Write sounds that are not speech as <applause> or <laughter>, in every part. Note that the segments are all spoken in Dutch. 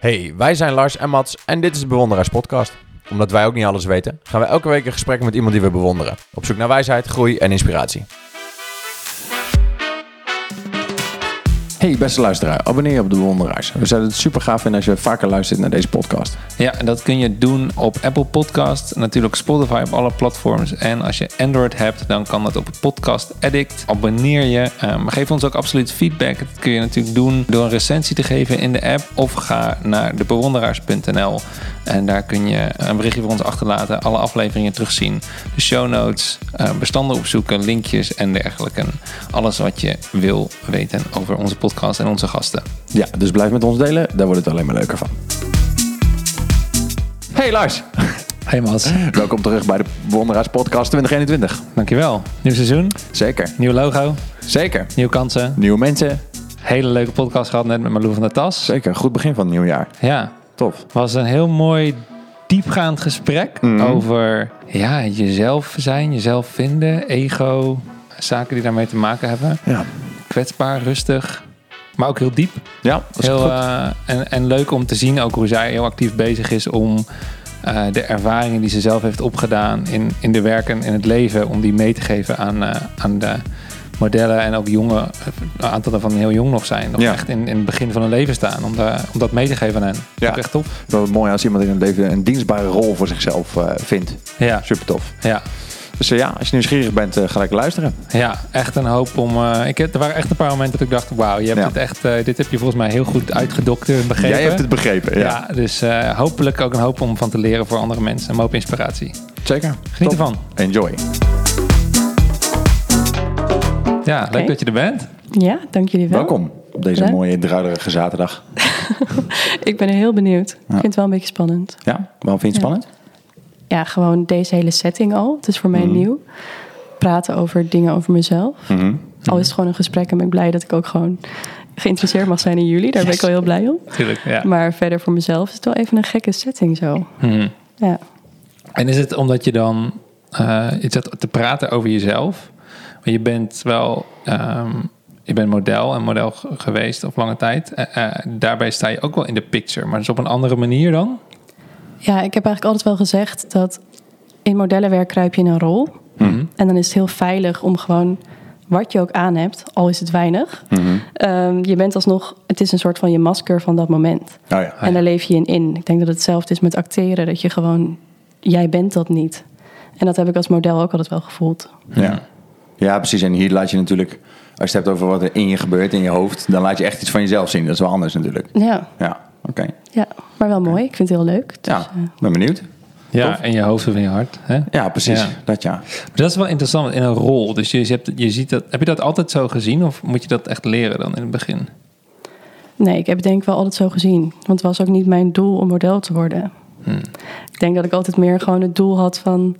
Hey, wij zijn Lars en Mats en dit is de Bewonderaars Podcast. Omdat wij ook niet alles weten, gaan we elke week in gesprek met iemand die we bewonderen. Op zoek naar wijsheid, groei en inspiratie. Hey beste luisteraar, abonneer je op de Bewonderaars. We zouden het super gaaf vinden als je vaker luistert naar deze podcast. Ja, dat kun je doen op Apple Podcast, natuurlijk Spotify op alle platforms. En als je Android hebt, dan kan dat op Podcast Addict. Abonneer je. Um, geef ons ook absoluut feedback. Dat kun je natuurlijk doen door een recensie te geven in de app. Of ga naar debewonderaars.nl en daar kun je een berichtje voor ons achterlaten. Alle afleveringen terugzien. De show notes, uh, bestanden opzoeken, linkjes en dergelijke. Alles wat je wil weten over onze podcast en onze gasten. Ja, dus blijf met ons delen. Daar wordt het alleen maar leuker van. Hey Lars. Hey Mats. Welkom terug bij de Bewonderaars Podcast 2021. Dankjewel. Nieuw seizoen. Zeker. Nieuw logo. Zeker. Nieuwe kansen. Nieuwe mensen. Hele leuke podcast gehad net met Marlou van der Tas. Zeker. Goed begin van het nieuwjaar. Ja. Tof. was een heel mooi diepgaand gesprek Mhm. over ja, jezelf zijn, jezelf vinden, ego, zaken die daarmee te maken hebben. Ja. Kwetsbaar, rustig, maar ook heel diep. Ja, dat is Heel, goed. eh, en, en leuk om te zien ook hoe zij heel actief bezig is om eh, de ervaringen die ze zelf heeft opgedaan in, in de werken in het leven, om die mee te geven aan, eh, aan de modellen en ook jonge, een aantal daarvan heel jong nog zijn, nog Ja. echt in, in het begin van hun leven staan, om, de, om dat mee te geven aan hen. Ja. Ook echt tof. Wel mooi als iemand in het leven een dienstbare rol voor zichzelf eh, vindt. Ja, Super tof. ja. Dus eh, ja, als je nieuwsgierig bent, eh, ga lekker luisteren. Ja, echt een hoop om. eh, ik, heb- er waren echt een paar momenten dat ik dacht: wauw, je hebt Ja. het echt. eh, dit heb je volgens mij heel goed uitgedokterd en begrepen. Jij hebt het begrepen, ja. Ja, dus eh, hopelijk ook een hoop om van te leren voor andere mensen. Een hoop inspiratie. Zeker. Geniet Top. ervan. Enjoy. Ja, leuk dat je er bent. Ja, dank jullie wel. Welkom op deze mooie druilerige zaterdag. <laughs> Ik ben heel benieuwd. Ik vind het wel een beetje spannend. Ja, waarom vind je het Ja. spannend? Ja, gewoon deze hele setting al. Het is voor mij Mhm. nieuw. Praten over dingen over mezelf. Mhm. Al is het gewoon een gesprek en ben ik blij dat ik ook gewoon geïnteresseerd mag zijn in jullie. Daar ben ik al heel blij om. Tuurlijk. Ja. Maar verder voor mezelf is het wel even een gekke setting zo. Mhm. Ja. En is het omdat je dan eh iets zat te praten over jezelf? Want je bent wel. ehm, je bent model en model geweest op lange tijd. Eh, eh, daarbij sta je ook wel in de picture, maar dus op een andere manier dan? ja, ik heb eigenlijk altijd wel gezegd dat in modellenwerk kruip je in een rol. Mhm. En dan is het heel veilig om gewoon wat je ook aan hebt, al is het weinig. Mhm. Ehm, je bent alsnog, het is een soort van je masker van dat moment. Oh ja. En daar leef je in in. Ik denk dat het hetzelfde is met acteren. Dat je gewoon, jij bent dat niet. En dat heb ik als model ook altijd wel gevoeld. ja. Ja, precies. En hier laat je natuurlijk, als je het hebt over wat er in je gebeurt, in je hoofd, dan laat je echt iets van jezelf zien. Dat is wel anders natuurlijk. Ja, Ja, oké. ja maar wel mooi. Ik vind het heel leuk. Dus, Ja, eh, ben benieuwd. Ja, Tof. in je hoofd of in je hart. Hè? Ja, precies. Ja. Dat ja. Maar dat is wel interessant in een rol. Dus je, hebt, je ziet dat. Heb je dat altijd zo gezien of moet je dat echt leren dan in het begin? nee, ik heb het denk ik wel altijd zo gezien. Want het was ook niet mijn doel om model te worden. Hmm. Ik denk dat ik altijd meer gewoon het doel had van...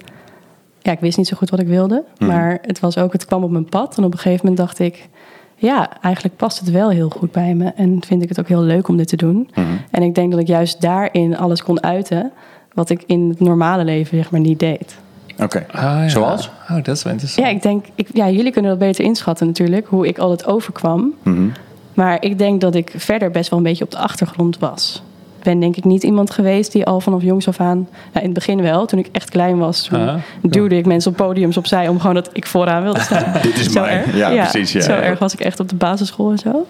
Ja, ik wist niet zo goed wat ik wilde. Maar het was ook, het kwam op mijn pad. En op een gegeven moment dacht ik... Ja, eigenlijk past het wel heel goed bij me. En vind ik het ook heel leuk om dit te doen. Mhm. En ik denk dat ik juist daarin alles kon uiten... wat ik in het normale leven zeg maar niet deed. Oké. Ah, ja. Zoals? Oh, dat is wel interessant. Ja, ik denk... Ik, ja, jullie kunnen dat beter inschatten natuurlijk... hoe ik altijd overkwam. Mhm. Maar ik denk dat ik verder best wel een beetje op de achtergrond was. Ik ben denk ik niet iemand geweest die al vanaf jongs af aan... Nou, in het begin wel, toen ik echt klein was... Toen Ah, duwde ik mensen op podiums opzij... om gewoon dat ik vooraan wilde staan. <laughs> Dit is Zo mij. erg. Ja, precies. Ja, zo erg was ik echt op de basisschool en zo.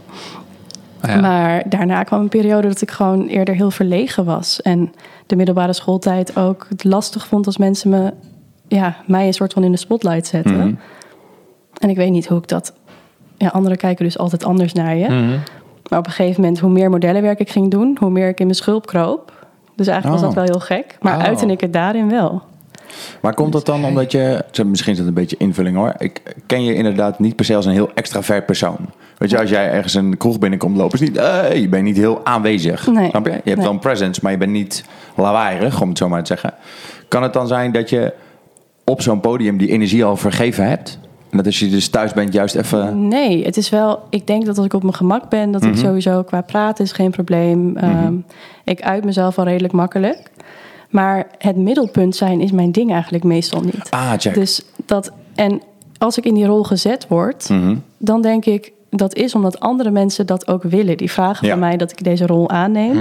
Ah, ja. Maar daarna kwam een periode dat ik gewoon eerder heel verlegen was. En de middelbare schooltijd ook het lastig vond als mensen me, ja, mij een soort van in de spotlight zetten. Mhm. En ik weet niet hoe ik dat. Ja, anderen kijken dus altijd anders naar je. Mhm. Maar op een gegeven moment, hoe meer modellenwerk ik ging doen, hoe meer ik in mijn schulp kroop. Dus eigenlijk Oh. was dat wel heel gek. Maar Oh. uitte ik het daarin wel. Maar komt dat dan omdat je, misschien is het een beetje invulling hoor, ik ken je inderdaad niet per se als een heel extravert persoon. Weet je, als jij ergens een kroeg binnenkomt lopen, is niet, je bent niet heel aanwezig. Nee. Snap je? Je hebt Nee. wel een presence, maar je bent niet lawaaierig, om het zo maar te zeggen. Kan het dan zijn dat je op zo'n podium die energie al vergeven hebt? En dat als je dus thuis bent, juist even. Nee, het is wel. Ik denk dat als ik op mijn gemak ben, dat ik Mhm. sowieso qua praten is geen probleem. Ehm, ik uit mezelf al redelijk makkelijk. Maar het middelpunt zijn is mijn ding eigenlijk meestal niet. Ah, check. Dus dat. En als ik in die rol gezet word, Mhm. dan denk ik dat is omdat andere mensen dat ook willen. Die vragen Ja. van mij dat ik deze rol aanneem.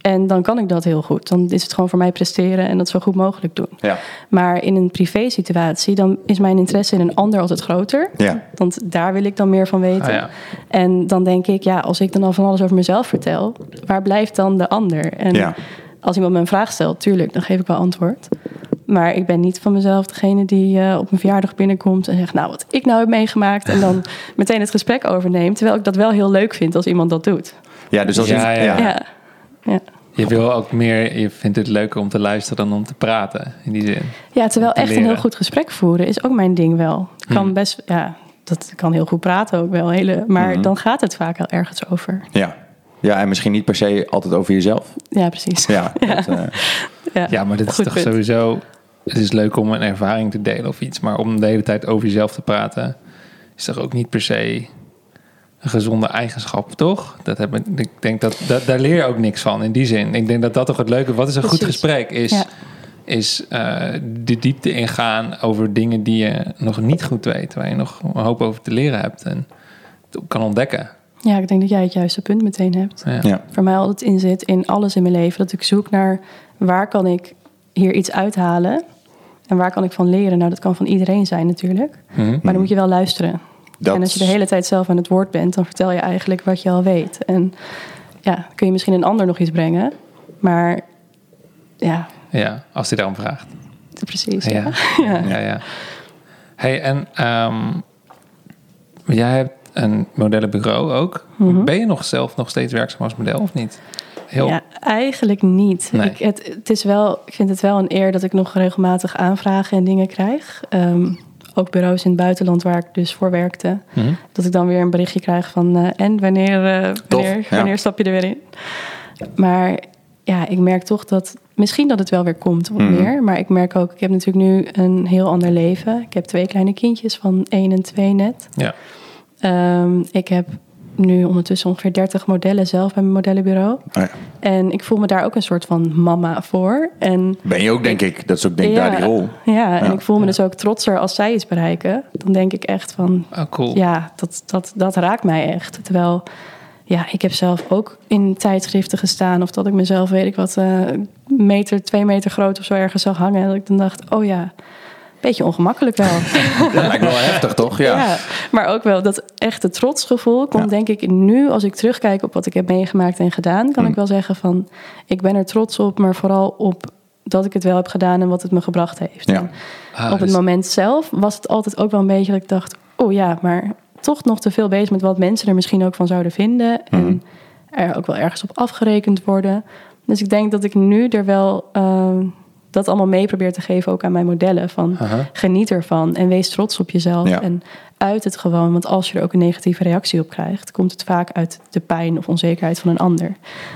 En dan kan ik dat heel goed. Dan is het gewoon voor mij presteren en dat zo goed mogelijk doen. Ja. Maar in een privé situatie, dan is mijn interesse in een ander altijd groter. Ja. Want daar wil ik dan meer van weten. Ah, ja. En dan denk ik, ja, als ik dan al van alles over mezelf vertel, waar blijft dan de ander? En Ja. als iemand me een vraag stelt, tuurlijk, dan geef ik wel antwoord. Maar ik ben niet van mezelf degene die eh, op mijn verjaardag binnenkomt en zegt, nou, wat ik nou heb meegemaakt. En dan <laughs> meteen het gesprek overneemt. Terwijl ik dat wel heel leuk vind als iemand dat doet. Ja, dus als Ja, je, ja. Ja. Ja. Je wil ook meer, je vindt het leuker om te luisteren dan om te praten, in die zin. Ja, terwijl Te echt een heel goed gesprek voeren is ook mijn ding wel. Ik kan Hmm. best, ja, dat kan heel goed praten ook wel. Hele, maar Mhm. dan gaat het vaak wel ergens over. ja. ja, en misschien niet per se altijd over jezelf. Ja, precies. Ja, <laughs> dat, eh, Ja, Ja, maar dit is Goed toch punt. sowieso... Het is leuk om een ervaring te delen of iets, maar om de hele tijd over jezelf te praten... is toch ook niet per se gezonde eigenschap, toch? Dat heb ik, ik denk dat, dat daar leer je ook niks van in die zin. Ik denk dat dat toch het leuke... Wat is een goed gesprek? Is, Ja. is eh, de diepte ingaan over dingen die je nog niet goed weet... waar je nog een hoop over te leren hebt en kan ontdekken. Ja, ik denk dat jij het juiste punt meteen hebt. Ja. ja. Voor mij altijd in zit in alles in mijn leven. Dat ik zoek naar waar kan ik hier iets uithalen. En waar kan ik van leren? Nou, dat kan van iedereen zijn natuurlijk. Mhm. Maar dan moet je wel luisteren. Dat- En als je de hele tijd zelf aan het woord bent, dan vertel je eigenlijk wat je al weet. En ja, kun je misschien een ander nog iets brengen. Maar ja, ja, als hij daarom vraagt. precies. Ja. <laughs> Ja. ja. ja, Hey, en ehm, jij hebt een modellenbureau ook. Mhm. Ben je nog zelf nog steeds werkzaam als model of niet? Heel, Ja, eigenlijk niet. Nee. Ik, het, het is wel, ik vind het wel een eer dat ik nog regelmatig aanvragen en dingen krijg. Ehm, ook bureaus in het buitenland waar ik dus voor werkte. Mhm. Dat ik dan weer een berichtje krijg van... eh, en wanneer, eh, wanneer, ja. wanneer stap je er weer in? Maar ja, ik merk toch dat... Misschien dat het wel weer komt wat Mhm. meer. Maar ik merk ook, ik heb natuurlijk nu een heel ander leven. Ik heb twee kleine kindjes van één en twee net. ja. Ehm, ik heb nu ondertussen ongeveer 30 modellen zelf bij mijn modellenbureau. Oh ja. En ik voel me daar ook een soort van mama voor. En Ben je ook, denk ik. Dat is ook denk ik Ja. daar die rol. ja, en ik voel me dus ook trotser als zij iets bereiken. Dan denk ik echt van, Oh, cool. ja, dat, dat, dat raakt mij echt. Terwijl, ja, ik heb zelf ook in tijdschriften gestaan. Of dat ik mezelf, weet ik wat, eh meter, twee meter groot of zo ergens zag hangen. En dat ik dan dacht, oh ja, beetje ongemakkelijk wel. <laughs> Dat lijkt me wel heftig, toch? Ja. Ja, maar ook wel dat echte trotsgevoel komt Ja. denk ik nu als ik terugkijk op wat ik heb meegemaakt en gedaan, kan Mm. ik wel zeggen van ik ben er trots op, maar vooral op dat ik het wel heb gedaan en wat het me gebracht heeft. Ja. Ah, op het dus- moment zelf was het altijd ook wel een beetje dat ik dacht, oh ja, maar toch nog te veel bezig met wat mensen er misschien ook van zouden vinden en er ook wel ergens op afgerekend worden. Dus ik denk dat ik nu er wel ehm, dat allemaal mee probeer te geven ook aan mijn modellen van Aha. geniet ervan en wees trots op jezelf. Ja. En uit het gewoon, want als je er ook een negatieve reactie op krijgt, komt het vaak uit de pijn of onzekerheid van een ander.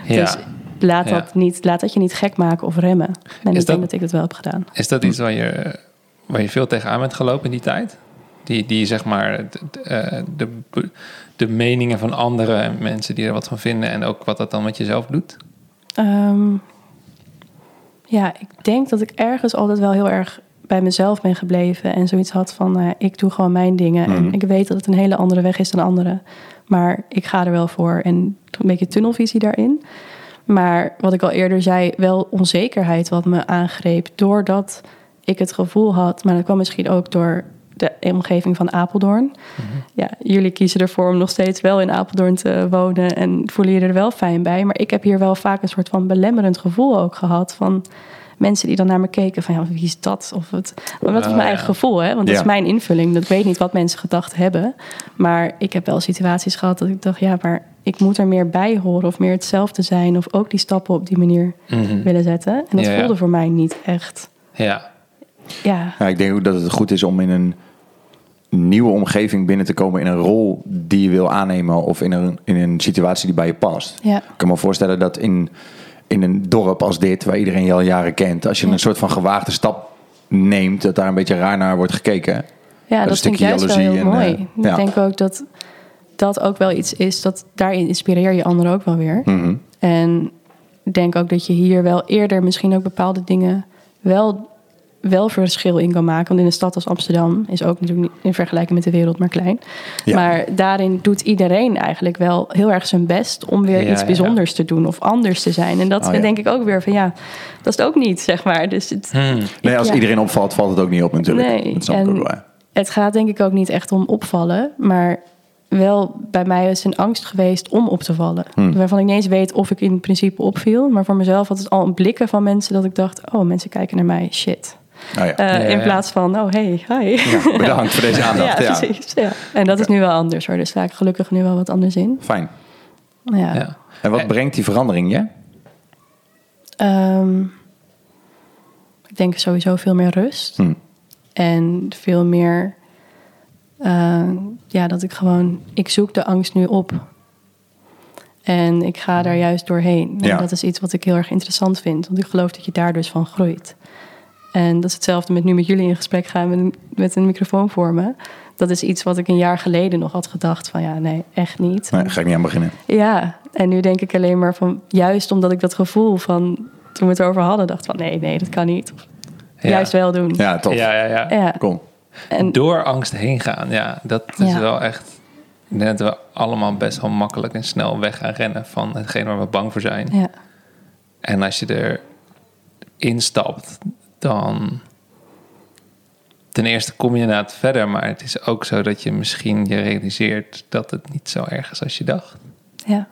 Ja. Dus laat Ja. dat, niet, laat dat je niet gek maken of remmen. En ik dat- denk dat ik dat wel heb gedaan. Is dat iets waar je, waar je veel tegenaan bent gelopen in die tijd? Die, die zeg maar de, de, de, de meningen van andere mensen die er wat van vinden en ook wat dat dan met jezelf doet? Ehm, ja, ik denk dat ik ergens altijd wel heel erg bij mezelf ben gebleven. En zoiets had van, ja, ik doe gewoon mijn dingen. Mhm. En ik weet dat het een hele andere weg is dan anderen. Maar ik ga er wel voor. En een beetje tunnelvisie daarin. Maar wat ik al eerder zei, wel onzekerheid wat me aangreep. Doordat ik het gevoel had, maar dat kwam misschien ook door de omgeving van Apeldoorn. Ja, jullie kiezen ervoor om nog steeds wel in Apeldoorn te wonen en voelen je er wel fijn bij. Maar ik heb hier wel vaak een soort van belemmerend gevoel ook gehad van mensen die dan naar me keken van ja, wie is dat? Of het, maar dat was Oh, mijn eigen gevoel, hè? Want dat Ja. is mijn invulling. Dat ik weet niet wat mensen gedacht hebben. Maar ik heb wel situaties gehad dat ik dacht, ja, maar ik moet er meer bij horen of meer hetzelfde zijn of ook die stappen op die manier Mhm. willen zetten. En dat Ja, ja. voelde voor mij niet echt. Ja, Ja, Ja, ik denk ook dat het goed is om in een nieuwe omgeving binnen te komen in een rol die je wil aannemen of in een, in een situatie die bij je past. ja, Ik kan me voorstellen dat in, in een dorp als dit, waar iedereen je al jaren kent, als je Ja. een soort van gewaagde stap neemt, dat daar een beetje raar naar wordt gekeken. Ja, een dat vind ik stukje juist wel heel en, mooi. eh, ja. Ik denk ook dat dat ook wel iets is dat daarin inspireer je anderen ook wel weer. Mhm. En ik denk ook dat je hier wel eerder misschien ook bepaalde dingen wel wel verschil in kan maken. Want in een stad als Amsterdam is ook natuurlijk niet in vergelijking met de wereld maar klein. Ja. Maar daarin doet iedereen eigenlijk wel heel erg zijn best om weer Ja, iets ja. bijzonders te doen of anders te zijn. En dat Oh, denk ik ook weer van ja, dat is het ook niet, zeg maar. Dus het, Hmm. Nee, als iedereen opvalt, valt het ook niet op natuurlijk. Nee, Dat en- het gaat denk ik ook niet echt om opvallen, maar wel bij mij is een angst geweest om op te vallen. Hmm. Waarvan ik niet eens weet of ik in principe opviel. Maar voor mezelf had het al een blikken van mensen dat ik dacht... oh, mensen kijken naar mij, shit. Nou ja. Eh, Ja, in ja. plaats van, oh, hey, hi. Ja, bedankt voor deze <laughs> aandacht. ja, Ja, precies. Ja. En dat is nu wel anders hoor. Dus sta ik gelukkig nu wel wat anders in. Fijn. Ja. Ja. En wat brengt die verandering je? Ehm, ik denk sowieso veel meer rust. Hm. En veel meer, eh, ja, dat ik gewoon, ik zoek de angst nu op. En ik ga daar juist doorheen. En Ja. dat is iets wat ik heel erg interessant vind. Want ik geloof dat je daar dus van groeit. En dat is hetzelfde met nu met jullie in gesprek gaan met een, met een microfoon voor me. Dat is iets wat ik een jaar geleden nog had gedacht van ja, nee, echt niet. Nee, ga ik niet aan beginnen. Ja, en nu denk ik alleen maar van, juist omdat ik dat gevoel van, toen we het over hadden, dacht van nee, nee, dat kan niet. Ja. Juist wel doen. Ja, tof. Ja, ja, ja. Ja. Cool. En, Door angst heen gaan, ja, dat is Ja. wel echt. Ik denk dat we allemaal best wel makkelijk en snel weg gaan rennen van hetgeen waar we bang voor zijn. ja, En als je er instapt, dan. Ten eerste kom je inderdaad verder, maar het is ook zo dat je misschien je realiseert dat het niet zo erg is als je dacht. ja.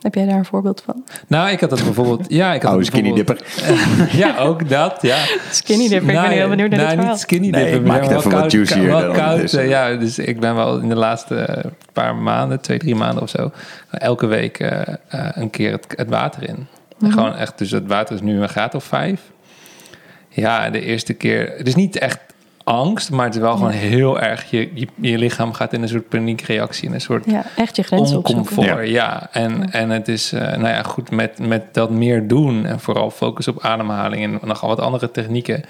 Heb jij daar een voorbeeld van? Nou, ik had dat bijvoorbeeld. Ja, ik had dat skinny dipper. <laughs> Ja, ook dat. Ja. Skinny dipper, ik ben heel benieuwd naar nou, dit verhaal. niet skinny Nee, dipper. maak maar het even wat juicier Wel koud, het is. eh, ja, dus ik ben wel in de laatste eh, paar maanden, twee, drie maanden of zo, elke week eh, eh, een keer het, het water in. Mhm. En Gewoon echt, dus het water is nu een graad of vijf. Ja, de eerste keer, het is niet echt angst, maar het is wel gewoon heel erg, je, je, je lichaam gaat in een soort paniekreactie, in een soort Ja, echt je grenzen oncomfort. Ja. Ja, En, en het is, eh, nou ja, goed, met, met dat meer doen en vooral focus op ademhaling en nogal wat andere technieken,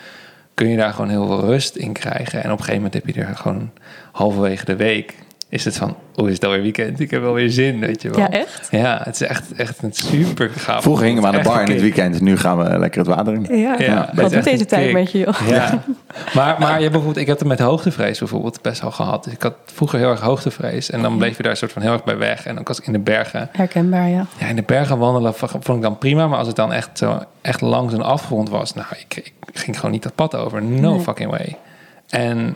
kun je daar gewoon heel veel rust in krijgen. En op een gegeven moment heb je er gewoon halverwege de week, is het van, hoe is het alweer weekend? Ik heb wel weer zin, weet je wel. Ja, echt? Ja, het is echt, echt een super gaaf. Vroeger gingen we aan de bar in het weekend. Nu gaan we lekker het water in. Ja, Ja, doet echt deze tijd kick. met je, joh? Ja, maar, maar je hebt bijvoorbeeld, ik heb het met hoogtevrees bijvoorbeeld best wel gehad. Dus ik had vroeger heel erg hoogtevrees. En dan bleef je daar soort van heel erg bij weg. En ook als ik in de bergen Herkenbaar, ja. Ja, in de bergen wandelen vond ik dan prima. Maar als het dan echt, zo, echt langs een afgrond was... Nou, ik, ik ging gewoon niet dat pad over. No Nee. fucking way. En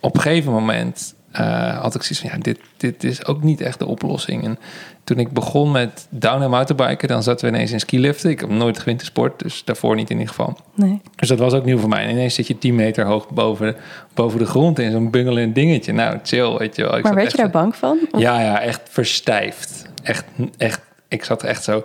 op een gegeven moment eh, had ik zoiets van... Ja, dit, dit is ook niet echt de oplossing. En toen ik begon met down- en mountainbiken... dan zaten we ineens in skiliften. Ik heb nooit gewintersport, dus daarvoor niet in ieder geval. Nee. Dus dat was ook nieuw voor mij. En ineens zit je 10 meter hoog boven, boven de grond... in zo'n bungelend dingetje. Nou, chill, weet je wel. Ik Maar werd je daar bang van? Of- ja, ja, echt verstijfd. Echt, echt. Ik zat echt zo.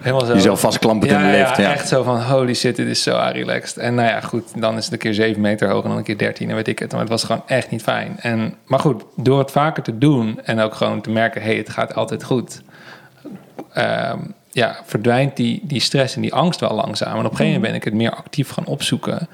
Helemaal zo. Jezelf vastklampend in de lift. Ja, Ja, echt zo van holy shit, dit is zo relaxed. En nou ja, goed, dan is het een keer 7 meter hoog en dan een keer 13 en weet ik het. Maar het was gewoon echt niet fijn. En, maar goed, door het vaker te doen en ook gewoon te merken, hey, het gaat altijd goed. ehm, ja, verdwijnt die, die stress en die angst wel langzaam. En op een gegeven moment ben ik het meer actief gaan opzoeken.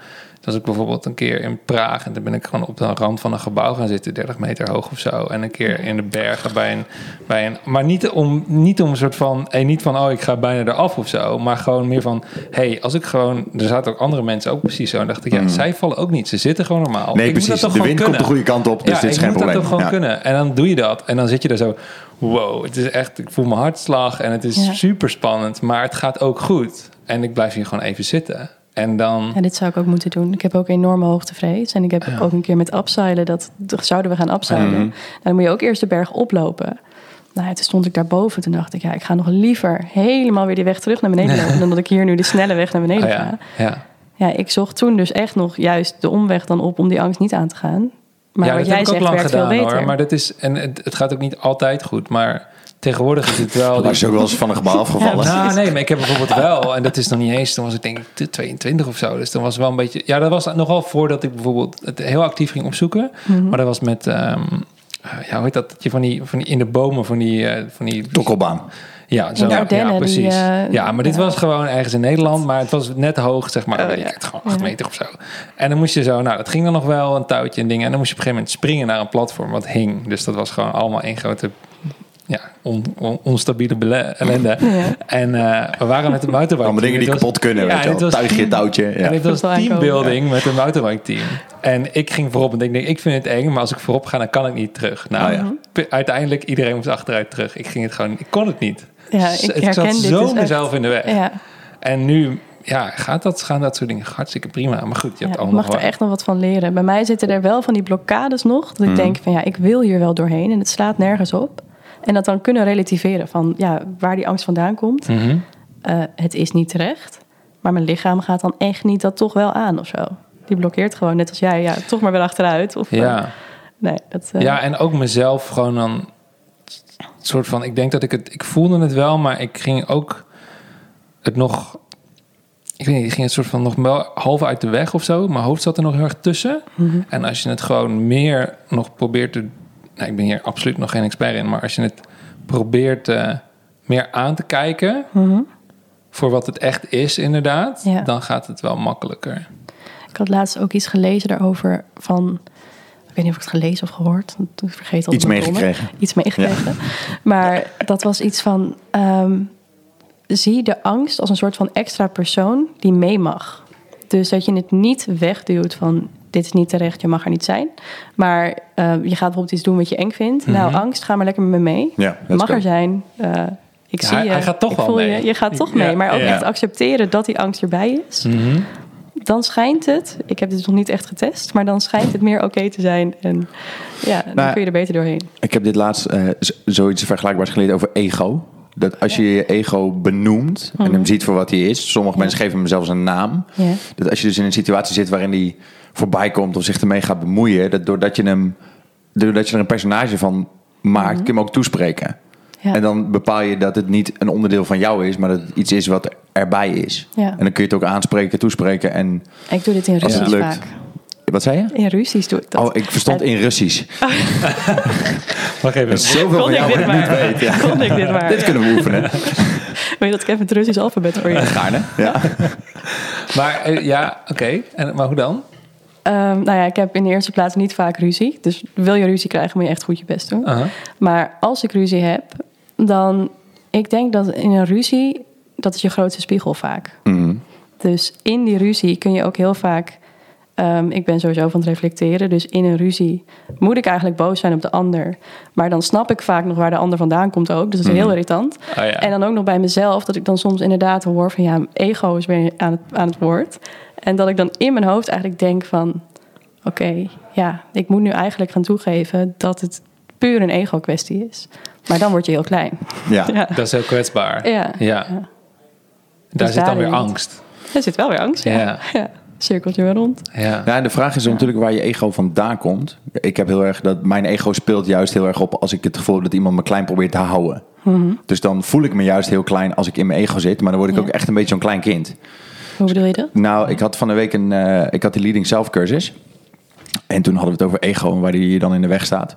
Dus als ik bijvoorbeeld een keer in Praag en dan ben ik gewoon op de rand van een gebouw gaan zitten, 30 meter hoog of zo. En een keer in de bergen bij een. Bij een maar niet om, niet om een soort van. Hey, niet van oh, ik ga bijna eraf of zo. Maar gewoon meer van. hey, als ik gewoon. Er zaten ook andere mensen ook precies zo. En dacht ik, ja, zij vallen ook niet. Ze zitten gewoon normaal. Nee, Ik moet dat precies. toch De wind komt de goede kant op, dus ja, dit is ik geen moet probleem. dat toch gewoon Ja. kunnen. En dan doe je dat. En dan zit je daar zo. Wow, het is echt. Ik voel mijn hartslag. En het is Ja. super spannend. Maar het gaat ook goed. En ik blijf hier gewoon even zitten. En dan. Ja, dit zou ik ook moeten doen. Ik heb ook enorme hoogtevrees. En ik heb ook een keer met abseilen, dat dat zouden we gaan abseilen. Mhm. Nou, dan moet je ook eerst de berg oplopen. Nou, ja, toen stond ik daarboven. Toen dacht ik, ja, ik ga nog liever helemaal weer die weg terug naar beneden <laughs> lopen... dan dat ik hier nu de snelle weg naar beneden Oh ga. ja, ja. Ja, ik zocht toen dus echt nog juist de omweg dan op om die angst niet aan te gaan. Maar ja, wat dat jij heb ik ook zegt lang werkt gedaan veel beter. hoor. Maar dat is, en het, het gaat ook niet altijd goed. Maar tegenwoordig is het wel. Was je ook wel eens van een gebouw afgevallen? Ja, nou, nee, maar ik heb bijvoorbeeld wel, en dat is nog niet eens, toen was ik denk ik te 22 of zo. Dus dan was het wel een beetje, ja, dat was nogal voordat ik bijvoorbeeld het heel actief ging opzoeken. Mhm. Maar dat was met, ehm, ja, hoe heet dat? Je van die, van die in de bomen van die, eh, van die Tokkelbaan. ja, zo, ja, die, precies. eh, ja, maar dit ja. was gewoon ergens in Nederland, maar het was net hoog, zeg maar, Oh, weet ik ja. het, gewoon acht Ja. meter of zo. En dan moest je zo, nou, dat ging dan nog wel, een touwtje en dingen. En dan moest je op een gegeven moment springen naar een platform wat hing. Dus dat was gewoon allemaal één grote ja, on, on- onstabiele ellende. Ja. En eh, we waren met een mountainbike Allemaal dingen die Het was- kapot kunnen, Ja, weet je het Tuigje, team- touwtje. En Ja. dit was ik teambuilding met een mountainbike team. En ik ging voorop en ik denk, ik vind het eng, maar als ik voorop ga, dan kan ik niet terug. Nou, Oh ja. p- uiteindelijk iedereen moest achteruit terug. Ik ging het gewoon, ik kon het niet. Ja, S- ik het herken zat dit zo dus echt. mezelf in de weg. Ja, En nu, ja, gaat dat, gaan dat soort dingen hartstikke prima. Maar goed, je ja, hebt ik allemaal mag er echt nog wat van leren. Bij mij zitten er wel van die blokkades nog. Dat ik Mhm. denk van ja, ik wil hier wel doorheen en het slaat nergens op. En dat dan kunnen relativeren van ja, waar die angst vandaan komt. Mhm. Eh, het is niet terecht. Maar mijn lichaam gaat dan echt niet dat toch wel aan of zo. Die blokkeert gewoon, net als jij, ja, toch maar weer achteruit. Of, eh, Ja. nee, dat, eh, ja, en ook mezelf gewoon dan soort van, ik denk dat ik het, ik voelde het wel, maar ik ging ook het nog, ik weet niet, ik ging het soort van nog wel half uit de weg of zo. Mijn hoofd zat er nog heel erg tussen. Mhm. En als je het gewoon meer nog probeert te, nou, ik ben hier absoluut nog geen expert in, maar als je het probeert eh, meer aan te kijken Mhm. voor wat het echt is, inderdaad, Ja. dan gaat het wel makkelijker. Ik had laatst ook iets gelezen daarover van... Ik weet niet of ik het gelezen of gehoord. Ik vergeet al Iets meegekregen. Iets meegekregen. <laughs> Maar dat was iets van... ehm, zie de angst als een soort van extra persoon die mee mag. Dus dat je het niet wegduwt van... dit is niet terecht, je mag er niet zijn. Maar eh, je gaat bijvoorbeeld iets doen wat je eng vindt. Nou, angst, ga maar lekker met me mee. Ja, je mag go. er zijn. Eh, ik Ja, zie hij- je. hij gaat toch ik wel voel mee. Je, je gaat toch Ja, mee. Maar ook ja. echt accepteren dat die angst erbij is Mhm. dan schijnt het, ik heb dit nog niet echt getest, maar dan schijnt het meer oké te zijn. En ja, dan Nou, kun je er beter doorheen. Ik heb dit laatst eh, zoiets vergelijkbaars geleerd over ego. Dat als je je ego benoemt en hem ziet voor wat hij is. Sommige mensen geven hem zelfs een naam. Ja. Dat als je dus in een situatie zit waarin hij voorbij komt of zich ermee gaat bemoeien. Dat doordat je, hem, doordat je er een personage van maakt, kun je hem ook toespreken. Ja. En dan bepaal je dat het niet een onderdeel van jou is, maar dat het iets is wat erbij is. Ja. En dan kun je het ook aanspreken, toespreken. En Ik doe dit in als het Russisch lukt. vaak. Wat zei je? In Russisch doe ik dat. Oh, ik verstond En- in Russisch. <laughs> Wacht even. Zoveel Kon van ik jou niet maar? weet. Ja. Kon ik dit maar? Dit kunnen we oefenen. <laughs> Weet je dat ik even het Russisch alfabet voor je Gaarne. Ja. Maar eh, ja, oké. En Maar hoe dan? Ehm, nou ja, ik heb in de eerste plaats niet vaak ruzie. Dus wil je ruzie krijgen, moet je echt goed je best doen. Maar als ik ruzie heb, dan... Ik denk dat in een ruzie, dat is je grootste spiegel vaak. Mhm. Dus in die ruzie kun je ook heel vaak. ehm, ik ben sowieso van het reflecteren. Dus in een ruzie moet ik eigenlijk boos zijn op de ander. Maar dan snap ik vaak nog waar de ander vandaan komt ook. Dus dat is heel irritant. Oh ja. En dan ook nog bij mezelf. Dat ik dan soms inderdaad hoor van ja, ego is weer aan het, aan het woord. En dat ik dan in mijn hoofd eigenlijk denk van... Oké, ja, ik moet nu eigenlijk gaan toegeven dat het puur een ego kwestie is. Maar dan word je heel klein. Ja. <laughs> Ja, Dat is heel kwetsbaar. ja. Ja. Ja. Daar Dus zit dan weer angst. Er zit wel weer angst. Ja. Ja. <laughs> ja. Cirkeltje weer rond. Ja. Ja, en de vraag is natuurlijk waar je ego vandaan komt. Ik heb heel erg dat mijn ego speelt juist heel erg op als ik het gevoel heb dat iemand me klein probeert te houden. Dus dan voel ik me juist heel klein als ik in mijn ego zit, maar dan word ik Ja. ook echt een beetje zo'n klein kind. Hoe bedoel je dat? Nou, ik had van de week een, eh, ik had die leading self cursus. En toen hadden we het over ego en waar die je dan in de weg staat.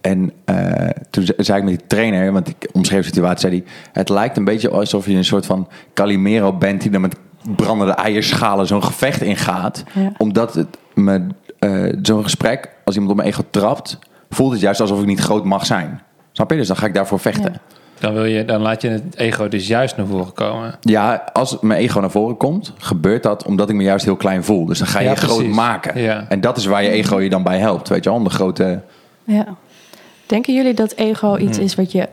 En eh, toen ze- zei ik met die trainer, want ik omschreef de situatie, zei hij... Het lijkt een beetje alsof je een soort van Calimero bent... die dan met brandende eierschalen zo'n gevecht ingaat. Ja. Omdat het me, eh, zo'n gesprek, als iemand op mijn ego trapt... voelt het juist alsof ik niet groot mag zijn. Snap je? Dus dan ga ik daarvoor vechten. Ja. Dan, wil je, dan laat je het ego dus juist naar voren komen. Ja, als mijn ego naar voren komt, gebeurt dat omdat ik me juist heel klein voel. Dus dan ga je Ja, je groot maken. Ja. En dat is waar je ego je dan bij helpt. Weet je wel, om de grote... Ja. Denken jullie dat ego iets is wat je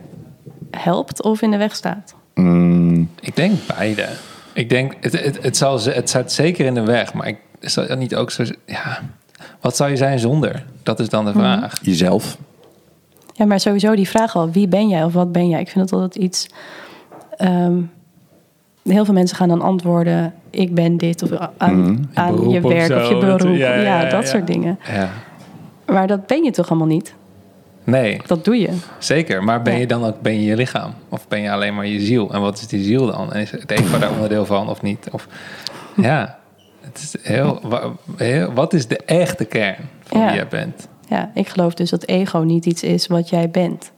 helpt of in de weg staat? Mm, Ik denk beide. Ik denk, het, het, het, zal, ze- het staat zeker in de weg, maar ik zou dat niet ook zo... Ja, wat zou je zijn zonder? Dat is dan de vraag. jezelf. Ja, maar sowieso die vraag al, wie ben jij of wat ben jij? Ik vind het altijd iets... ehm, heel veel mensen gaan dan antwoorden, ik ben dit. Of aan, aan je of werk zo, of je beroep. dat- Ja, ja, ja, ja, dat soort dingen. Ja. Maar dat ben je toch allemaal niet? Nee, Dat doe je. zeker. Maar ben je dan ook ben je je lichaam? Of ben je alleen maar je ziel? En wat is die ziel dan? En is het ego daar onderdeel van of niet? Of, ja, het is heel, wa- heel... Wat is de echte kern van wie jij bent? Ja, ik geloof dus dat ego niet iets is wat jij bent.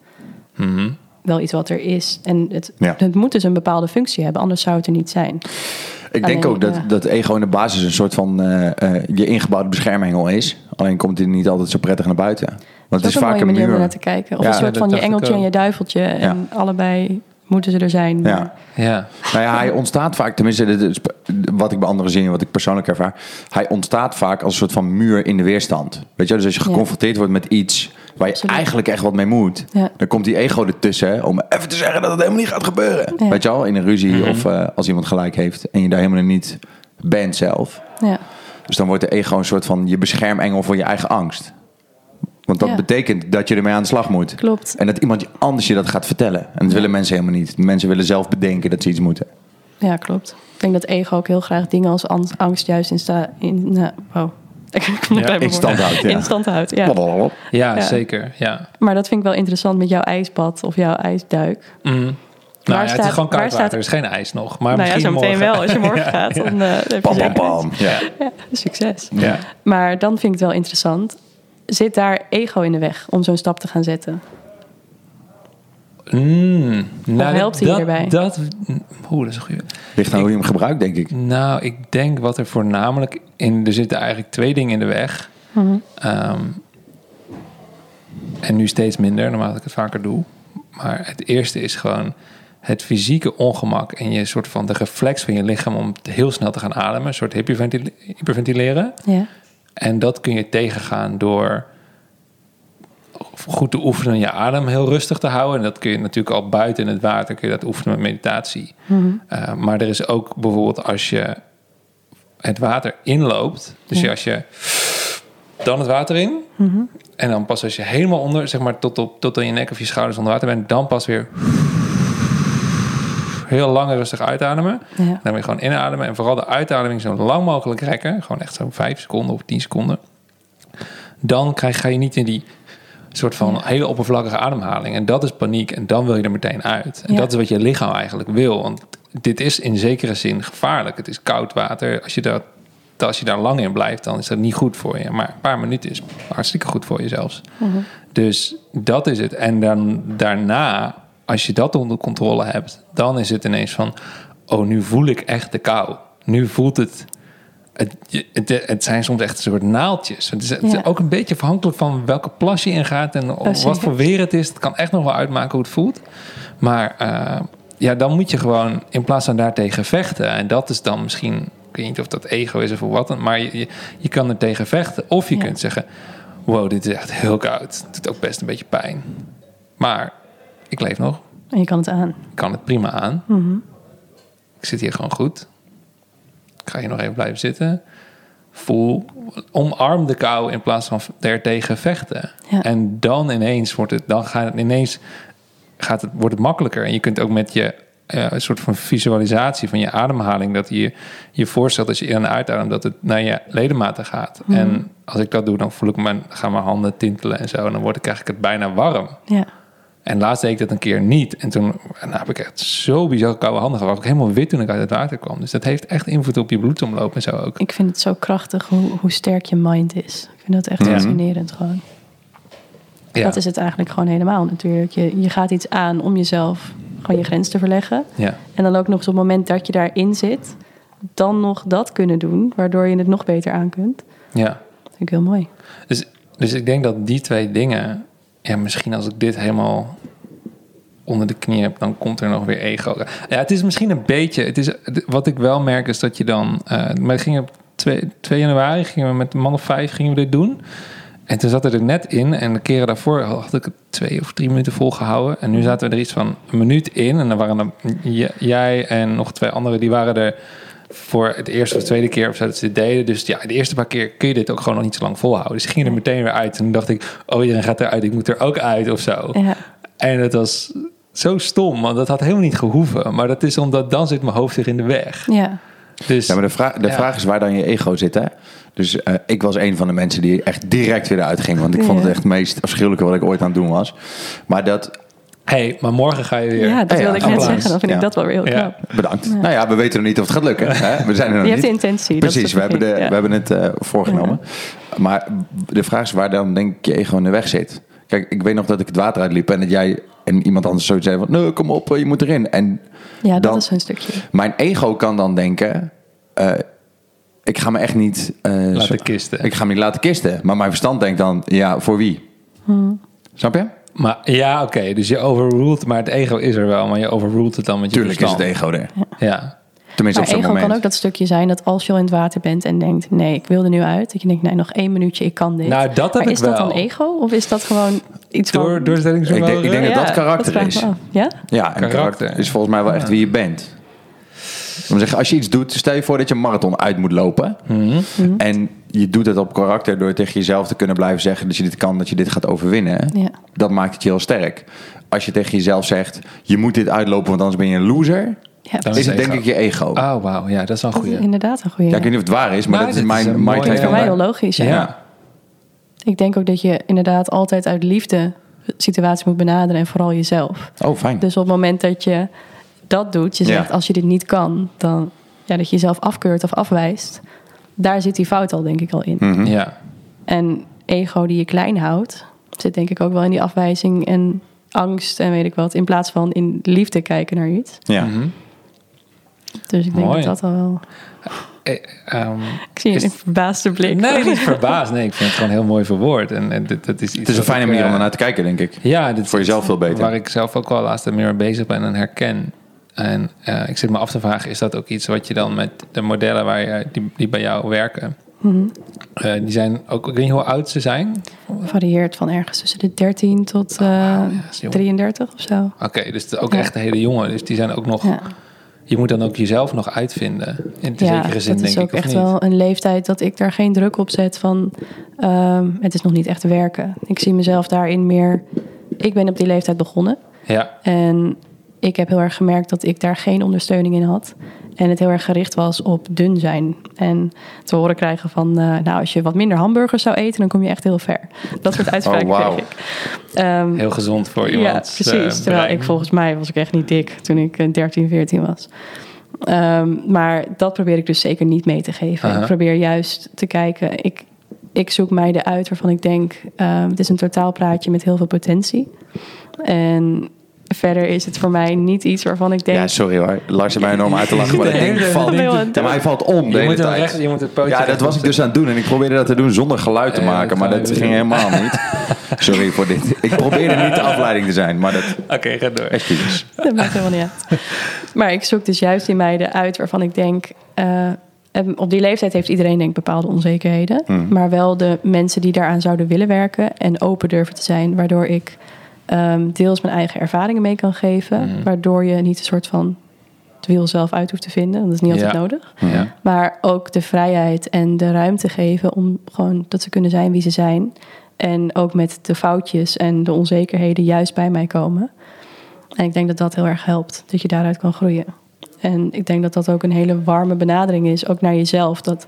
Mhm. Wel iets wat er is. En het, Ja. het moet dus een bepaalde functie hebben, anders zou het er niet zijn. Ik denk Alleen, ook dat, ja. dat ego in de basis een soort van eh, eh, je ingebouwde beschermhengel is. Alleen komt hij niet altijd zo prettig naar buiten. Want Dat is ook een mooie manier om er naar te kijken. Of Ja, een soort van je engeltje en je duiveltje. En allebei moeten ze er zijn. Ja. maar- Ja. Nou ja, hij ontstaat vaak, tenminste, dit is wat ik bij anderen zie en wat ik persoonlijk ervaar. Hij ontstaat vaak als een soort van muur in de weerstand. Weet je, dus als je Ja. geconfronteerd wordt met iets waar je Absoluut. eigenlijk echt wat mee moet, Ja. dan komt die ego ertussen om even te zeggen dat het helemaal niet gaat gebeuren. Ja. Weet je al, in een ruzie Mhm. of eh, als iemand gelijk heeft en je daar helemaal niet bent zelf. Ja. Dus dan wordt de ego een soort van je beschermengel voor je eigen angst. Want dat Ja. betekent dat je ermee aan de slag moet. Klopt. En dat iemand anders je dat gaat vertellen. En dat willen mensen helemaal niet. Mensen willen zelf bedenken dat ze iets moeten. Ja, klopt. Ik denk dat ego ook heel graag dingen als an- angst juist in sta in nou, wow. <laughs> Ik kom er Ja, in stand houdt, ja. In stand houdt, ja. Ja, Ja. zeker. Ja. Maar dat vind ik wel interessant met jouw ijsbad of jouw ijsduik. Mhm. Nou ja, het is staat- gewoon koud waar staat- water. Er is geen ijs nog. Maar nou ja, misschien zo meteen morgen. wel. Als je morgen <laughs> gaat, dan eh, heb je Pam, pam, zeker pam. Ja. <laughs> Ja, succes. Ja. Maar dan vind ik het wel interessant. Zit daar ego in de weg om zo'n stap te gaan zetten? Mm, nou, helpt hij dat, hierbij? Dat, oeh, dat is een goede. Ligt aan hoe je hem gebruikt, denk ik. Nou, ik denk wat er voornamelijk in... Er zitten eigenlijk twee dingen in de weg. Mhm. Ehm, en nu steeds minder, naarmate ik het vaker doe. Maar het eerste is gewoon het fysieke ongemak... en je soort van de reflex van je lichaam om heel snel te gaan ademen. Een soort hyperventil- hyperventileren. Ja. En dat kun je tegengaan door goed te oefenen je adem heel rustig te houden. En dat kun je natuurlijk al buiten in het water kun je dat oefenen met meditatie. Uh, maar er is ook bijvoorbeeld als je het water inloopt. Dus Ja. als je dan het water in. En dan pas als je helemaal onder, zeg maar tot, op, tot aan je nek of je schouders onder water bent, dan pas weer heel lang rustig uitademen. Ja. Dan weer gewoon inademen. En vooral de uitademing zo lang mogelijk rekken. Gewoon echt zo'n 5 seconden of 10 seconden. Dan krijg, ga je niet in die soort van hele oppervlakkige ademhaling. En dat is paniek. En dan wil je er meteen uit. En Ja. dat is wat je lichaam eigenlijk wil. Want dit is in zekere zin gevaarlijk. Het is koud water. Als je, dat, als je daar lang in blijft, dan is dat niet goed voor je. Maar een paar minuten is hartstikke goed voor je zelfs. Dus dat is het. En dan daarna, als je dat onder controle hebt, dan is het ineens van: oh, nu voel ik echt de kou. Nu voelt het. Het, het, het zijn soms echt een soort naaldjes. Het is, het is Ja. ook een beetje afhankelijk van welke plas je ingaat en wat voor weer het is. Het kan echt nog wel uitmaken hoe het voelt. Maar eh, ja, dan moet je gewoon in plaats van daartegen vechten. En dat is dan misschien, ik weet niet of dat ego is of wat maar je, je, je kan er tegen vechten. Of je Ja. kunt zeggen: wow, dit is echt heel koud. Het doet ook best een beetje pijn. Maar ik leef nog. En je kan het aan. Ik kan het prima aan. Ik zit hier gewoon goed. Ik ga hier nog even blijven zitten. Voel, omarm de kou in plaats van ertegen vechten. Ja. En dan ineens wordt het, dan gaat het ineens, gaat het, wordt het makkelijker. En je kunt ook met je eh, een soort van visualisatie van je ademhaling, dat je je voorstelt als je in en uitademt, dat het naar je ledematen gaat. En als ik dat doe, dan voel ik mijn, gaan mijn handen tintelen en zo. En dan word ik eigenlijk het bijna warm. Ja. En laatst deed ik dat een keer niet. En toen en dan heb ik echt zo bizar koude handen gehad. Ik helemaal wit toen ik uit het water kwam. Dus dat heeft echt invloed op je bloedsomloop en zo ook. Ik vind het zo krachtig hoe, hoe sterk je mind is. Ik vind dat echt Ja. fascinerend gewoon. Ja. Dat is het eigenlijk gewoon helemaal natuurlijk. Je, je gaat iets aan om jezelf gewoon je grens te verleggen. Ja. En dan ook nog eens op het moment dat je daarin zit, dan nog dat kunnen doen, waardoor je het nog beter aan kunt. ja. Dat vind ik heel mooi. Dus, dus ik denk dat die twee dingen... Ja, misschien als ik dit helemaal onder de knie heb... dan komt er nog weer ego. Ja, het is misschien een beetje... Het is, wat ik wel merk is dat je dan... eh maar gingen op 2, 2 januari gingen we met een man of vijf gingen we dit doen... En toen zat het er net in. En de keren daarvoor had ik het twee of drie minuten volgehouden. En nu zaten we er iets van een minuut in. En dan waren er jij en nog twee anderen... die waren er voor het eerste of tweede keer of zo dat ze dit deden. Dus ja, de eerste paar keer kun je dit ook gewoon nog niet zo lang volhouden. Dus ik ging er meteen weer uit. En toen dacht ik, oh iedereen gaat eruit. Ik moet er ook uit of zo. Ja, En het was zo stom, want dat had helemaal niet gehoeven. Maar dat is omdat dan zit mijn hoofd zich in de weg. ja, Dus Ja, maar de, vraag, de Ja. vraag is waar dan je ego zit, hè? Dus eh, ik was een van de mensen die echt direct weer eruit ging. Want ik vond het echt het meest afschuwelijke wat ik ooit aan het doen was. Maar dat, hey, maar morgen ga je weer. ja, dat wilde ik net zeggen. Dan vind Ja. ik dat wel weer heel Ja. knap. bedankt. Nou ja, we weten nog niet of het gaat lukken. <laughs> Hè? We zijn er nog Je hebt de intentie. Precies, we hebben, de, we hebben het eh, voorgenomen. Maar de vraag is waar dan denk ik je ego in de weg zit. Kijk, ik weet nog dat ik het water uitliep en dat jij en iemand anders zoiets zei van... Nee, kom op, je moet erin. En Ja, dat dan- is een stukje. mijn ego kan dan denken... eh, ik ga me echt niet... eh, Laten zo- kisten. Ik ga me niet laten kisten. Maar mijn verstand denkt dan, ja, voor wie? Snap je? Maar ja, oké, dus je overruled, maar het ego is er wel, maar je overruled het dan met je Tuurlijk is het ego er. Ja, Tenminste Maar op zo'n ego moment. kan ook dat stukje zijn dat als je al in het water bent en denkt... nee, ik wil er nu uit. Dat je denkt, nee, nog één minuutje, ik kan dit. Nou, dat heb maar ik is dat dan ego? Of is dat gewoon iets door, van... Ik doorzettingsvermogen. denk, ik denk dat dat karakter ik is. Ja? Ja, en karakter. Karakter. is volgens mij wel echt wie je bent. Om te zeggen, als je iets doet, stel je voor dat je een marathon uit moet lopen. Mhm. En je doet het op karakter door tegen jezelf te kunnen blijven zeggen dat je dit kan, dat je dit gaat overwinnen. Ja. Dat maakt het je heel sterk. Als je tegen jezelf zegt, je moet dit uitlopen, want anders ben je een loser. Ja, Dan Is het ego. denk ik je ego. Oh, wauw, ja, dat is wel een dat is goeie. inderdaad een goede. Ja, ik weet niet of het waar is, maar Nou, dat is mijn, een mijn voor mij heel logisch. Ja. Ja. Ik denk ook dat je inderdaad altijd uit liefde situaties moet benaderen en vooral jezelf. Oh, fijn. Dus op het moment dat je dat doet, je Ja. zegt als je dit niet kan, dan ja, dat je jezelf afkeurt of afwijst. Daar zit die fout al denk ik al in. Mhm. Ja, En ego die je klein houdt, zit denk ik ook wel in die afwijzing en angst en weet ik wat. In plaats van in liefde kijken naar iets. Ja. Mhm. Dus ik denk Mooi. dat dat al wel... Eh, ehm, Ik zie Is- een verbaasde blik. nee, niet verbaasd. Nee, ik vind het gewoon heel mooi verwoord. En, en dit, dat is iets Het is een fijne manier om eh, ernaar te kijken, denk ik. Ja, dit is Voor jezelf veel beter. Waar ik zelf ook wel laatst meer mee bezig ben en herken. En eh, ik zit me af te vragen, is dat ook iets wat je dan met de modellen waar je, die, die bij jou werken, Mhm. eh, die zijn ook, ik weet niet hoe oud ze zijn. Varieert van ergens tussen de 13 tot eh, Oh, ja, is jong. 33 of zo. Oké, dus ook Ja. echt de hele jongen. Dus die zijn ook nog, Ja. je moet dan ook jezelf nog uitvinden. In zekere zin, denk is ook ik, of echt niet? wel een leeftijd dat ik daar geen druk op zet van ehm, het is nog niet echt werken. Ik zie mezelf daarin meer. Ik ben op die leeftijd begonnen Ja, en ik heb heel erg gemerkt dat ik daar geen ondersteuning in had. En het heel erg gericht was op dun zijn. En te horen krijgen van, eh, nou, als je wat minder hamburgers zou eten, dan kom je echt heel ver. Dat soort <laughs> uitspraken Oh, kreeg ik. Ehm, heel gezond voor ja, iemand. precies. eh, Terwijl brein. ik volgens mij was ik echt niet dik toen ik eh, 13, 14 was. Ehm, maar dat probeer ik dus zeker niet mee te geven. Ik probeer juist te kijken. Ik, ik zoek meiden uit waarvan ik denk... ehm, het is een totaalplaatje met heel veel potentie. En verder is het voor mij niet iets waarvan ik denk... Ja, sorry hoor. Lars heeft mij enorm uit te lachen, <laughs> maar dat ding valt, ja, maar hij valt om de Je hele moet, hem tijd. recht, je moet het pootje Ja, dat was ik dus aan het doen. En ik probeerde dat te doen zonder geluid te maken. Maar dat ging doen. helemaal niet. <laughs> Sorry voor dit. Ik probeerde niet de afleiding te zijn. Maar dat... Oké, ga door. Excuses. Dat maakt helemaal niet uit. Maar ik zoek dus juist die meiden uit waarvan ik denk... eh, op die leeftijd heeft iedereen denk ik bepaalde onzekerheden. Hmm. Maar wel de mensen die daaraan zouden willen werken... en open durven te zijn. Waardoor ik ehm, deels mijn eigen ervaringen mee kan geven. Hmm. Waardoor je niet een soort van het wiel zelf uit hoeft te vinden. Dat is niet altijd Ja. nodig. Ja. Maar ook de vrijheid en de ruimte geven om gewoon dat ze kunnen zijn wie ze zijn. En ook met de foutjes en de onzekerheden juist bij mij komen. En ik denk dat dat heel erg helpt, dat je daaruit kan groeien. En ik denk dat dat ook een hele warme benadering is, ook naar jezelf. Dat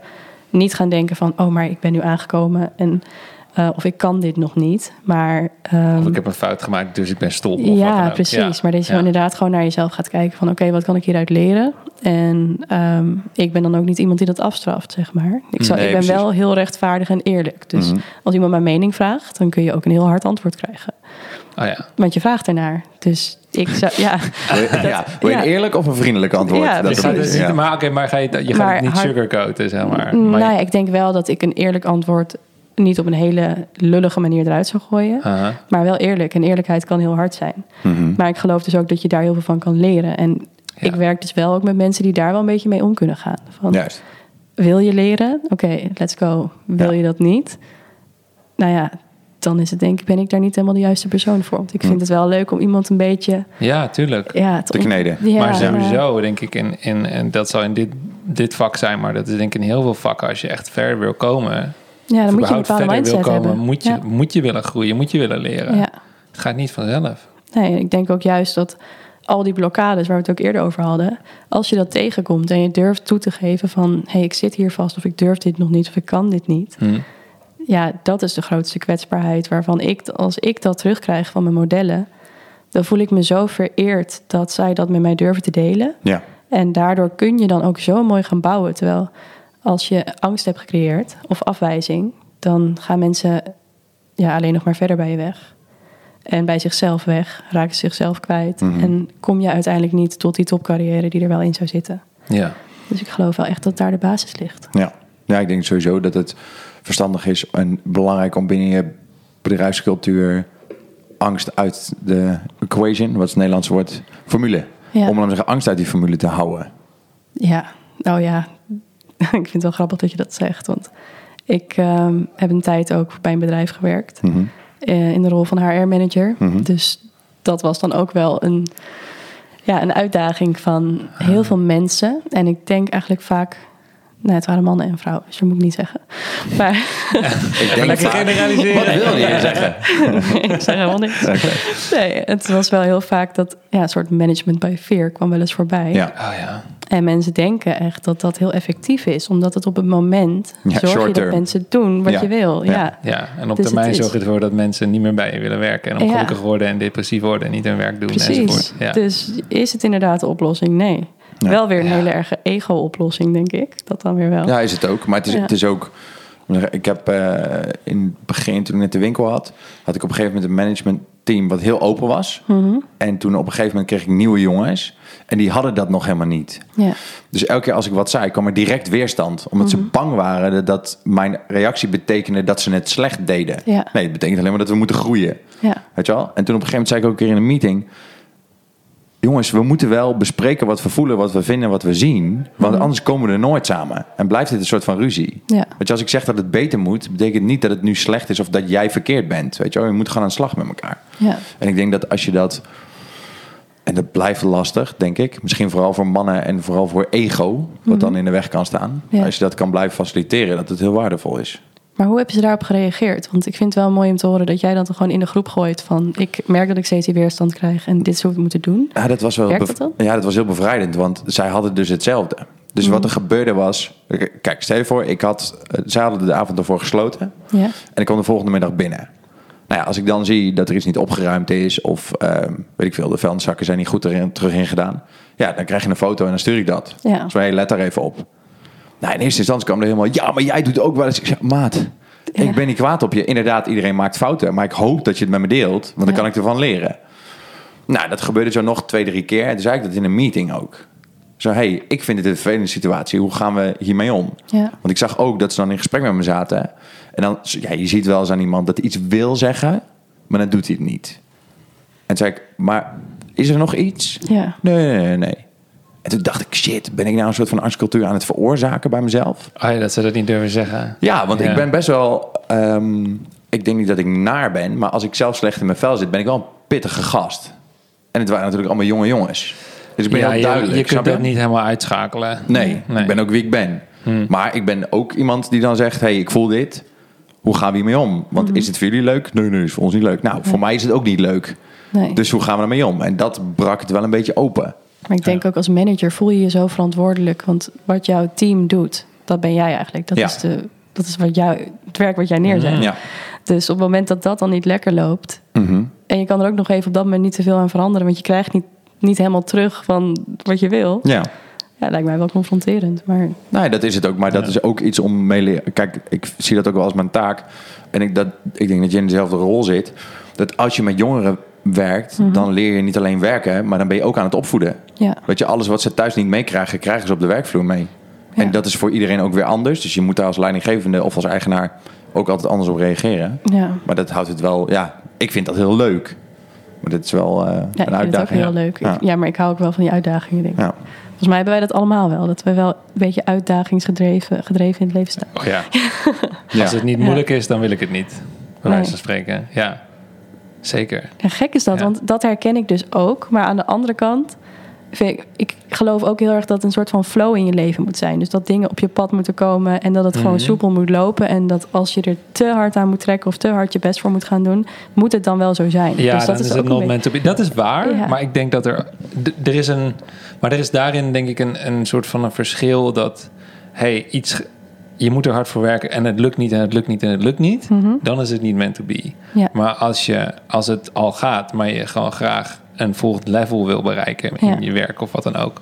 niet gaan denken van, oh, maar ik ben nu aangekomen en eh, of ik kan dit nog niet. Maar ehm, Of ik heb een fout gemaakt, dus ik ben stom. Of wat dan ja, precies. Ja. Maar dat je Ja. inderdaad gewoon naar jezelf gaat kijken van... oké, wat kan ik hieruit leren? En ehm, ik ben dan ook niet iemand die dat afstraft, zeg maar. Ik, zou, Nee, ik ben precies. wel heel rechtvaardig en eerlijk. Dus Mhm. als iemand mijn mening vraagt... dan kun je ook een heel hard antwoord krijgen. Oh ja. Want je vraagt ernaar. Dus ik zou... Ja, <laughs> Wil je, ja, wil je een eerlijk of een vriendelijk antwoord? Ja, dat gaat niet, ja. maar oké, maar ga je, je gaat Maar het niet hard- sugarcoaten, zeg maar. maar nou ja, ik denk wel dat ik een eerlijk antwoord... niet op een hele lullige manier eruit zou gooien. Maar wel eerlijk. En eerlijkheid kan heel hard zijn. Mhm. Maar ik geloof dus ook dat je daar heel veel van kan leren. En Ja. ik werk dus wel ook met mensen die daar wel een beetje mee om kunnen gaan. Van, Juist. Wil je leren? Oké, let's go. Wil Ja. je dat niet? Nou ja, dan is het denk ik, ben ik daar niet helemaal de juiste persoon voor. Want ik vind Hm. het wel leuk om iemand een beetje... Ja, tuurlijk. Ja, Te kneden. Ja, maar sowieso denk ik, in, in, en dat zal in dit, dit vak zijn, maar dat is denk ik in heel veel vakken, als je echt verder wil komen, Ja, dan moet je een bepaalde mindset komen, hebben. moet je, Ja. moet je willen groeien, moet je willen leren. Ja. Het gaat niet vanzelf. Nee, ik denk ook juist dat al die blokkades waar we het ook eerder over hadden, als je dat tegenkomt en je durft toe te geven van hé, hey, ik zit hier vast of ik durf dit nog niet of ik kan dit niet. Hm. Ja, dat is de grootste kwetsbaarheid waarvan ik, als ik dat terugkrijg van mijn modellen, dan voel ik me zo vereerd dat zij dat met mij durven te delen. Ja. En daardoor kun je dan ook zo mooi gaan bouwen. Terwijl als je angst hebt gecreëerd of afwijzing, dan gaan mensen ja, alleen nog maar verder bij je weg. En bij zichzelf weg, raken ze zichzelf kwijt. Mhm. En kom je uiteindelijk niet tot die topcarrière die er wel in zou zitten. Ja. Dus ik geloof wel echt dat daar de basis ligt. Ja. ja, ik denk sowieso dat het verstandig is en belangrijk om binnen je bedrijfscultuur, angst uit de equation, wat is het Nederlandse woord? Formule. Ja. Om dan zeggen angst uit die formule te houden. Ja, nou ja, <laughs> ik vind het wel grappig dat je dat zegt. Want ik ehm, heb een tijd ook bij een bedrijf gewerkt. Mhm. eh, in de rol van HR-manager. Mhm. Dus dat was dan ook wel een, ja, een uitdaging van heel veel mensen. En ik denk eigenlijk vaak... Nou, het waren mannen en vrouwen, dus dat moet ik niet zeggen. Maar <laughs> Ik denk lekker vaak- generaliseren. Wat wil je zeggen? <laughs> ik zeg helemaal niks. Nee, het was wel heel vaak dat ja, een soort management by fear kwam wel eens voorbij. Ja. Oh ja. En mensen denken echt dat dat heel effectief is. Omdat het op het moment Ja, zorg je dat mensen doen wat Ja. je wil. Ja. Ja. Ja, en op Dus termijn zorgt het ervoor dat mensen niet meer bij je willen werken. En Ja. ongelukkig worden en depressief worden en niet hun werk doen Precies. enzovoort. Ja. Dus is het inderdaad de oplossing? Nee. Ja. Wel weer een Ja. hele erge ego-oplossing, denk ik. Dat dan weer wel. Ja, is het ook. Maar het is, Ja. het is ook... Ik heb eh, in het begin, toen ik net de winkel had... had ik op een gegeven moment een managementteam wat heel open was. Mhm. En toen op een gegeven moment kreeg ik nieuwe jongens. En die hadden dat nog helemaal niet. Ja. Dus elke keer als ik wat zei, kwam er direct weerstand. Omdat Mhm. ze bang waren dat- mijn reactie betekende dat ze het slecht deden. Nee, het betekent alleen maar dat we moeten groeien. Ja. Weet je wel? En toen op een gegeven moment zei ik ook een keer in een meeting... Jongens, we moeten wel bespreken wat we voelen, wat we vinden, wat we zien. Want Mhm. anders komen we er nooit samen. En blijft dit een soort van ruzie. Ja. Weet je, als ik zeg dat het beter moet, betekent niet dat het nu slecht is of dat jij verkeerd bent. Weet je? Je moet gewoon aan de slag met elkaar. Ja. En ik denk dat als je dat. En dat blijft lastig, denk ik. Misschien vooral voor mannen en vooral voor ego, wat dan in de weg kan staan. Mhm. Ja. Als je dat kan blijven faciliteren, dat het heel waardevol is. Maar hoe hebben ze daarop gereageerd? Want ik vind het wel mooi om te horen dat jij dat er gewoon in de groep gooit van... ik merk dat ik steeds die weerstand krijg en dit het moeten doen. Ja, dat was wel dat dan? Ja, dat was heel bevrijdend, want zij hadden dus hetzelfde. Dus wat er gebeurde was. Kijk, stel je voor, ik had, eh, zij hadden de avond ervoor gesloten. Ja. En ik kwam de volgende middag binnen. Nou ja, als ik dan zie dat er iets niet opgeruimd is, of ehm, weet ik veel, de vuilniszakken zijn niet goed erin, terug ingedaan. Ja, dan krijg je een foto en dan stuur ik dat. Ja. Zo, hey, let daar even op. Nou, in eerste instantie kwam er helemaal, ja, maar jij doet ook wel eens. Ik zeg, maat, Ja. ik ben niet kwaad op je. Inderdaad, iedereen maakt fouten, maar ik hoop dat je het met me deelt, want dan Ja. kan ik ervan leren. Nou, dat gebeurde zo nog twee, drie keer. En toen zei ik dat in een meeting ook. Zo, hey, ik vind het een vervelende situatie. Hoe gaan we hiermee om? Ja. Want ik zag ook dat ze dan in gesprek met me zaten. En dan, ja, je ziet wel eens aan iemand dat hij iets wil zeggen, maar dan doet hij het niet. En toen zei ik, maar is er nog iets? Ja. Nee, nee, nee, nee. En toen dacht ik, shit, ben ik nou een soort van angstcultuur aan het veroorzaken bij mezelf? Oh ja, dat ze dat niet durven zeggen. Ja, want Ja. ik ben best wel. ehm, ik denk niet dat ik naar ben, maar als ik zelf slecht in mijn vel zit, ben ik wel een pittige gast. En het waren natuurlijk allemaal jonge jongens. Dus ik ben ja, heel je- duidelijk. Je, snap kunt dat niet helemaal uitschakelen. Nee, ik ben ook wie ik ben. Hmm. Maar ik ben ook iemand die dan zegt: hey, ik voel dit. Hoe gaan we hiermee om? Want Mhm. is het voor jullie leuk? Nee, nee, is voor ons niet leuk. Nou, voor mij is het ook niet leuk. Nee. Dus hoe gaan we ermee om? En dat brak het wel een beetje open. Maar ik denk ook als manager voel je je zo verantwoordelijk. Want wat jouw team doet, dat ben jij eigenlijk. Dat Ja. is, de, dat is wat jou, het werk wat jij neerzet. Ja. Dus op het moment dat dat dan niet lekker loopt... Mhm. en je kan er ook nog even op dat moment niet te veel aan veranderen... want je krijgt niet, niet helemaal terug van wat je wil... ja. Ja, lijkt mij wel confronterend. Maar Nee, dat is het ook. Maar dat is ook iets om mee leren. Kijk, ik zie dat ook wel als mijn taak. En ik, dat, ik denk dat je in dezelfde rol zit. Dat als je met jongeren werkt, dan leer je niet alleen werken, maar dan ben je ook aan het opvoeden. ja, Weet je, alles wat ze thuis niet meekrijgen, krijgen ze op de werkvloer mee. Ja. En dat is voor iedereen ook weer anders. Dus je moet daar als leidinggevende of als eigenaar ook altijd anders op reageren. ja. Maar dat houdt het wel, ja, ik vind dat heel leuk. Maar dit is wel eh, ja een ik vind het ook uitdaging. heel leuk. Ja. Ik- ja, maar ik hou ook wel van die uitdagingen. Denk ik. Ja. Volgens mij hebben wij dat allemaal wel. Dat we wel een beetje uitdagingsgedreven gedreven in het leven staan. Oh ja. Ja. <laughs> Als het niet Ja. moeilijk is, dan wil ik het niet. Bij Nee. wijze van spreken. Ja, zeker. Ja, gek is dat, Ja. want dat herken ik dus ook. Maar aan de andere kant, vind ik, ik geloof ook heel erg dat een soort van flow in je leven moet zijn. Dus dat dingen op je pad moeten komen en dat het gewoon Mhm. soepel moet lopen. En dat als je er te hard aan moet trekken of te hard je best voor moet gaan doen, moet het dan wel zo zijn. Ja, dus dat is ook het een not beetje-. Dat is waar, Ja. maar ik denk dat er... er is een... Maar er is daarin denk ik een, een soort van een verschil dat... hey, iets... Je moet er hard voor werken en het lukt niet en het lukt niet en het lukt niet. Dan is het niet meant to be. Ja. Maar als, je, als het al gaat, maar je gewoon graag een volgend level wil bereiken in Ja. je werk of wat dan ook.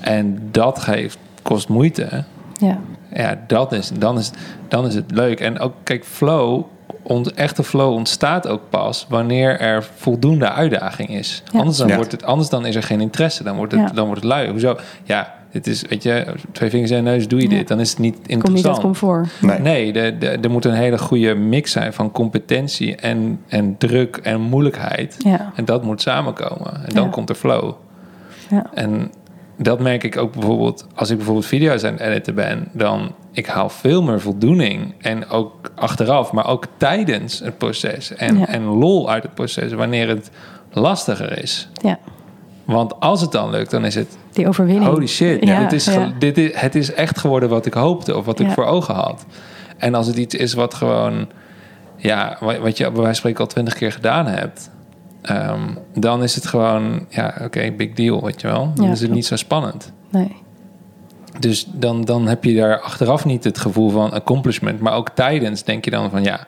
En dat geeft, kost moeite. Ja, Ja, dat is, dan, is, dan is het leuk. En ook, kijk, flow, ont, echte flow ontstaat ook pas wanneer er voldoende uitdaging is. Ja. Anders, dan Ja. wordt het, anders dan is er geen interesse. Dan wordt het, Ja. dan wordt het lui. Hoezo? Ja, dit is, weet je, twee vingers in de neus doe je Ja. dit. Dan is het niet Kom niet uit interessant. comfort. Nee. Nee, de, de, er moet een hele goede mix zijn van competentie en, en druk en moeilijkheid. Ja. En dat moet samenkomen. En dan Ja. komt er flow. Ja. En dat merk ik ook bijvoorbeeld als ik bijvoorbeeld video's aan het editen ben, dan ik haal veel meer voldoening. En ook achteraf, maar ook tijdens het proces. En, Ja. en lol uit het proces wanneer het lastiger is. ja, Want als het dan lukt, dan is het die overwinning. holy shit. Ja, dit is, ja. dit is, het is echt geworden wat ik hoopte of wat ik voor ogen had. En als het iets is wat gewoon, ja, wa- wat je bij wijze van spreken al twintig keer gedaan hebt. ehm, dan is het gewoon, ja, oké, big deal, weet je wel. Dan is het niet zo spannend. Nee. Dus dan, dan heb je daar achteraf niet het gevoel van accomplishment. Maar ook tijdens denk je dan van ja,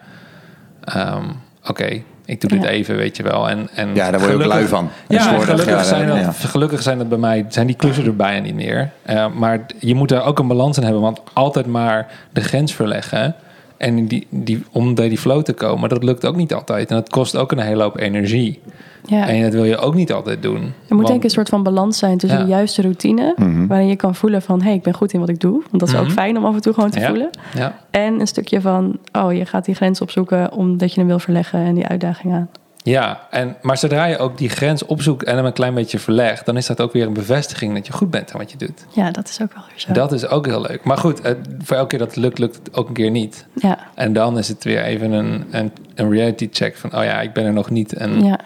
ehm, oké, ik doe dit Ja. even, weet je wel. En, en Ja, daar word je ook lui van. Ja, gelukkig, ja, zijn dat, ja. gelukkig zijn dat bij mij, zijn die klussen er bijna niet meer. Eh, maar je moet daar ook een balans in hebben. Want altijd maar de grens verleggen. En die, die, om bij die flow te komen, dat lukt ook niet altijd. En dat kost ook een hele hoop energie. Ja. En dat wil je ook niet altijd doen. Er moet Want- denk ik een soort van balans zijn tussen Ja. de juiste routine, Mhm. waarin je kan voelen van, hé, hey, ik ben goed in wat ik doe. Want dat is ook Mhm. fijn om af en toe gewoon te Ja. voelen. Ja. En een stukje van, oh, je gaat die grens opzoeken omdat je hem wil verleggen en die uitdaging aan. Ja, en, maar zodra je ook die grens opzoekt en hem een klein beetje verlegt, dan is dat ook weer een bevestiging dat je goed bent aan wat je doet. Ja, dat is ook wel weer zo. Dat is ook heel leuk. Maar goed, het- voor elke keer dat het lukt, lukt het ook een keer niet. Ja, En dan is het weer even een, een, een reality check van, oh ja, ik ben er nog niet en ja,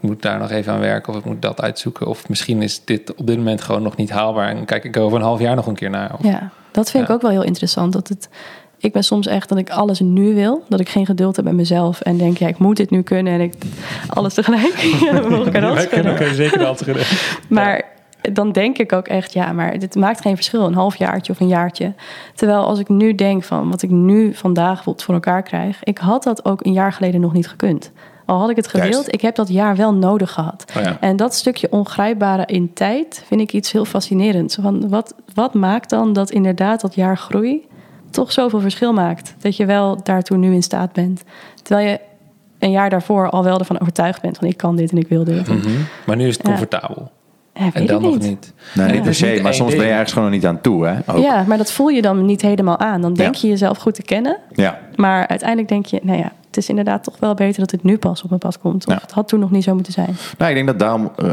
ik moet daar nog even aan werken of ik moet dat uitzoeken. Of misschien is dit op dit moment gewoon nog niet haalbaar en kijk ik er over een half jaar nog een keer naar. Of, ja. Dat vind Ja. ik ook wel heel interessant. Dat het, ik ben soms echt dat ik alles nu wil. Dat ik geen geduld heb met mezelf. En denk, ja, ik moet dit nu kunnen. En ik alles tegelijk. <laughs> ja, we mogen elkaar alles kunnen. zeker dat <laughs> Maar dan denk ik ook echt, ja, maar dit maakt geen verschil. Een halfjaartje of een jaartje. Terwijl als ik nu denk van wat ik nu vandaag bijvoorbeeld voor elkaar krijg. Ik had dat ook een jaar geleden nog niet gekund. Al had ik het gewild, Juist. ik heb dat jaar wel nodig gehad. Oh ja. En dat stukje ongrijpbare in tijd vind ik iets heel fascinerends. Van wat, wat maakt dan dat inderdaad dat jaar groei toch zoveel verschil maakt? Dat je wel daartoe nu in staat bent. Terwijl je een jaar daarvoor al wel ervan overtuigd bent van ik kan dit en ik wil dit. Mhm. Maar nu is het comfortabel. Ja, En dan nog niet. niet. Nee, niet Ja. per se, niet maar soms ben je ergens gewoon nog niet aan toe, hè? Ook. Ja, maar dat voel je dan niet helemaal aan. Dan denk Ja. je jezelf goed te kennen. Ja. Maar uiteindelijk denk je, nou ja, het is inderdaad toch wel beter dat het nu pas op mijn pad komt. Of Ja. het had toen nog niet zo moeten zijn. Nou, ik denk dat daarom eh,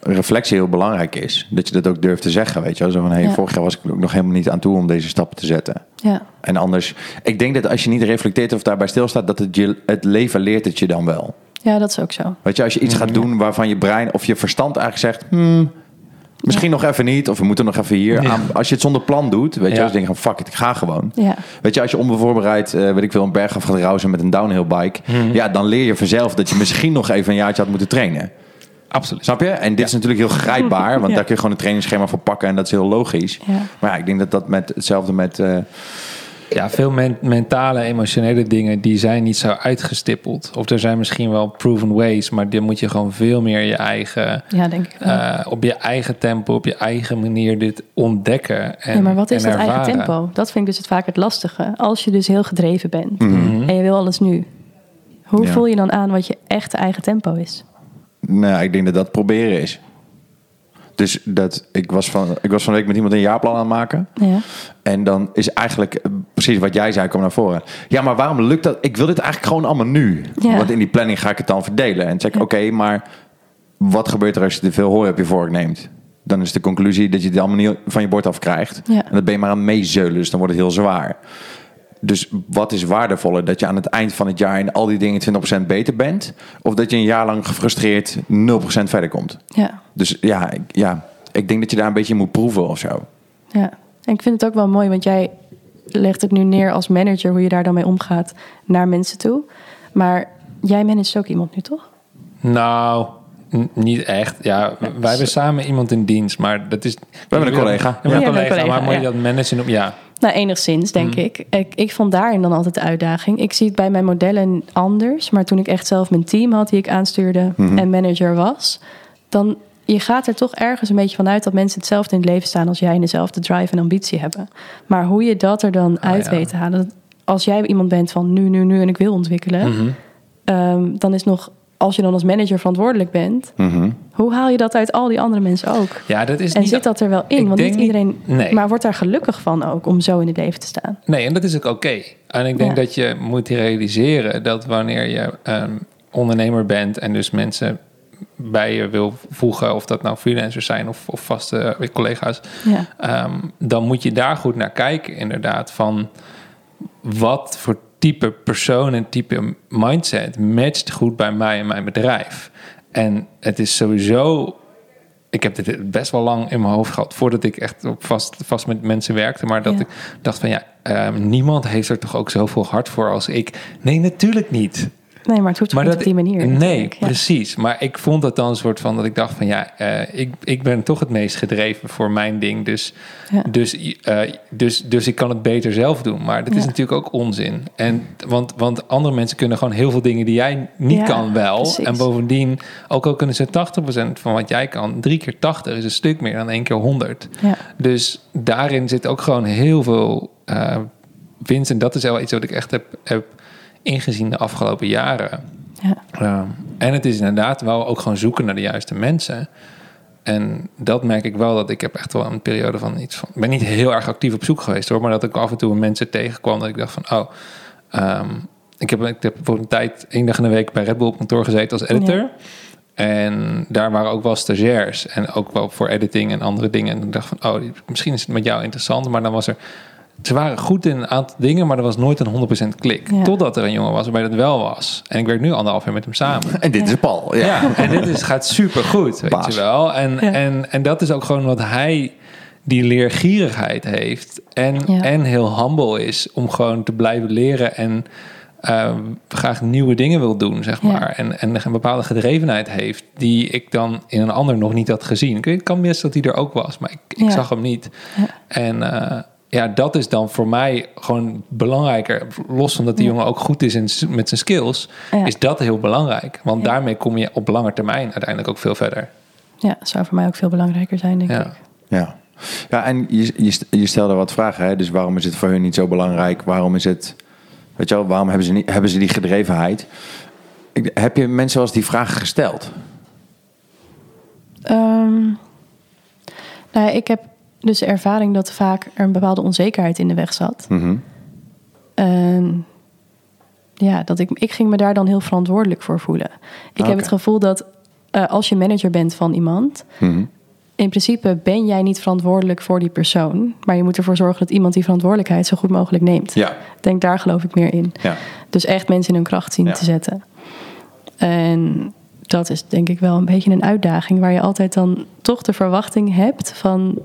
reflectie heel belangrijk is. Dat je dat ook durft te zeggen, weet je wel. Zo van, hey, Ja. vorig jaar was ik er ook nog helemaal niet aan toe om deze stappen te zetten. Ja, En anders, ik denk dat als je niet reflecteert of daarbij stilstaat, dat het, je, het leven leert het je dan wel. Ja dat is ook zo. Weet je, als je iets gaat doen waarvan je brein of je verstand eigenlijk zegt, hmm, misschien nog even niet, of we moeten nog even hier. Ja. Aan, als je het zonder plan doet, weet je, Ja. als je denkt van fuck it, ik ga gewoon. Ja, Weet je, als je onbevoorbereid, eh weet ik veel, een berg af gaat rousen met een downhill bike, ja, dan leer je vanzelf dat je misschien nog even een jaartje had moeten trainen. Absoluut. Snap je? En dit is natuurlijk heel grijpbaar, want <laughs> Ja. daar kun je gewoon een trainingsschema voor pakken en dat is heel logisch. Ja. Maar ja, ik denk dat dat met hetzelfde met. eh, Ja, veel men- mentale, emotionele dingen die zijn niet zo uitgestippeld. Of er zijn misschien wel proven ways, maar dan moet je gewoon veel meer je eigen, ja denk ik eh, op je eigen tempo, op je eigen manier dit ontdekken. En, ja, maar wat is dat eigen tempo? Dat vind ik dus het vaak het lastige. Als je dus heel gedreven bent Mhm. en je wil alles nu. Hoe Ja. voel je dan aan wat je echte eigen tempo is? nou, ik denk dat dat proberen is. Dus dat, ik, was van, ik was van de week met iemand een jaarplan aan het maken. Ja, En dan is eigenlijk eh, precies wat jij zei, kwam naar voren. Ja, maar waarom lukt dat? Ik wil dit eigenlijk gewoon allemaal nu. Ja. Want in die planning ga ik het dan verdelen. En Ja. oké, maar wat gebeurt er als je te veel hooi op je vork neemt? Dan is de conclusie dat je het allemaal niet van je bord af krijgt. En dan ben je maar aan meezeulen, dus dan wordt het heel zwaar. Dus wat is waardevoller? Dat je aan het eind van het jaar in al die dingen 20% beter bent? Of dat je een jaar lang gefrustreerd 0% verder komt? ja, Dus ja ik, ja, ik denk dat je daar een beetje moet proeven of zo. ja. En ik vind het ook wel mooi, want jij legt het nu neer als manager, hoe je daar dan mee omgaat naar mensen toe. Maar jij managt ook iemand nu, toch? Nou, niet echt. Ja, wij hebben samen iemand in dienst, maar dat is... We hebben een collega. We hebben Ja, een collega, maar moet je dat managen? op- Ja, Nou, enigszins, denk ik. ik. Ik vond daarin dan altijd de uitdaging. Ik zie het bij mijn modellen anders. Maar toen ik echt zelf mijn team had die ik aanstuurde en manager was... dan je gaat er toch ergens een beetje vanuit dat mensen hetzelfde in het leven staan... als jij en dezelfde drive en ambitie hebben. Maar hoe je dat er dan uit ja. weet te halen... als jij iemand bent van nu, nu, nu en ik wil ontwikkelen... Mhm. ehm, dan is nog als je dan als manager verantwoordelijk bent, Mhm. hoe haal je dat uit al die andere mensen ook? Ja, dat is En niet... zit dat er wel in? Want niet iedereen. Nee. Maar wordt daar gelukkig van ook om zo in het leven te staan? Nee, en dat is ook oké. En ik denk Ja. dat je moet realiseren dat wanneer je ehm, ondernemer bent en dus mensen bij je wil voegen, of dat nou freelancers zijn of, of vaste collega's, Ja. Ehm, dan moet je daar goed naar kijken, inderdaad. Van wat voor type persoon en type mindset matcht goed bij mij en mijn bedrijf. En het is sowieso. Ik heb dit best wel lang in mijn hoofd gehad voordat ik echt op vast, vast met mensen werkte. Maar dat Ja. ik dacht van ja, ehm, niemand heeft er toch ook zoveel hard voor als ik. Nee, natuurlijk niet. Nee, maar het hoeft Maar niet dat, op die manier. Nee. Ja. precies. Maar ik vond het dan een soort van dat ik dacht van ja, eh, ik, ik ben toch het meest gedreven voor mijn ding. Dus, Ja. dus, eh, dus, dus ik kan het beter zelf doen. Maar dat is Ja. natuurlijk ook onzin. En, want, want andere mensen kunnen gewoon heel veel dingen die jij niet kan wel. precies. En bovendien, ook al kunnen ze 80% van wat jij kan, drie keer 80 is een stuk meer dan één keer 100. Ja. Dus daarin zit ook gewoon heel veel eh, winst. En dat is wel iets wat ik echt heb, heb ingezien de afgelopen jaren. Ja. Ja. En het is inderdaad wel ook gewoon zoeken naar de juiste mensen. En dat merk ik wel dat ik heb echt wel een periode van iets van. Ik ben niet heel erg actief op zoek geweest hoor, maar dat ik af en toe mensen tegenkwam dat ik dacht van oh. ehm, ik, heb, ik heb voor een tijd één dag in de week bij Red Bull op kantoor gezeten als editor. Ja. En daar waren ook wel stagiairs en ook wel voor editing en andere dingen. En ik dacht van, oh, misschien is het met jou interessant. Maar dan was er, ze waren goed in een aantal dingen, maar er was nooit een 100% klik. Ja. Totdat er een jongen was waarbij dat wel was. En ik werk nu anderhalf jaar met hem samen. En dit is Paul. Ja. Ja, en dit is, gaat super goed, weet Baas. je wel. En, Ja. en, en dat is ook gewoon wat hij die leergierigheid heeft. En, Ja. en heel humble is om gewoon te blijven leren en eh, graag nieuwe dingen wil doen, zeg Ja. maar. En, en een bepaalde gedrevenheid heeft die ik dan in een ander nog niet had gezien. Ik weet- Het kan best dat hij er ook was, maar ik, ik Ja. zag hem niet. Ja. En eh, ja, dat is dan voor mij gewoon belangrijker. Los van dat die Ja. jongen ook goed is in, met zijn skills, Ja. is dat heel belangrijk. Want Ja. daarmee kom je op lange termijn uiteindelijk ook veel verder. ja, zou voor mij ook veel belangrijker zijn, denk Ja. ik. Ja, ja en je, je, je stelde wat vragen. Hè? Dus waarom is het voor hun niet zo belangrijk? Waarom is het... Weet je wel, waarom hebben ze, niet, hebben ze die gedrevenheid? Ik, heb je mensen als die vragen gesteld? Ehm, nou ja, ik heb dus de ervaring dat vaak er een bepaalde onzekerheid in de weg zat. Mhm. En ja, dat ik, ik ging me daar dan heel verantwoordelijk voor voelen. Ik Oké. heb het gevoel dat eh, als je manager bent van iemand, Mhm. in principe ben jij niet verantwoordelijk voor die persoon, maar je moet ervoor zorgen dat iemand die verantwoordelijkheid zo goed mogelijk neemt. Ja, denk daar geloof ik meer in. ja. Dus echt mensen in hun kracht zien Ja. te zetten. En dat is denk ik wel een beetje een uitdaging waar je altijd dan toch de verwachting hebt van,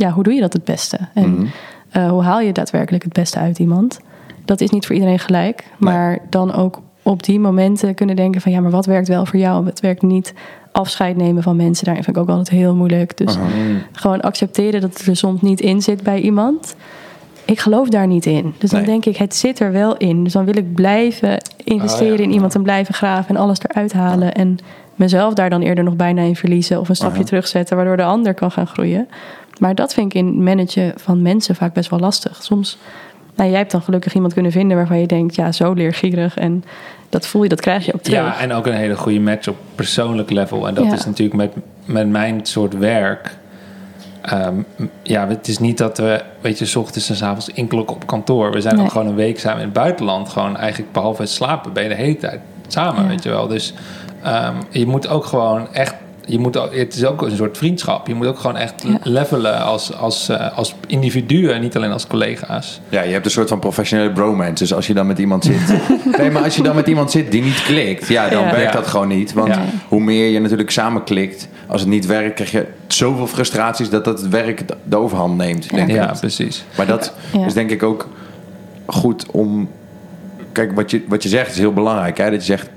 ja, hoe doe je dat het beste? En Mhm. eh, hoe haal je daadwerkelijk het beste uit iemand? Dat is niet voor iedereen gelijk, maar dan ook op die momenten kunnen denken van, ja, maar wat werkt wel voor jou? Wat werkt niet? Afscheid nemen van mensen, daarin vind ik ook altijd heel moeilijk. Dus Aha. gewoon accepteren dat het er soms niet in zit bij iemand. Ik geloof daar niet in. Dus dan Nee. denk ik, het zit er wel in. Dus dan wil ik blijven investeren Oh, ja. in iemand en blijven graven en alles eruit halen. En mezelf daar dan eerder nog bijna in verliezen of een stapje Aha. terugzetten, waardoor de ander kan gaan groeien. Maar dat vind ik in managen van mensen vaak best wel lastig. Soms, nou, jij hebt dan gelukkig iemand kunnen vinden waarvan je denkt, ja, zo leergierig. En dat voel je, dat krijg je ook terug. Ja, en ook een hele goede match op persoonlijk level. En dat Ja. is natuurlijk met, met mijn soort werk. Ehm, ja, het is niet dat we, weet je, s ochtends en s avonds inklokken op kantoor. We zijn Nee. ook gewoon een week samen in het buitenland. Gewoon eigenlijk behalve het slapen ben je de hele tijd samen, Ja. weet je wel. Dus ehm, je moet ook gewoon echt, je moet ook, het is ook een soort vriendschap. Je moet ook gewoon echt Ja. levelen als, als, eh, als individuen, niet alleen als collega's. Ja, je hebt een soort van professionele bromance. Dus als je dan met iemand zit... <laughs> nee, maar als je dan met iemand zit die niet klikt... Ja, dan Ja. werkt Ja. dat gewoon niet. Want Ja. hoe meer je natuurlijk samen klikt... Als het niet werkt, krijg je zoveel frustraties... dat dat het werk de overhand neemt, Ja. denk ik. Ja, precies. Maar dat Ja. is denk ik ook goed om... Kijk, wat je, wat je zegt is heel belangrijk. Hè? Dat je zegt,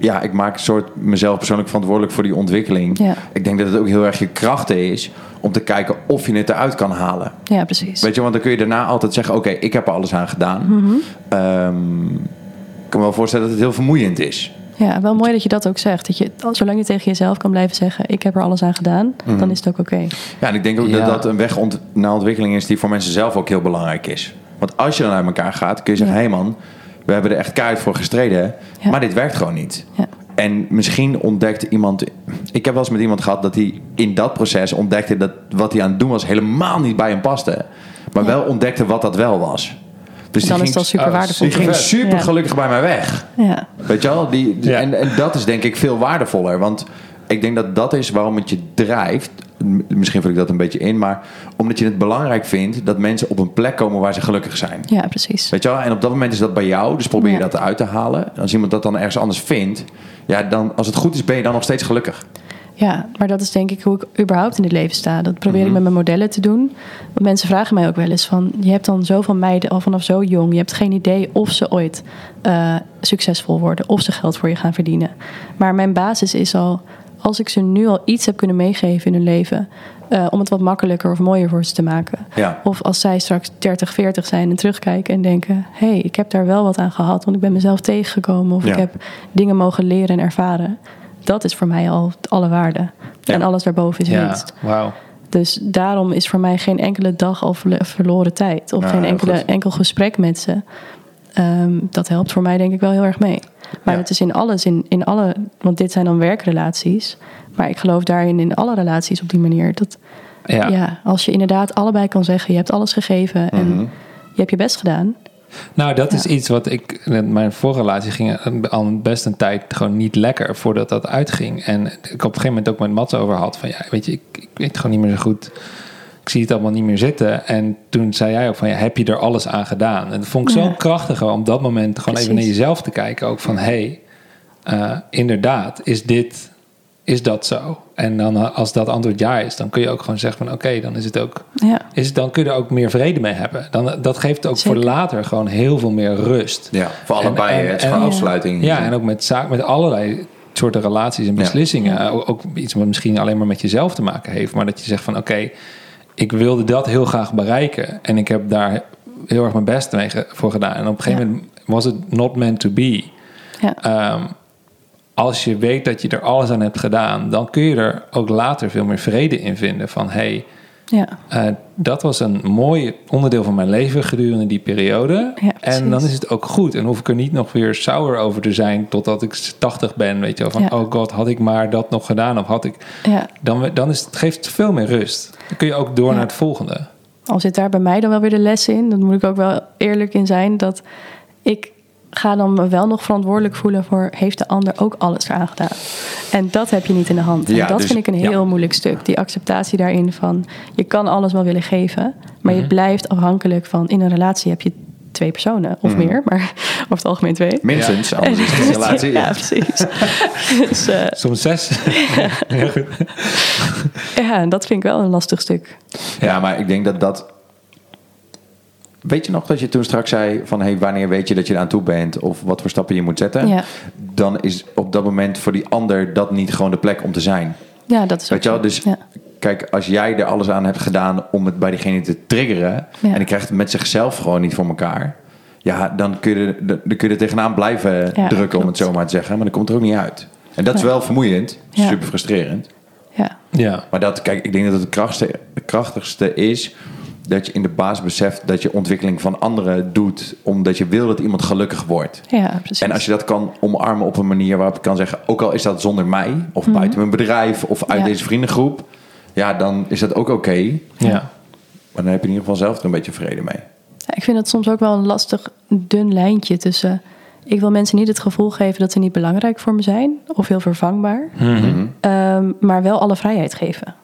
ja, ik maak een soort mezelf persoonlijk verantwoordelijk voor die ontwikkeling. Ja. Ik denk dat het ook heel erg je kracht is om te kijken of je het eruit kan halen. Ja, precies. Weet je, want dan kun je daarna altijd zeggen: Oké, ik heb er alles aan gedaan. Mhm. Ehm, ik kan me wel voorstellen dat het heel vermoeiend is. Ja, wel mooi dat je dat ook zegt. Dat je, zolang je tegen jezelf kan blijven zeggen: Ik heb er alles aan gedaan, Mhm. dan is het ook oké. Ja, en ik denk ook Ja. dat dat een weg ont- naar ontwikkeling is die voor mensen zelf ook heel belangrijk is. Want als je dan uit elkaar gaat, kun je zeggen: Ja. Hé hey man, we hebben er echt keihard voor gestreden, Ja. maar dit werkt gewoon niet. Ja. En misschien ontdekte iemand. Ik heb wel eens met iemand gehad dat hij in dat proces ontdekte dat wat hij aan het doen was helemaal niet bij hem paste. Maar Ja. wel ontdekte wat dat wel was. Dus dan die is ging, dat super oh, waardevol. die ging super Ja. gelukkig bij mij weg. Ja, Weet je wel? Die, die- Ja. en, en dat is denk ik veel waardevoller. Want ik denk dat dat is waarom het je drijft. Misschien vul ik dat een beetje in. Maar omdat je het belangrijk vindt dat mensen op een plek komen waar ze gelukkig zijn. ja precies. Weet je wel? En op dat moment is dat bij jou. Dus probeer je Ja. dat eruit te halen. Als iemand dat dan ergens anders vindt. Ja, dan als het goed is ben je dan nog steeds gelukkig. Ja, maar dat is denk ik hoe ik überhaupt in het leven sta. Dat probeer Mhm. ik met mijn modellen te doen. Want mensen vragen mij ook wel eens van... je hebt dan zoveel meiden al vanaf zo jong... je hebt geen idee of ze ooit eh, succesvol worden... of ze geld voor je gaan verdienen. Maar mijn basis is al... als ik ze nu al iets heb kunnen meegeven in hun leven... eh, om het wat makkelijker of mooier voor ze te maken. Ja. Of als zij straks 30, 40 zijn en terugkijken en denken... hé, hey, ik heb daar wel wat aan gehad... want ik ben mezelf tegengekomen... of Ja. ik heb dingen mogen leren en ervaren... dat is voor mij al alle waarde. Ja. En alles daarboven is Ja, winst. wauw. Dus daarom is voor mij geen enkele dag al verloren tijd. Of geen enkele, enkel gesprek met ze. Ehm, dat helpt voor mij denk ik wel heel erg mee. Maar Ja. het is in alles, in, in alle... Want dit zijn dan werkrelaties. Maar ik geloof daarin in alle relaties op die manier. Dat, Ja. ja. als je inderdaad allebei kan zeggen... je hebt alles gegeven en Mhm. je hebt je best gedaan. Nou, dat is iets wat ik. Mijn vorige relatie ging al best een tijd gewoon niet lekker voordat dat uitging. En ik op een gegeven moment ook met Mats over had van ja, weet je, ik, ik weet gewoon niet meer zo goed. Ik zie het allemaal niet meer zitten. En toen zei jij ook van ja, heb je er alles aan gedaan? En dat vond ik zo krachtig om op dat moment gewoon even naar jezelf te kijken. Ook van hé, hey, eh, inderdaad, is dit, is dat zo? En dan eh, als dat antwoord ja is, dan kun je ook gewoon zeggen van oké, dan is het ook Ja, is, het- dan kun je er ook meer vrede mee hebben. Dan, dat geeft ook voor later gewoon heel veel meer rust. Ja, voor allebei. En- en- hè. het is Ja. afsluiting. Ja, en ook met, zaak, met allerlei soorten relaties en beslissingen. Ja. Ook, ook iets wat misschien alleen maar met jezelf te maken heeft. Maar dat je zegt van oké, ik wilde dat heel graag bereiken. En ik heb daar heel erg mijn best mee voor gedaan. En op een gegeven Ja. moment was het not meant to be. ja. Ehm, als je weet dat je er alles aan hebt gedaan, dan kun je er ook later veel meer vrede in vinden. Van hey, ja. eh, dat was een mooi onderdeel van mijn leven gedurende die periode. Ja, en dan is het ook goed. En hoef ik er niet nog weer sour over te zijn totdat ik 80 ben. Weet je wel, van Ja. oh god, had ik maar dat nog gedaan? Of had ik. ja. Dan, dan is het, geeft het veel meer rust. Dan kun je ook door naar het volgende. al zit daar bij mij dan wel weer de les in, dan moet ik ook wel eerlijk in zijn dat ik ga dan me wel nog verantwoordelijk voelen voor heeft de ander ook alles eraan gedaan. En dat heb je niet in de hand. Ja, en dat dus- vind ik een ja. heel moeilijk stuk. Die acceptatie daarin van je kan alles wel willen geven, maar Mhm. je blijft afhankelijk van in een relatie heb je twee personen of Mhm. meer, maar <laughs> over het algemeen twee. Minstens, anders is <laughs> het een relatie. ja, <laughs> Ja. precies. dus eh, Soms zes. Heel goed. ja, en dat vind ik wel een lastig stuk. Ja, maar ik denk dat dat... Weet je nog dat je toen straks zei van... Hey, wanneer weet je dat je eraan toe bent? Of wat voor stappen je moet zetten? Ja. Dan is op dat moment voor die ander dat niet gewoon de plek om te zijn. Ja, dat is ook Weet je wel? Dus Ja. kijk, als jij er alles aan hebt gedaan om het bij diegene te triggeren... Ja. en die krijgt het met zichzelf gewoon niet voor elkaar... Ja, dan kun je, er- dan kun je er tegenaan blijven Ja, drukken, om het zo maar te zeggen. Maar dan komt er ook niet uit. En dat is wel vermoeiend. Ja. Super frustrerend. Ja. Ja. Maar dat, kijk, ik denk dat het krachtigste, het krachtigste is dat je in de baas beseft dat je ontwikkeling van anderen doet omdat je wil dat iemand gelukkig wordt. ja, precies. En als je dat kan omarmen op een manier waarop je kan zeggen, ook al is dat zonder mij of buiten mijn bedrijf of uit Mhm. Ja. deze vriendengroep, ja, dan is dat ook oké. Ja. Maar dan heb je in ieder geval zelf er een beetje vrede mee. Ja, ik vind het soms ook wel een lastig dun lijntje tussen. Ik wil mensen niet het gevoel geven dat ze niet belangrijk voor me zijn of heel vervangbaar, Mhm. ehm, maar wel alle vrijheid geven.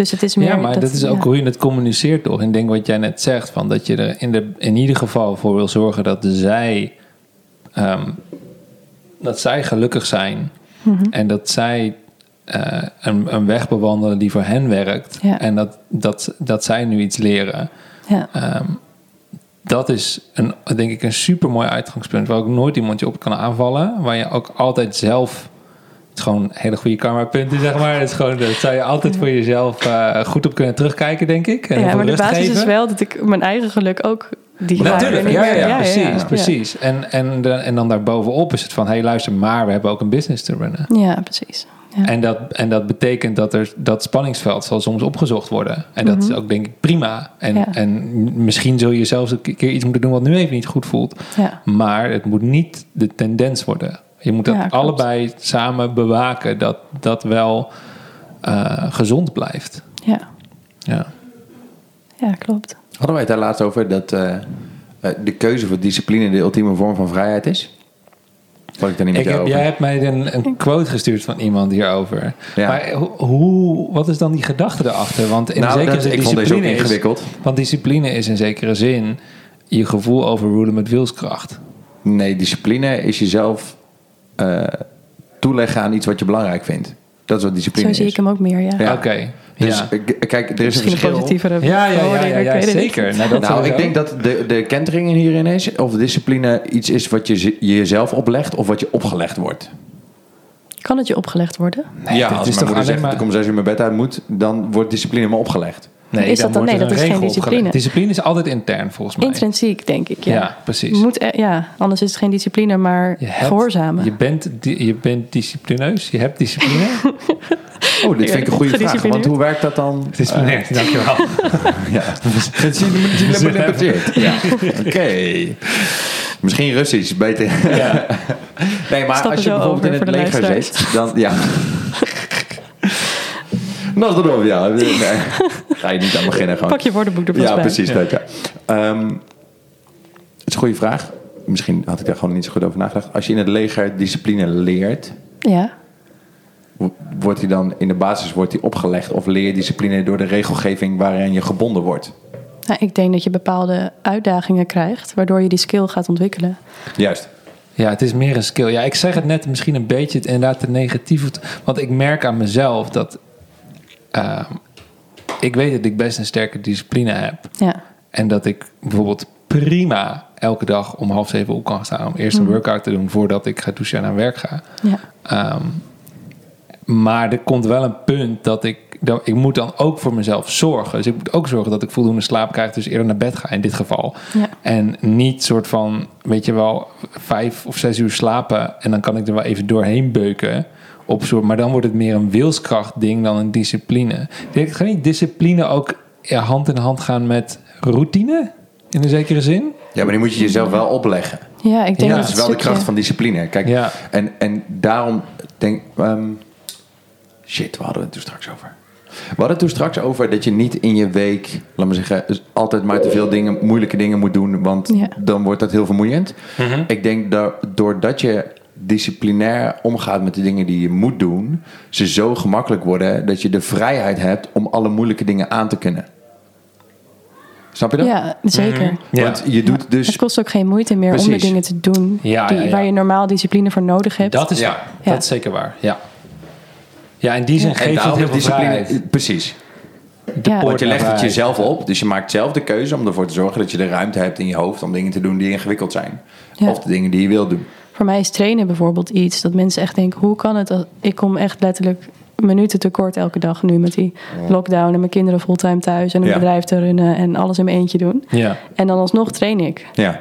Dus het is meer. Ja, maar dat, is ook ja. hoe je het communiceert, toch? En ik denk wat jij net zegt, van dat je er in, de, in ieder geval voor wil zorgen dat zij, ehm, dat zij gelukkig zijn Mhm. en dat zij eh, een, een weg bewandelen die voor hen werkt Ja. en dat, dat, dat zij nu iets leren. Ja, Ehm, dat is een, denk ik een super mooi uitgangspunt waar ook nooit iemand je op kan aanvallen. Waar je ook altijd zelf. Is gewoon hele goede karma-punten, zeg maar. Het is gewoon, dat zou je altijd voor jezelf eh, goed op kunnen terugkijken, denk ik. En ja maar de basis geven. is wel dat ik mijn eigen geluk ook die Natuurlijk, ja, ja, ja, precies, precies. En, en, en dan daarbovenop is het van, hé hey, luister, maar we hebben ook een business te runnen. Ja, precies. Ja. En dat, en dat betekent dat er dat spanningsveld zal soms opgezocht worden. En dat is ook denk ik prima. En, Mhm. Ja. en misschien zul je zelfs een keer iets moeten doen wat nu even niet goed voelt. Ja. Maar het moet niet de tendens worden. Je moet dat Ja, allebei samen bewaken dat dat wel eh, gezond blijft. Ja, Ja. ja klopt. Hadden wij het daar laatst over dat eh, eh, de keuze voor discipline de ultieme vorm van vrijheid is? Wat ik daar niet met Ik jou heb, over? jij hebt mij een, een quote gestuurd van iemand hierover. Ja. Maar ho- hoe, wat is dan die gedachte erachter? Want in Nou, zekere dat- zin, ik vond deze ook is- ingewikkeld. Want discipline is in zekere zin je gevoel overrulen met wilskracht. Nee, discipline is jezelf eh, toeleggen aan iets wat je belangrijk vindt. Dat is wat discipline Zo zie is. ik hem ook meer, ja. Ja. Oké. Dus ja. kijk, er is een Misschien een verschil. positievere Ja, ja, ja, ja, ik zeker. Nou, dat nou, ik denk dat de, de kentering hierin is of discipline iets is wat je jezelf oplegt of wat je opgelegd wordt. Kan het je opgelegd worden? Nee, ja, als is mijn toch moeder zegt maar- dat ik om zes uur mijn bed uit moet, dan wordt discipline me opgelegd. Is dat dan- nee, dat is geen regel discipline. opgelegd. Discipline is altijd intern volgens mij. Intrinsiek, denk ik, ja. Ja, precies. Moet, eh, ja, anders is het geen discipline, maar Je hebt- gehoorzamen. Je bent, je bent disciplineus, je hebt discipline. <laughs> Oh, dit vind ik een goede vraag. Want Gedisciplineerd. hoe werkt dat dan? Disciplineerd, dankjewel. <laughs> Ja, <laughs> ja. Oké. Misschien Russisch, beter. Ja. Nee, maar Stappen als je bijvoorbeeld in het leger zit, dan ja. Nog erop, ja. Nee, ga je niet aan beginnen gewoon. Pak je woordenboek er vast Ja, bij. precies dat, ja. Ehm, het is een goede vraag. Misschien had ik daar gewoon niet zo goed over nagedacht. Als je in het leger discipline leert, Ja, wo- wordt die dan in de basis wordt die opgelegd of leer je discipline door de regelgeving waarin je gebonden wordt? nou, ik denk dat je bepaalde uitdagingen krijgt, waardoor je die skill gaat ontwikkelen. Juist. Ja, het is meer een skill. Ja, ik zeg het net misschien een beetje het, inderdaad te negatief. Want ik merk aan mezelf dat... eh, ik weet dat ik best een sterke discipline heb. Ja, En dat ik bijvoorbeeld prima elke dag om half zeven op kan staan... om eerst een workout te doen voordat ik ga douchen en naar werk ga. ja. Ehm, maar er komt wel een punt dat ik... Dat, ik moet dan ook voor mezelf zorgen. Dus ik moet ook zorgen dat ik voldoende slaap krijg... dus eerder naar bed ga in dit geval. Ja. En niet soort van, weet je wel... vijf of zes uur slapen... en dan kan ik er wel even doorheen beuken... Maar dan wordt het meer een wilskracht ding dan een discipline. Gaat niet discipline ook hand in hand gaan met routine? In een zekere zin? Ja, maar die moet je jezelf wel opleggen. ja ik denk Ja, dat is wel de kracht van discipline. Kijk, Ja. en, en daarom denk ehm, shit, waar hadden we het toen straks over? We hadden het toen straks over dat je niet in je week, laat maar zeggen, altijd maar te veel dingen, moeilijke dingen moet doen, want Ja. dan wordt dat heel vermoeiend. Ik denk dat doordat je disciplinair omgaat met de dingen die je moet doen, ze zo gemakkelijk worden dat je de vrijheid hebt om alle moeilijke dingen aan te kunnen. Snap je dat? Ja, zeker. Ja. Want je doet dus Het kost ook geen moeite meer om de dingen te doen Ja, die, ja, ja. waar je normaal discipline voor nodig hebt. Dat is Ja. waar. Dat is zeker waar. Ja. Ja, in die zin geeft het heel veel discipline. vrijheid. Precies. ja. Want je legt het jezelf op, dus je maakt zelf de keuze om ervoor te zorgen dat je de ruimte hebt in je hoofd om dingen te doen die ingewikkeld zijn. Ja. Of de dingen die je wilt doen. Voor mij is trainen bijvoorbeeld iets dat mensen echt denken: hoe kan het? Dat, ik kom echt letterlijk minuten tekort elke dag nu met die lockdown en mijn kinderen fulltime thuis en een Ja. bedrijf te runnen en alles in mijn eentje doen. Ja. En dan alsnog train ik. Ja.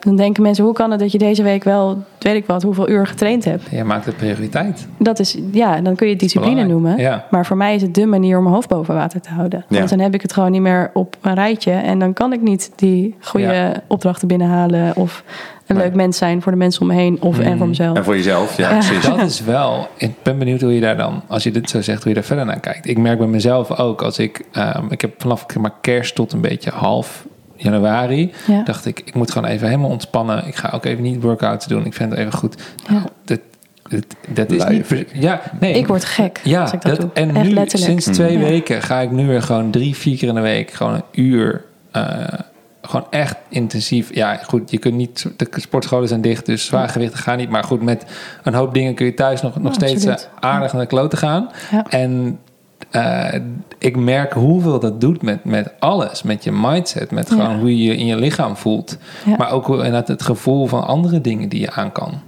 Dan denken mensen: hoe kan het dat je deze week wel, weet ik wat, hoeveel uur getraind hebt? Je maakt het prioriteit. Dat is, ja, dan kun je het discipline noemen. ja. Maar voor mij is het de manier om mijn hoofd boven water te houden. Ja. Want dan heb ik het gewoon niet meer op een rijtje. En dan kan ik niet die goede Ja. opdrachten binnenhalen. Of een Nee. leuk mens zijn voor de mensen om me heen. Of en voor mezelf. En voor jezelf, ja, <laughs> precies. Dat is wel. Ik ben benieuwd hoe je daar dan, als je dit zo zegt, hoe je daar verder naar kijkt. Ik merk bij mezelf ook, als ik, ehm, ik heb vanaf maar kerst tot een beetje half januari, Ja. dacht ik, ik moet gewoon even helemaal ontspannen. Ik ga ook even niet workouts doen. Ik vind het even goed. Ja. Nou, dat, dat, dat is niet. Ja, nee. Ik word gek Ja, als ik dat, doe. en Echt nu letterlijk. sinds twee Ja. weken ga ik nu weer gewoon drie, vier keer in de week gewoon een uur. eh, gewoon echt intensief. Ja, goed, je kunt niet. De sportscholen zijn dicht, dus zwaar gewichten gaan niet. Maar goed, met een hoop dingen kun je thuis nog, nog Ja, steeds eh, absoluut. aardig naar de kloten gaan. Ja. En eh, ik merk hoeveel dat doet met, met alles. Met je mindset, met gewoon Ja. hoe je je in je lichaam voelt. Ja. Maar ook inderdaad het gevoel van andere dingen die je aan kan.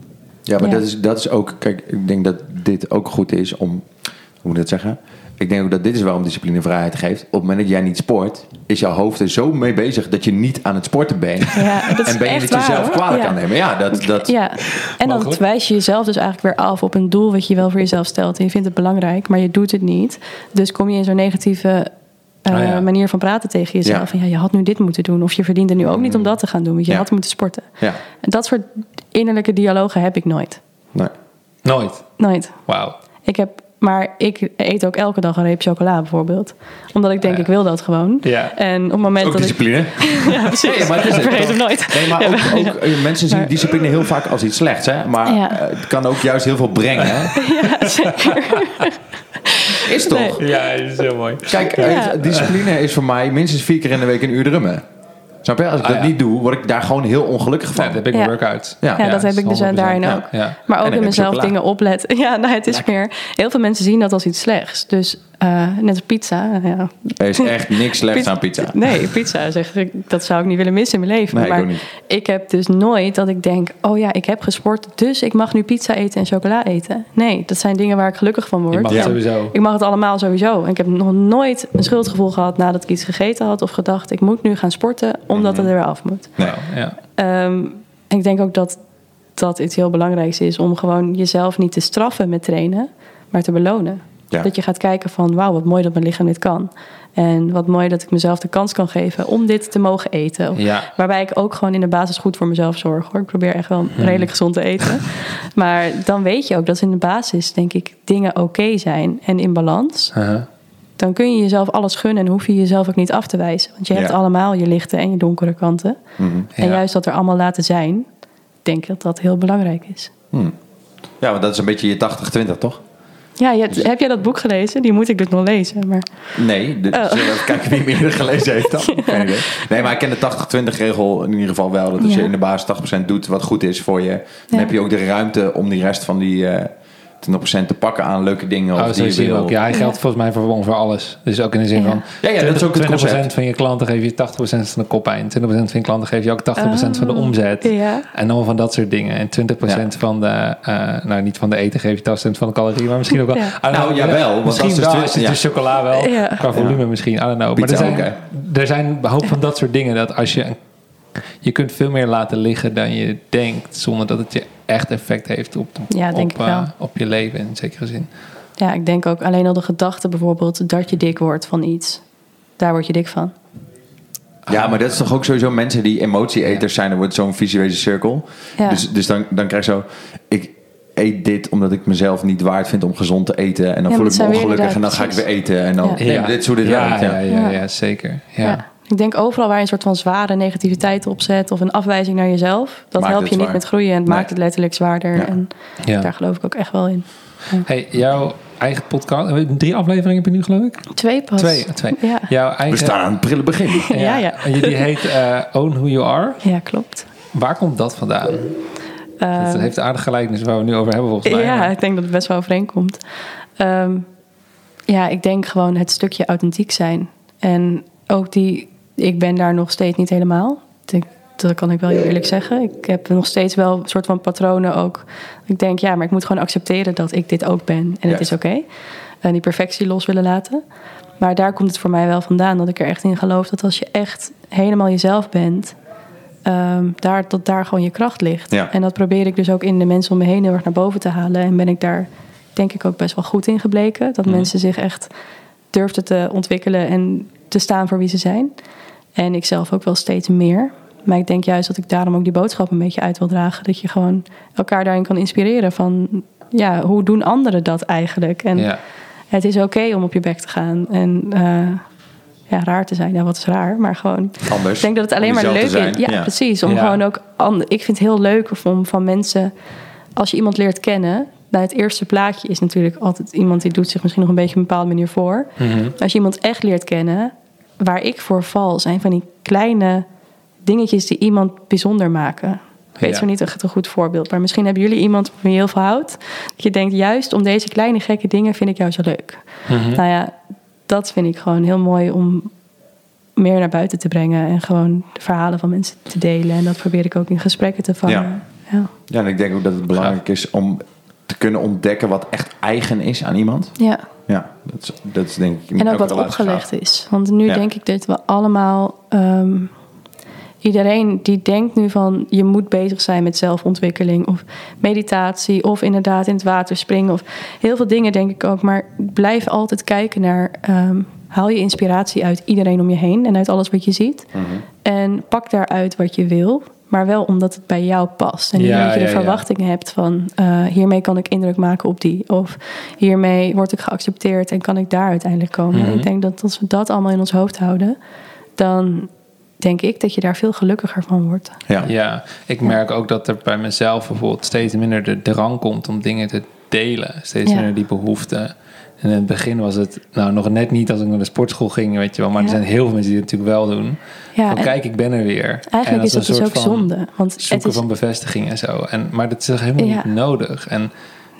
Ja, maar Ja. Dat, is, dat is ook... Kijk, ik denk dat dit ook goed is om... Hoe moet ik dat zeggen? Ik denk ook dat dit is waarom discipline vrijheid geeft. Op het moment dat jij niet sport... is jouw hoofd er zo mee bezig dat je niet aan het sporten bent. Ja, dat is en ben je waar, jezelf kwalijk Ja. aan nemen. Ja, dat, dat, Ja, en dan Mogelijk. wijs je jezelf dus eigenlijk weer af op een doel wat je wel voor jezelf stelt. En je vindt het belangrijk, maar je doet het niet. Dus kom je in zo'n negatieve eh, Ah, ja. manier van praten tegen jezelf. Ja. Van, ja, je had nu dit moeten doen. Of je verdient er nu ook niet om dat te gaan doen. Want je Ja. had moeten sporten. En dat soort innerlijke dialogen heb ik nooit. Nee. Nooit. Nooit. Wauw. Ik heb, maar ik eet ook elke dag een reep chocola bijvoorbeeld. Omdat ik denk, Ja. ik wil dat gewoon. Ja. En op het moment Ook dat ik... discipline. <laughs> Ja, precies. Nee, maar het is het, vergeet hem nooit. Nee, maar ook, ook eh, mensen zien Maar- discipline heel vaak als iets slechts. Hè? Maar Ja. eh, het kan ook juist heel veel brengen. Hè? <laughs> Ja, zeker. Is toch? Nee. Ja, dat is heel mooi. Kijk, Ja. eh, discipline is voor mij minstens vier keer in de week een uur drummen. Snap je? Als ik Ah, dat ja. niet doe, word ik daar gewoon heel ongelukkig Ja, van. dat heb ik Ja. een workout. Ja. Ja, dat heb ik dus 100%. daarin ook. Ja. Maar ook in mezelf dingen opletten. <laughs> Ja, nou, het is meer... Heel veel mensen zien dat als iets slechts. Dus eh, net als pizza. Ja. Er is echt niks slechts Pizza- aan pizza. <laughs> Nee, pizza zeg ik, dat zou ik niet willen missen in mijn leven. Nee, ik maar ook niet. ik heb dus nooit dat ik denk: oh ja, ik heb gesport, dus ik mag nu pizza eten en chocola eten. Nee, dat zijn dingen waar ik gelukkig van word. Je mag het sowieso. Ik mag het allemaal sowieso. En ik heb nog nooit een schuldgevoel gehad nadat ik iets gegeten had of gedacht: ik moet nu gaan sporten omdat Mhm. het er weer af moet. Nee. Ja. Ehm, en ik denk ook dat dat iets heel belangrijks is om gewoon jezelf niet te straffen met trainen, maar te belonen. Ja. Dat je gaat kijken van wauw, wat mooi dat mijn lichaam dit kan. En wat mooi dat ik mezelf de kans kan geven om dit te mogen eten. Ja. Waarbij ik ook gewoon in de basis goed voor mezelf zorg hoor. Ik probeer echt wel redelijk gezond te eten. <laughs> maar dan weet je ook dat in de basis, denk ik, dingen oké zijn en in balans. Dan kun je jezelf alles gunnen en hoef je jezelf ook niet af te wijzen. Want je hebt Ja. allemaal je lichte en je donkere kanten. Mhm. En juist dat er allemaal laten zijn, denk ik dat dat heel belangrijk is. Ja, want dat is een beetje je 80-20, toch? Ja, je, heb jij dat boek gelezen? Die moet ik dus nog lezen. Maar Nee, dus Oh. even kijken wie meer <laughs> gelezen heeft dan? Nee, maar ik ken de 80-20 regel in ieder geval wel. Dat als Ja. je in de basis 80% doet wat goed is voor je, dan Ja. heb je ook de ruimte om die rest van die eh 20% te pakken aan leuke dingen. Of Oh, die zo je zie je wil. ook. Ja, hij geldt volgens mij voor ongeveer alles. Dus ook in de zin Ja. van... Ja, ja, dat is ook het 20% concept. van je klanten geef je 80% van de koppijn. 20% van je klanten geef je ook 80% van de omzet. Oh, ja. En allemaal van dat soort dingen. En 20% van de... eh, nou, niet van de eten geef je 80% van de calorieën. Maar misschien ook wel... Ja. Nou, know, jawel, want Misschien dat is dus wel, twi- is het ja. de chocola wel. Ja. Qua volume misschien. I don't know. Maar er zijn, er zijn een hoop van dat soort dingen. Dat als je... Je kunt veel meer laten liggen dan je denkt. Zonder dat het je echt effect heeft op, Ja, denk op, ik wel. eh, op je leven in zekere zin. ja, ik denk ook alleen al de gedachte bijvoorbeeld dat je dik wordt van iets. Daar word je dik van. Ja, maar dat is toch ook sowieso mensen die emotie-eters zijn. Dan wordt zo'n visuele cirkel. Ja. Dus, dus dan, dan krijg je zo... Ik eet dit omdat ik mezelf niet waard vind om gezond te eten. En dan Ja, voel ik me ongelukkig en dan ga ik weer eten. En dan... Ja. Dit is hoe dit ja, werkt. ja, Ja. ja, Ja. ja, zeker. Ja. Ik denk overal waar je een soort van zware negativiteit op zet of een afwijzing naar jezelf, dat Maakt helpt het je niet zwaar. met groeien en het Nee. maakt het letterlijk zwaarder. Ja. En Ja. daar geloof ik ook echt wel in. Hey, jouw eigen podcast, eh, drie afleveringen heb je nu geloof ik? Twee pas. Twee, twee. Ja. Jouw eigen, We staan aan het prille begin. <laughs> Ja, ja. En die heet eh, Own Who You Are. Ja, klopt. Waar komt dat vandaan? Eh, dat heeft een aardig gelijkenis waar we het nu over hebben volgens mij. ja, ik denk dat het best wel overeenkomt. Ehm, ja, ik denk gewoon het stukje authentiek zijn. En ook die, ik ben daar nog steeds niet helemaal. Ik- Dat kan ik wel heel eerlijk zeggen. Ik heb nog steeds wel een soort van patronen ook. Ik denk, ja, maar ik moet gewoon accepteren dat ik dit ook ben. En het is oké. En die perfectie los willen laten. Maar daar komt het voor mij wel vandaan. Dat ik er echt in geloof dat als je echt helemaal jezelf bent... ehm, daar, dat daar gewoon je kracht ligt. Ja. En dat probeer ik dus ook in de mensen om me heen heel erg naar boven te halen. En ben ik daar denk ik ook best wel goed in gebleken. Dat Mhm. mensen zich echt durfden te ontwikkelen en te staan voor wie ze zijn. En ik zelf ook wel steeds meer. Maar ik denk juist dat ik daarom ook die boodschap een beetje uit wil dragen. Dat je gewoon elkaar daarin kan inspireren van... Ja, hoe doen anderen dat eigenlijk? En Ja. het is oké om op je bek te gaan. En eh, ja, raar te zijn. Ja, wat is raar? Maar gewoon... Anders. Ik denk dat het alleen maar leuk is. Ja, Ja. precies. Om Ja. gewoon ook. Ik vind het heel leuk om van mensen. Als je iemand leert kennen. Nou, het eerste plaatje is natuurlijk altijd iemand die doet zich misschien nog een beetje op een bepaalde manier voor. Mhm. Als je iemand echt leert kennen, waar ik voor val, zijn van die kleine dingetjes die iemand bijzonder maken. Ik weet Ja. zo niet echt een goed voorbeeld, maar misschien hebben jullie iemand van wie je heel veel houdt. Dat je denkt, juist om deze kleine gekke dingen vind ik jou zo leuk. Mhm. Nou ja, dat vind ik gewoon heel mooi om meer naar buiten te brengen en gewoon de verhalen van mensen te delen. En dat probeer ik ook in gesprekken te vangen. Ja, Ja, en ik denk ook dat het belangrijk is om te kunnen ontdekken wat echt eigen is aan iemand. ja. Ja, dat is, dat is denk ik En ook wat opgelegd is. Want nu Ja. denk ik dat we allemaal. ehm, iedereen die denkt nu van je moet bezig zijn met zelfontwikkeling of meditatie of inderdaad in het water springen of heel veel dingen denk ik ook. Maar blijf altijd kijken naar ehm, haal je inspiratie uit iedereen om je heen en uit alles wat je ziet. Mhm. En pak daaruit wat je wil. Maar wel omdat het bij jou past. En niet Ja, dat je de ja, ja. verwachtingen hebt van eh, hiermee kan ik indruk maken op die. Of hiermee word ik geaccepteerd en kan ik daar uiteindelijk komen. Mhm. Ik denk dat als we dat allemaal in ons hoofd houden, dan denk ik dat je daar veel gelukkiger van wordt. Ja. Ja, ik merk ook dat er bij mezelf bijvoorbeeld steeds minder de drang komt om dingen te delen. Steeds Ja. minder die behoefte. En in het begin was het nou nog net niet als ik naar de sportschool ging, weet je wel. Maar Ja. er zijn heel veel mensen die het natuurlijk wel doen. Ja, van kijk, ik ben er weer. En eigenlijk is dat dus ook zonde. Want het Zoeken is, van bevestiging en zo. En, maar dat is helemaal Ja. niet nodig. En,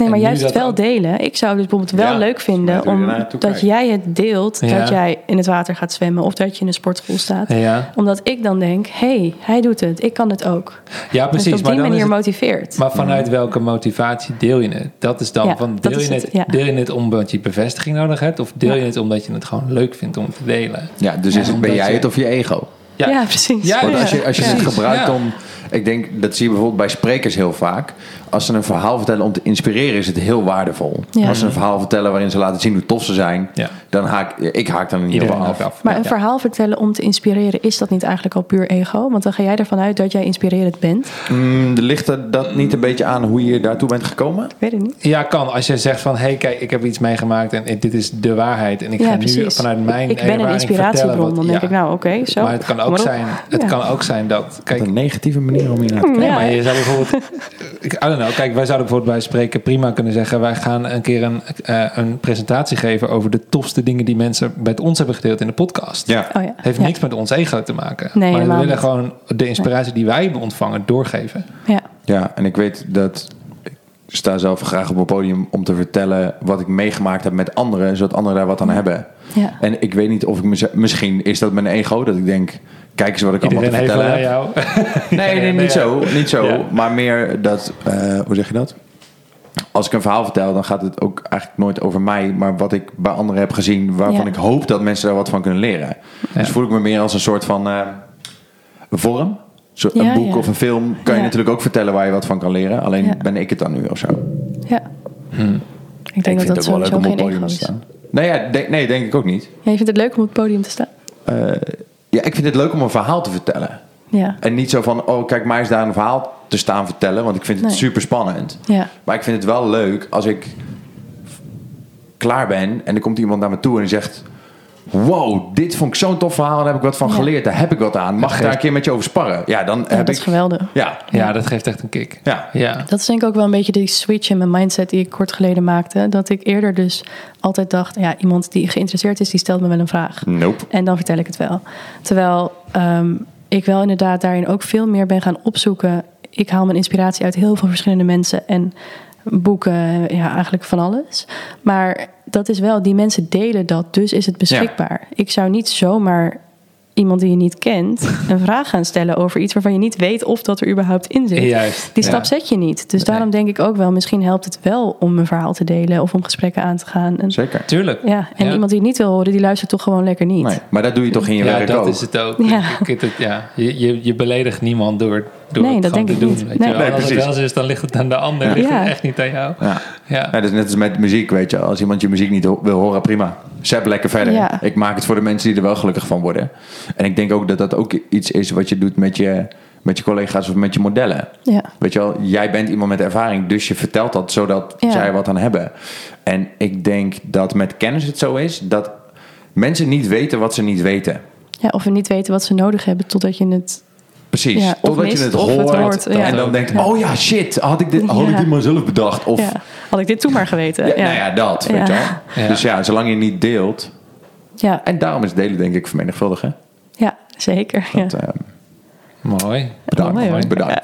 Nee, maar juist het wel ook- delen. Ik zou het bijvoorbeeld wel Ja, leuk vinden om, dat kijken. jij het deelt Ja. dat jij in het water gaat zwemmen of dat je in een sportschool staat. Ja, Omdat ik dan denk, hé, hey, hij doet het, ik kan het ook. ja Dus precies. op die maar manier het- motiveert. Maar vanuit welke motivatie deel je het? Dat is dan Ja, van deel je, het, het, ja. deel je het omdat je bevestiging nodig hebt, of deel Ja. je het omdat je het gewoon leuk vindt om te delen? Ja, dus is het, ben jij het of je ego? Ja, precies. Ja, Want ja. als je, als je het gebruikt ja. om... Ik denk, dat zie je bijvoorbeeld bij sprekers heel vaak. Als ze een verhaal vertellen om te inspireren, is het heel waardevol. Ja. Als ze een verhaal vertellen waarin ze laten zien hoe tof ze zijn... Ja. dan haak ik haak dan in ieder geval af. af. Maar een verhaal vertellen om te inspireren, is dat niet eigenlijk al puur ego? Want dan ga jij ervan uit dat jij inspirerend bent. Mm, ligt er dat niet een beetje aan hoe je daartoe bent gekomen? Ik weet het niet. Ja, kan. Als je zegt van, hé, hey, kijk, ik heb iets meegemaakt en dit is de waarheid. En ik ja, ga nu vanuit mijn ik ben een ervaring inspiratiebron. wat- Dan denk ja. ik, nou oké, zo. Maar het kan ook zijn, het Ja. kan ook zijn dat, kijk, een negatieve manier om hier naar te kijken. Maar je zou bijvoorbeeld... <laughs> know, kijk, wij zouden bijvoorbeeld bij spreken prima kunnen zeggen... wij gaan een keer een, eh, een presentatie geven... over de tofste dingen die mensen met ons hebben gedeeld in de podcast. Ja. Oh ja. Heeft ja. niks met ons ego te maken. Nee, maar we willen niet. gewoon de inspiratie die wij hebben ontvangen doorgeven. Ja. Ja, en ik weet dat sta zelf graag op een podium om te vertellen wat ik meegemaakt heb met anderen, zodat anderen daar wat aan hebben. Ja. En ik weet niet of ik mezelf, misschien is dat mijn ego, dat ik denk, kijk eens wat ik allemaal te heeft vertellen heb. jou. <laughs> <laughs> Nee, nee, niet zo, niet zo, Ja. maar meer dat, eh, hoe zeg je dat? Als ik een verhaal vertel, dan gaat het ook eigenlijk nooit over mij, maar wat ik bij anderen heb gezien, waarvan Ja. ik hoop dat mensen daar wat van kunnen leren. Dus voel ik me meer als een soort van eh, vorm. Zo, een Ja, boek ja. of een film kan je Ja. natuurlijk ook vertellen waar je wat van kan leren. Alleen Ja. ben ik het dan nu of zo. ja. Hmm. Ik denk dat dat sowieso geen ego is. staan. Nee, ja, denk- nee, denk ik ook niet. Ja, je vindt het leuk om op het podium te staan? Eh, ja, ik vind het leuk om een verhaal te vertellen. Ja. En niet zo van, oh kijk, mij is daar een verhaal te staan vertellen. Want ik vind het Nee. super spannend. Ja. Maar ik vind het wel leuk als ik klaar ben en er komt iemand naar me toe en die zegt... Wow, dit vond ik zo'n tof verhaal. Daar heb ik wat van Ja. geleerd. Daar heb ik wat aan. Mag ik daar een keer met je over sparren? Ja, dan Ja, heb dat ik... is geweldig. Ja, Ja, dat geeft echt een kick. ja. Ja. Dat is denk ik ook wel een beetje die switch in mijn mindset die ik kort geleden maakte. Dat ik eerder dus altijd dacht, ja, iemand die geïnteresseerd is, die stelt me wel een vraag. Nope. En dan vertel ik het wel. Terwijl ehm, ik wel inderdaad daarin ook veel meer ben gaan opzoeken. Ik haal mijn inspiratie uit heel veel verschillende mensen en boeken, ja, eigenlijk van alles. Maar dat is wel, die mensen delen dat, dus is het beschikbaar. Ik zou niet zomaar iemand die je niet kent <laughs> een vraag gaan stellen over iets waarvan je niet weet of dat er überhaupt in zit. Juist. Die ja. stap zet je niet. Dus Nee. daarom denk ik ook wel, misschien helpt het wel om een verhaal te delen of om gesprekken aan te gaan. En, Zeker. Tuurlijk. ja, en Ja. iemand die het niet wil horen, die luistert toch gewoon lekker niet. Nee, maar dat doe je toch in je Ja, werk dat ook? is het ook. Ja. Ik- ik- het, ja. Je, je, je beledigt niemand door, door Nee, het dat denk te ik doen. niet. Weet Nee. je wel. Nee, Als het precies. wel zo is, dan ligt het aan de ander. Ligt Ja. het echt niet aan jou. Ja. Ja. Ja, dat is net als met muziek, weet je. Als iemand je muziek niet wil horen, prima. Zet lekker verder. Ja. Ik maak het voor de mensen die er wel gelukkig van worden. En ik denk ook dat dat ook iets is wat je doet met je, met je collega's of met je modellen. Ja. Weet je wel, jij bent iemand met ervaring, dus je vertelt dat zodat Ja. zij wat aan hebben. En ik denk dat met kennis het zo is dat mensen niet weten wat ze niet weten. Ja, of we niet weten wat ze nodig hebben totdat je het. Precies, Ja, of totdat je het hoort, ja. en dan denkt, Ja. oh ja, shit, had ik dit, had ik dit maar zelf bedacht? Of, Ja, had ik dit toen maar geweten. ja, Ja, Nou ja, dat, Ja. weet je wel. Ja. Dus ja, zolang je niet deelt, ja, En daarom is delen denk ik vermenigvuldigen. ja, zeker. Ja. Dat, eh, Mooi. bedankt. Mooi, bedankt.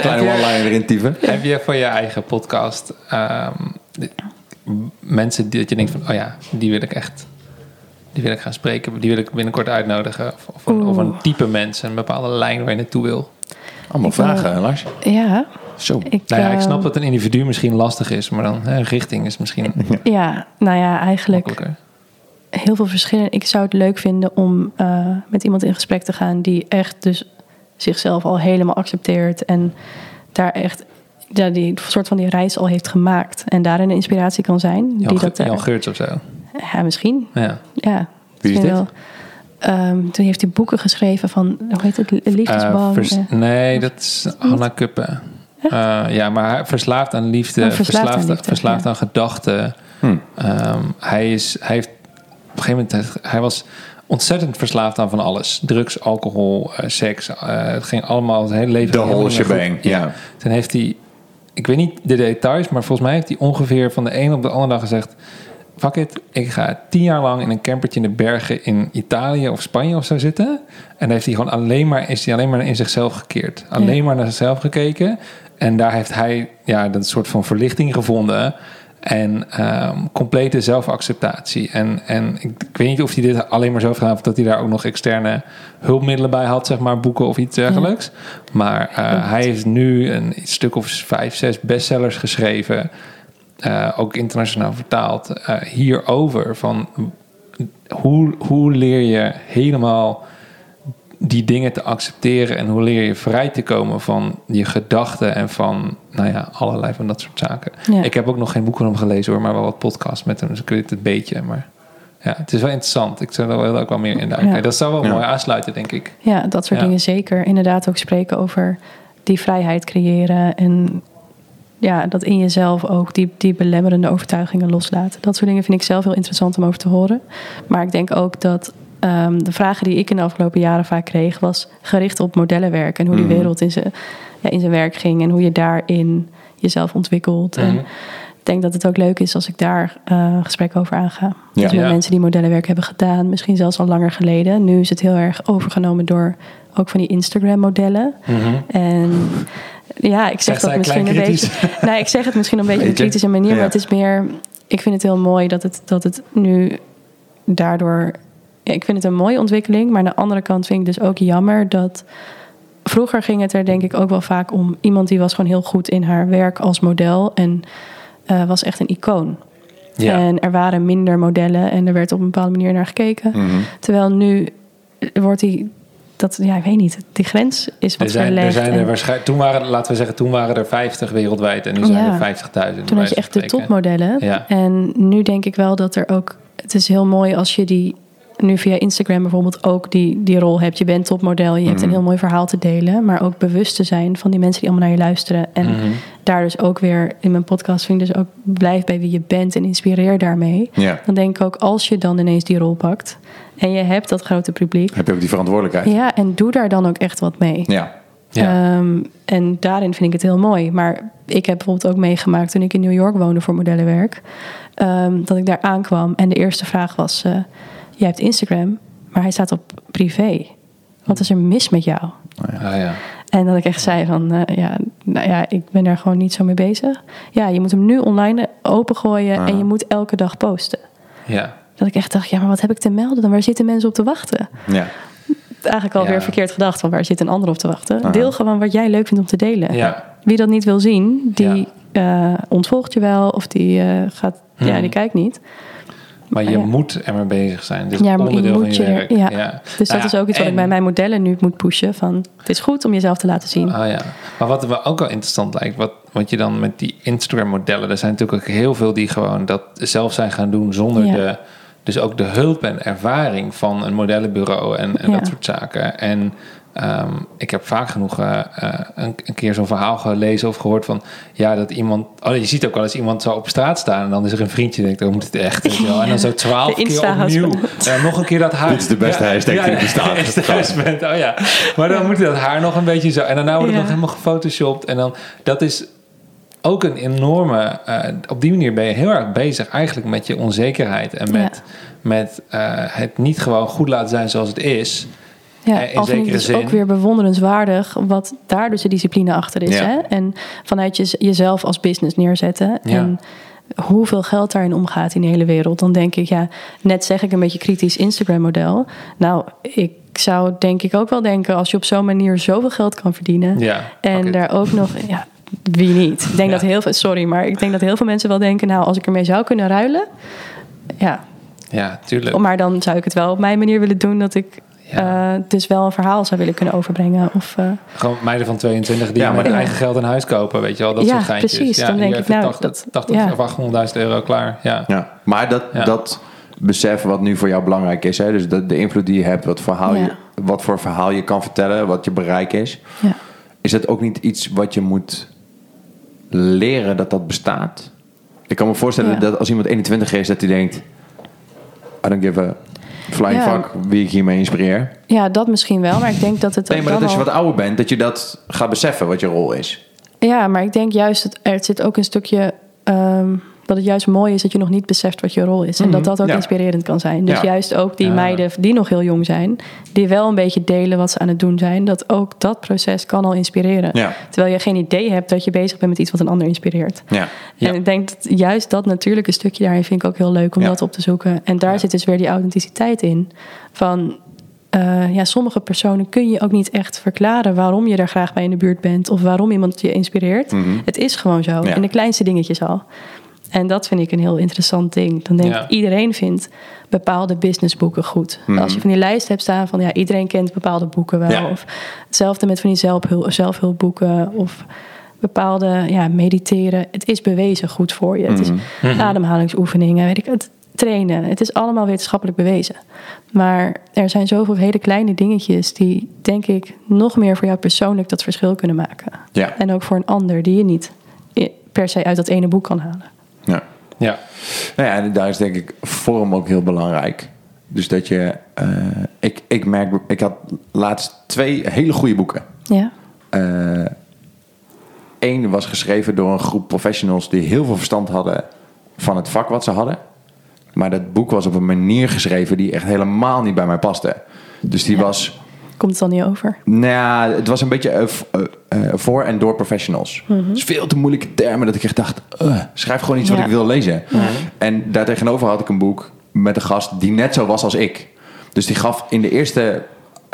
Kleine one-liner erin typen. Heb je voor je eigen podcast ehm, mensen die dat je denkt van, oh ja, die wil ik echt, die wil ik gaan spreken, die wil ik binnenkort uitnodigen, of, of, een, of een type mensen, een bepaalde lijn waar je naartoe wil. Allemaal Ik vragen, Lars. ja, Zo. ik, Nou ja, ik eh, snap dat een individu misschien lastig is, maar dan hè, richting is misschien <laughs> Ja, nou ja, eigenlijk heel veel verschillen. Ik zou het leuk vinden om eh, met iemand in gesprek te gaan die echt dus zichzelf al helemaal accepteert en daar echt ja, die soort van die reis al heeft gemaakt en daarin een inspiratie kan zijn. Jan, die dat, eh, Jan Geurts of zo. Ja, misschien. Ja. Ja, Wie is dit? wel. ehm, toen heeft hij boeken geschreven van, hoe heet het, Liefdesbang. Eh, vers- eh. nee, dat is Hanna Kuppen. Eh, ja, maar hij verslaafd aan liefde, Oh, verslaafd aan verslaafd, liefde, verslaafd ja. aan gedachten. Hm. Ehm, hij, is, hij heeft op een gegeven moment, hij was ontzettend verslaafd aan van alles. Drugs, alcohol, seks. het ging allemaal het hele leven. De whole shebang, ja. Toen heeft hij, ik weet niet de details, maar volgens mij heeft hij ongeveer van de een op de andere dag gezegd... Fuck it, ik ga tien jaar lang in een campertje in de bergen in Italië of Spanje of zo zitten. En heeft hij gewoon alleen maar, is hij alleen maar in zichzelf gekeerd. Alleen maar naar zichzelf gekeken. En daar heeft hij ja, dat soort van verlichting gevonden. En ehm, complete zelfacceptatie. En, en ik, ik weet niet of hij dit alleen maar zelf gedaan heeft... dat hij daar ook nog externe hulpmiddelen bij had, zeg maar boeken of iets dergelijks. Maar eh, hij heeft nu een stuk of vijf, zes bestsellers geschreven... eh, ook internationaal vertaald, eh, hierover. Van hoe, hoe leer je helemaal die dingen te accepteren en hoe leer je vrij te komen van je gedachten en van nou ja, allerlei van dat soort zaken. Ja. Ik heb ook nog geen boek van hem gelezen hoor, maar wel wat podcasts met hem, dus ik weet het een beetje. Maar ja, het is wel interessant. Ik zou er wel ook wel meer in duiken. Ja. Dat zou wel Ja. mooi aansluiten, denk ik. Ja, dat soort Ja. dingen zeker. Inderdaad ook spreken over die vrijheid creëren en ja, dat in jezelf ook die, die belemmerende overtuigingen loslaten. Dat soort dingen vind ik zelf heel interessant om over te horen. Maar ik denk ook dat ehm, de vragen die ik in de afgelopen jaren vaak kreeg, was gericht op modellenwerk en hoe die Mhm. wereld in zijn, ja, in zijn werk ging en hoe je daarin jezelf ontwikkelt. En Mhm. ik denk dat het ook leuk is als ik daar eh gesprekken over aanga. Ja. Dus met Ja. mensen die modellenwerk hebben gedaan, misschien zelfs al langer geleden. Nu is het heel erg overgenomen door ook van die Instagram-modellen. En ja, ik zeg dat misschien een beetje. Nee, ik zeg het misschien een beetje op een kritische manier, Ja. maar het is meer. Ik vind het heel mooi dat het, dat het nu daardoor. Ja, ik vind het een mooie ontwikkeling, maar aan de andere kant vind ik dus ook jammer dat. Vroeger ging het er denk ik ook wel vaak om iemand die was gewoon heel goed in haar werk als model en eh, was echt een icoon. Ja. En er waren minder modellen en er werd op een bepaalde manier naar gekeken. Mhm. Terwijl nu wordt die, dat, ja, ik weet niet, die grens is wat Er zijn, er zijn er waarschijnlijk, toen waren, laten we zeggen, toen waren er 50 wereldwijd en nu zijn er 50.000. toen had je echt de topmodellen. Ja. En nu denk ik wel dat er ook, het is heel mooi als je die nu via Instagram bijvoorbeeld ook die, die rol hebt. Je bent topmodel, je hebt Mhm. een heel mooi verhaal te delen, maar ook bewust te zijn van die mensen die allemaal naar je luisteren. En Mhm. daar dus ook weer in mijn podcast vind ik dus ook blijf bij wie je bent en inspireer daarmee. Ja. Dan denk ik ook als je dan ineens die rol pakt en je hebt dat grote publiek, Heb je ook die verantwoordelijkheid? ja, en doe daar dan ook echt wat mee. Ja. Ja. Ehm, en daarin vind ik het heel mooi. Maar ik heb bijvoorbeeld ook meegemaakt toen ik in New York woonde voor modellenwerk. ehm, dat ik daar aankwam en de eerste vraag was: eh Je hebt Instagram, maar hij staat op privé. Wat is er mis met jou? Ah, ja. En dat ik echt zei van, eh, ja, nou ja, ik ben daar gewoon niet zo mee bezig. Ja, je moet hem nu online opengooien Ah. en je moet elke dag posten. ja. Dat ik echt dacht, ja, maar wat heb ik te melden dan? Waar zitten mensen op te wachten? Ja. Eigenlijk alweer Ja. verkeerd gedacht, van waar zit een ander op te wachten? Aha. Deel gewoon wat jij leuk vindt om te delen. Ja. Wie dat niet wil zien, die Ja. eh, ontvolgt je wel of die eh, gaat, ja, Hmm. die kijkt niet. Maar je moet er mee bezig zijn. Dit is Ja, onderdeel van je er- werk. ja. Dus Nou dat ja, is ook iets wat ik bij mijn modellen nu moet pushen. Van, het is goed om jezelf te laten zien. Ah ja, maar wat me ook wel interessant lijkt, wat, wat je dan met die Instagram-modellen, er zijn natuurlijk ook heel veel die gewoon dat zelf zijn gaan doen zonder de, dus ook de hulp en ervaring van een modellenbureau en, en Ja. dat soort zaken. En ehm, ik heb vaak genoeg eh, eh, een, een keer zo'n verhaal gelezen of gehoord van, ja, dat iemand, oh, je ziet ook wel eens iemand zo op straat staan en dan is er een vriendje die denkt, oh, moet het echt. En dan zo twaalf keer opnieuw. Eh, nog een keer dat haar. Dit is de beste hashtag die er bestaat. <laughs> Insta-husband, oh ja. Maar dan moet dat haar nog een beetje zo. En daarna wordt het Ja. nog helemaal gefotoshopt. En dan, dat is ook een enorme... eh, op die manier ben je heel erg bezig eigenlijk met je onzekerheid. En met, met eh, het niet gewoon goed laten zijn zoals het is. Ja, Eh, in al vind zekere het dus zin. ook weer bewonderenswaardig wat daar dus de discipline achter is. Ja. Hè? En vanuit je, jezelf als business neerzetten. Ja. En hoeveel geld daarin omgaat in de hele wereld. Dan denk ik, ja, net zeg ik een beetje kritisch Instagram-model. Nou, ik zou denk ik ook wel denken, als je op zo'n manier zoveel geld kan verdienen. Ja, en daar ook nog, ja, wie niet? Ik denk dat heel veel, sorry, maar ik denk dat heel veel mensen wel denken, nou, als ik ermee zou kunnen ruilen. Ja, Ja, tuurlijk. maar dan zou ik het wel op mijn manier willen doen dat ik Ja. eh, dus wel een verhaal zou willen kunnen overbrengen. Of, eh, Gewoon meiden van 22 die Ja, met maar- eigen geld een huis kopen, weet je wel. Dat Ja, soort geintjes. precies. Ja, Dan denk ik, nou, 80, dat- 80 ja. of 800.000 euro klaar. Ja. Ja, maar dat, Ja. dat besef wat nu voor jou belangrijk is. Hè? Dus de, de invloed die je hebt, wat, verhaal Ja. je, wat voor verhaal je kan vertellen, wat je bereik is. Ja. Is dat ook niet iets wat je moet leren dat dat bestaat? Ik kan me voorstellen Ja. dat als iemand 21 is, dat hij denkt... I don't give a flying Ja. fuck wie ik hiermee inspireer. ja, dat misschien wel. Maar ik denk dat het Nee, maar dat als je al- wat ouder bent, dat je dat gaat beseffen wat je rol is. Ja, maar ik denk juist, dat er zit ook een stukje... ehm, dat het juist mooi is dat je nog niet beseft wat je rol is. En dat dat ook Mhm. Ja. inspirerend kan zijn. Dus Ja. juist ook die Ja. meiden die nog heel jong zijn... die wel een beetje delen wat ze aan het doen zijn... dat ook dat proces kan al inspireren. Terwijl je geen idee hebt dat je bezig bent met iets wat een ander inspireert. Ja. En ik denk dat juist dat natuurlijke stukje daarin vind ik ook heel leuk om dat op te zoeken. En daar zit dus weer die authenticiteit in. Van eh, ja, sommige personen kun je ook niet echt verklaren waarom je daar graag bij in de buurt bent of waarom iemand je inspireert. Het is gewoon zo. Mhm. Ja. In de kleinste dingetjes al. En dat vind ik een heel interessant ding. Dan denk Ja. ik, iedereen vindt bepaalde businessboeken goed. Als je van die lijst hebt staan van ja, iedereen kent bepaalde boeken wel. Mhm. Ja. Of hetzelfde met van die zelfhul- zelfhulpboeken. Of bepaalde ja, mediteren. Het is bewezen goed voor je. Het is Mhm. ademhalingsoefeningen, weet ik het. Trainen. Het is allemaal wetenschappelijk bewezen. Maar er zijn zoveel hele kleine dingetjes die, denk ik, nog meer voor jou persoonlijk dat verschil kunnen maken. Ja. En ook voor een ander die je niet i- per se uit dat ene boek kan halen. Ja. Ja. Nou ja, en daar is denk ik vorm ook heel belangrijk. Dus dat je... eh, ik, ik merk... Ik had laatst twee hele goede boeken. Ja, Eén was geschreven door een groep professionals... die heel veel verstand hadden van het vak wat ze hadden. Maar dat boek was op een manier geschreven... die echt helemaal niet bij mij paste. Dus die Ja. was... komt het dan niet over. Nou ja, het was een beetje eh, eh, eh, voor en door professionals. Dus veel te moeilijke termen dat ik echt dacht... schrijf gewoon iets wat ik wil lezen. En daartegenover had ik een boek met een gast die net zo was als ik. Dus die gaf in de eerste,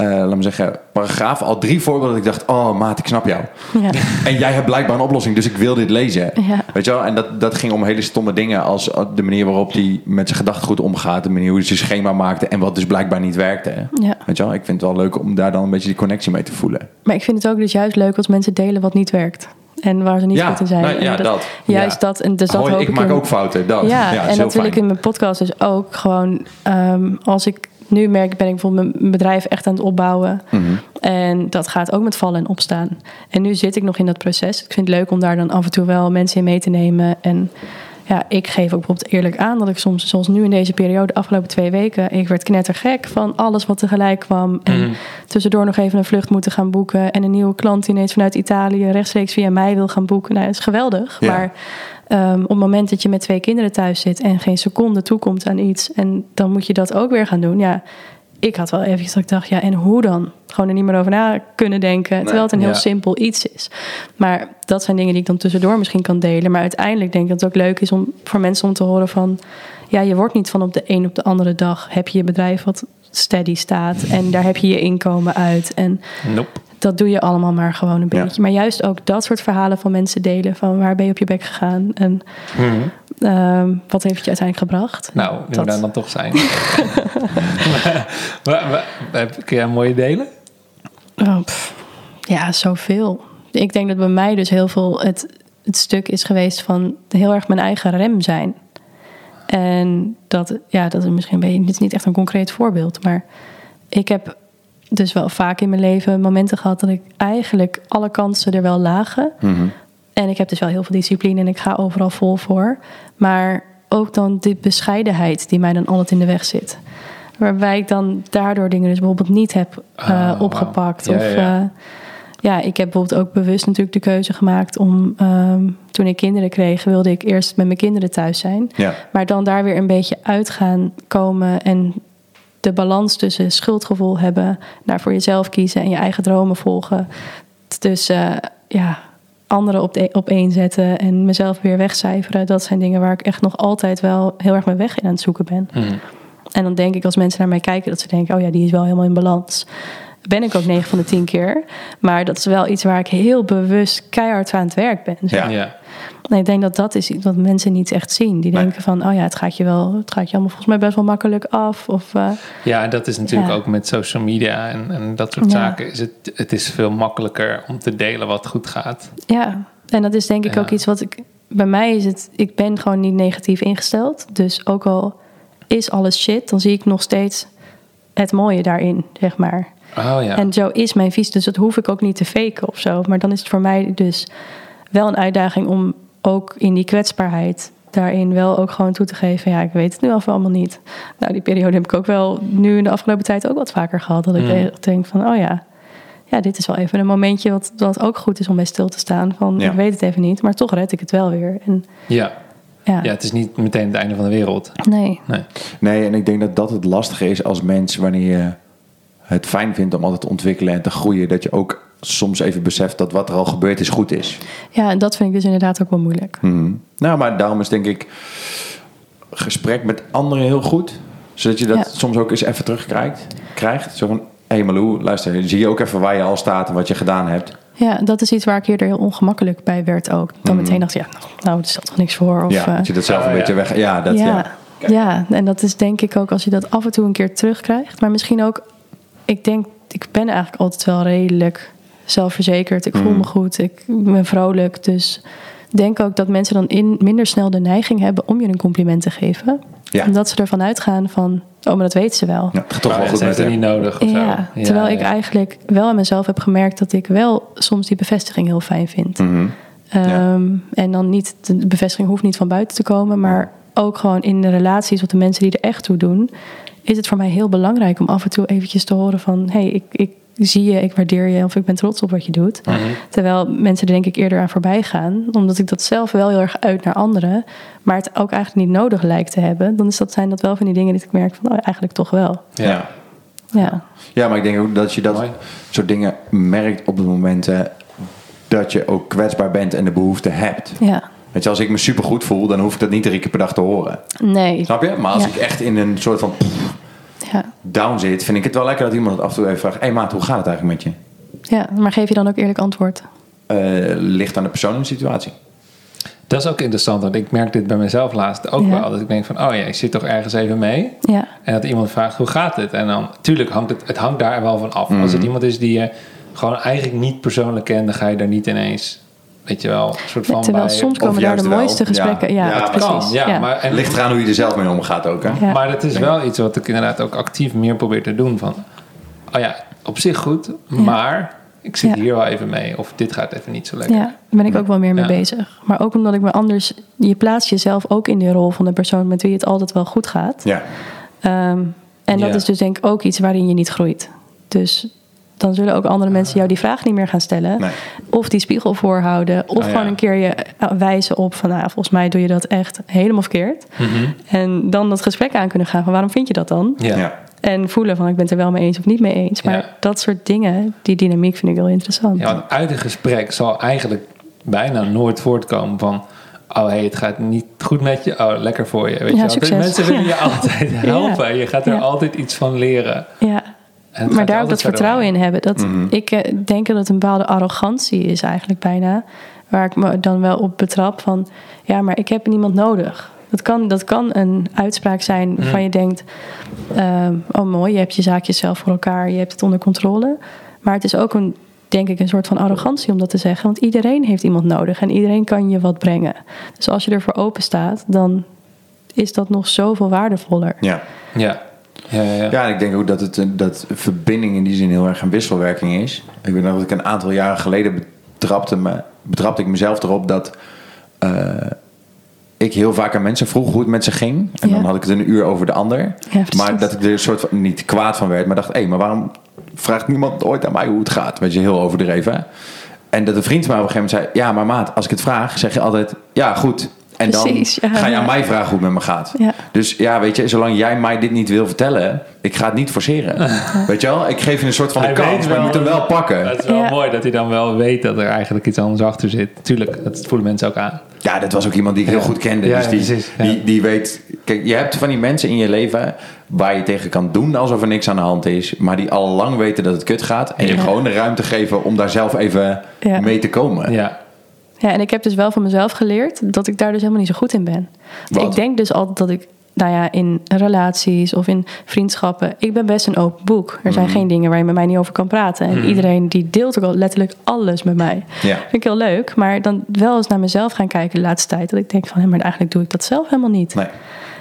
laat me zeggen, paragraaf al drie voorbeelden. Dat ik dacht, oh maat, ik snap jou. Ja. <laughs> En jij hebt blijkbaar een oplossing, dus ik wil dit lezen. Ja. Weet je wel? En dat, dat ging om hele stomme dingen als de manier waarop hij met zijn gedachtegoed omgaat. De manier hoe hij zijn schema maakte en wat dus blijkbaar niet werkte. Ja. Weet je wel? Ik vind het wel leuk om daar dan een beetje die connectie mee te voelen. Maar ik vind het ook dus juist leuk als mensen delen wat niet werkt. En waar ze niet goed in zijn. nou, ja, dat. Juist dat. En dus dat Hoi, hoop ik ik maak in- ook fouten. Dat. Ja, en dat wil fijn. ik in mijn podcast dus ook gewoon. ehm, als ik nu merk, ben ik bijvoorbeeld mijn bedrijf echt aan het opbouwen. Mhm. En dat gaat ook met vallen en opstaan. En nu zit ik nog in dat proces. Ik vind het leuk om daar dan af en toe wel mensen in mee te nemen. En ja, ik geef ook bijvoorbeeld eerlijk aan dat ik soms, zoals nu in deze periode, de afgelopen twee weken, ik werd knettergek van alles wat tegelijk kwam. En tussendoor nog even een vlucht moeten gaan boeken. En een nieuwe klant die ineens vanuit Italië rechtstreeks via mij wil gaan boeken. Nou, dat is geweldig. Ja. Maar ehm, op het moment dat je met twee kinderen thuis zit en geen seconde toekomt aan iets. En dan moet je dat ook weer gaan doen. Ja, ik had wel eventjes dat ik dacht, ja, en hoe dan? Gewoon er niet meer over na kunnen denken. terwijl het een heel Ja. simpel iets is. Maar dat zijn dingen die ik dan tussendoor misschien kan delen. Maar uiteindelijk denk ik dat het ook leuk is om voor mensen om te horen van... Ja, je wordt niet van op de een op de andere dag... heb je je bedrijf wat steady staat. En daar heb je je inkomen uit. En Nope. Dat doe je allemaal maar gewoon een Ja. beetje. Maar juist ook dat soort verhalen van mensen delen. Van waar ben je op je bek gegaan? En ehm, wat heeft je uiteindelijk gebracht? Nou, nu we Dat- daar dan toch zijn. Wa- wa- wa- Kun jij mooie delen? Oh, ja, zoveel. Ik denk dat bij mij dus heel veel het, het stuk is geweest van heel erg mijn eigen rem zijn. En dat, ja, dat is misschien een beetje, dit is niet echt een concreet voorbeeld, maar ik heb dus wel vaak in mijn leven momenten gehad dat ik eigenlijk alle kansen er wel lagen. En ik heb dus wel heel veel discipline en ik ga overal vol voor. Maar ook dan die bescheidenheid die mij dan altijd in de weg zit. Waarbij ik dan daardoor dingen dus bijvoorbeeld niet heb eh, Ah, wauw. opgepakt. Ja, of ja, eh, ja, ik heb bijvoorbeeld ook bewust natuurlijk de keuze gemaakt om ehm, toen ik kinderen kreeg, wilde ik eerst met mijn kinderen thuis zijn. Ja. Maar dan daar weer een beetje uit gaan komen en de balans tussen schuldgevoel hebben, naar voor jezelf kiezen en je eigen dromen volgen. Tussen ja, anderen op, de, op één zetten en mezelf weer wegcijferen. Dat zijn dingen waar ik echt nog altijd wel heel erg mijn weg in aan het zoeken ben. En dan denk ik als mensen naar mij kijken dat ze denken: oh ja, die is wel helemaal in balans. Ben ik ook 9 van de 10 keer. Maar dat is wel iets waar ik heel bewust keihard aan het werk ben. zeg. Ja. Ja. En ik denk dat dat is iets wat mensen niet echt zien. Die Nee. denken van, oh ja, het gaat je wel, het gaat je allemaal volgens mij best wel makkelijk af. Of, eh, Ja, en dat is natuurlijk Ja. ook met social media en, en dat soort Ja. zaken. Is het, het is veel makkelijker om te delen wat goed gaat. ja, en dat is denk ik Ja. ook iets wat ik, bij mij is het, ik ben gewoon niet negatief ingesteld. Dus ook al is alles shit, dan zie ik nog steeds het mooie daarin, zeg maar. Oh ja. En zo is mijn visie, dus dat hoef ik ook niet te faken of zo. Maar dan is het voor mij dus wel een uitdaging om ook in die kwetsbaarheid daarin wel ook gewoon toe te geven. Ja, ik weet het nu af allemaal niet. Nou, die periode heb ik ook wel nu in de afgelopen tijd ook wat vaker gehad. Dat ik Mm. denk van, oh ja, ja, dit is wel even een momentje wat, wat ook goed is om bij stil te staan. Van, Ja. ik weet het even niet, maar toch red ik het wel weer. En ja. ja, ja, het is niet meteen het einde van de wereld. nee. Nee. Nee, en ik denk dat dat het lastige is als mens wanneer je het fijn vindt om altijd te ontwikkelen en te groeien. Dat je ook soms even beseft dat wat er al gebeurd is goed is. Ja, en dat vind ik dus inderdaad ook wel moeilijk. Mhm. Nou, maar daarom is denk ik gesprek met anderen heel goed. Zodat je dat Ja. soms ook eens even terugkrijgt. Krijgt. Zo van, hé hey Malou, luister, zie je ook even waar je al staat en wat je gedaan hebt. Ja, dat is iets waar ik eerder heel ongemakkelijk bij werd ook. Dan meteen dacht ik, ja, nou, er stelt toch niks voor. Of, Mhm. ja, eh, dat je dat zelf Oh, een ja. beetje weg... Ja, dat, ja, ja. ja. en dat is denk ik ook als je dat af en toe een keer terugkrijgt. Maar misschien ook, ik denk, ik ben eigenlijk altijd wel redelijk zelfverzekerd. Ik voel me goed, ik ben vrolijk. Dus denk ook dat mensen dan in minder snel de neiging hebben om je een compliment te geven. Ja. Omdat ze ervan uitgaan van, oh, maar dat weet ze wel. Ja, het gaat toch Oh, wel ja, goed met het niet nodig of Ja, zo. terwijl ik ja. eigenlijk wel aan mezelf heb gemerkt dat ik wel soms die bevestiging heel fijn vind. Mhm. Ja. Ehm, En dan niet, de bevestiging hoeft niet van buiten te komen, maar ook gewoon in de relaties met de mensen die er echt toe doen, is het voor mij heel belangrijk om af en toe eventjes te horen van, hé, hey, ik, ik zie je, ik waardeer je of ik ben trots op wat je doet. Mhm. Terwijl mensen er denk ik eerder aan voorbij gaan, omdat ik dat zelf wel heel erg uit naar anderen, maar het ook eigenlijk niet nodig lijkt te hebben. Dan is dat, zijn dat wel van die dingen die ik merk van, oh, eigenlijk toch wel. Ja. Ja, Ja, maar ik denk ook dat je dat Mooi. soort dingen merkt op de momenten dat je ook kwetsbaar bent en de behoefte hebt. ja. Weet je, als ik me supergoed voel, dan hoef ik dat niet drie keer per dag te horen. Nee. Snap je? Maar als Ja. ik echt in een soort van Ja. down zit, vind ik het wel lekker dat iemand het af en toe even vraagt: Hé hey maat, hoe gaat het eigenlijk met je? ja, maar geef je dan ook eerlijk antwoord? Eh, ligt aan de persoon en de situatie. Dat is ook interessant, want ik merk dit bij mezelf laatst ook Ja. wel. Dat ik denk van, oh ja, ik zit toch ergens even mee. Ja, En dat iemand vraagt, hoe gaat het? En dan, tuurlijk hangt het, het hangt daar wel van af. Als het iemand is die je gewoon eigenlijk niet persoonlijk kent, dan ga je daar niet ineens, weet je wel, een soort van terwijl bij... soms Of komen daar de wel. mooiste gesprekken. Ja. Ja, precies. kan, ja, Maar, en, Het ligt eraan hoe je er zelf mee omgaat ook. Hè? Ja. maar het is wel iets wat ik inderdaad ook actief meer probeer te doen. Van, oh ja, op zich goed, maar ik zit Ja. hier wel even mee. Of dit gaat even niet zo lekker. Ja, daar ben ik ook wel meer mee Ja. bezig. Maar ook omdat ik me anders... Je plaatst jezelf ook in de rol van de persoon met wie het altijd wel goed gaat. Ja. Ehm, en dat Ja. is dus denk ik ook iets waarin je niet groeit. Dus dan zullen ook andere mensen jou die vraag niet meer gaan stellen. Nee. Of die spiegel voorhouden. Of Ah, ja. gewoon een keer je eh, wijzen op van... Nou, volgens mij doe je dat echt helemaal verkeerd. Mhm. En dan dat gesprek aan kunnen gaan van waarom vind je dat dan? Ja. Ja. En voelen van ik ben het er wel mee eens of niet mee eens. Maar Ja. dat soort dingen, die dynamiek vind ik heel interessant. Ja, want uit een gesprek zal eigenlijk bijna nooit voortkomen van... Oh, hey, het gaat niet goed met je. Oh, lekker voor je. Weet Ja, je. Mensen willen je <laughs> Ja. altijd helpen. Je gaat er Ja. altijd iets van leren. Ja, En maar daar ook dat vertrouwen in hebben. Dat, Ik eh, denk dat het een bepaalde arrogantie is eigenlijk bijna. Waar ik me dan wel op betrap van... Ja, maar ik heb niemand nodig. Dat kan, dat kan een uitspraak zijn waarvan je denkt... ehm, oh mooi, je hebt je zaakjes zelf voor elkaar. Je hebt het onder controle. Maar het is ook een, denk ik, een soort van arrogantie om dat te zeggen. Want iedereen heeft iemand nodig. En iedereen kan je wat brengen. Dus als je ervoor open staat, dan is dat nog zoveel waardevoller. Ja. Ja. Ja, ja, ja. En ik denk ook dat, het, dat verbinding in die zin heel erg een wisselwerking is. Ik weet nog dat ik een aantal jaren geleden betrapte, me, betrapte ik mezelf erop dat eh, ik heel vaak aan mensen vroeg hoe het met ze ging. En Ja. dan had ik het een uur over de ander. maar dat ik er een soort van niet kwaad van werd, maar dacht, hé, maar waarom vraagt niemand ooit aan mij hoe het gaat? Weet je, heel overdreven. hè? En dat een vriend van mij op een gegeven moment zei, ja, maar maat, als ik het vraag, zeg je altijd, ja, goed. En Precies, dan ja. ga je aan mij vragen hoe het met me gaat. Ja. Dus ja, weet je, zolang jij mij dit niet wil vertellen, ik ga het niet forceren. <laughs> Weet je wel? Ik geef je een soort van Hij de kans, maar je moet hem wel pakken. Het is wel Ja. mooi dat hij dan wel weet dat er eigenlijk iets anders achter zit. Tuurlijk, dat voelen mensen ook aan. Ja, dat was ook iemand die ik heel Ja. goed kende. Ja, dus ja, die, precies, ja. die, die weet... Kijk, je hebt van die mensen in je leven waar je tegen kan doen alsof er niks aan de hand is. Maar die al lang weten dat het kut gaat. En je gewoon de ruimte geven om daar zelf even Ja. mee te komen. Ja. Ja, en ik heb dus wel van mezelf geleerd dat ik daar dus helemaal niet zo goed in ben. Wat? Ik denk dus altijd dat ik, nou ja, in relaties of in vriendschappen, ik ben best een open boek. Er zijn Mhm. geen dingen waar je met mij niet over kan praten. En iedereen die deelt ook al letterlijk alles met mij. Ja. Vind ik heel leuk, maar dan wel eens naar mezelf gaan kijken de laatste tijd. Dat ik denk van, hé, maar eigenlijk doe ik dat zelf helemaal niet. Nee.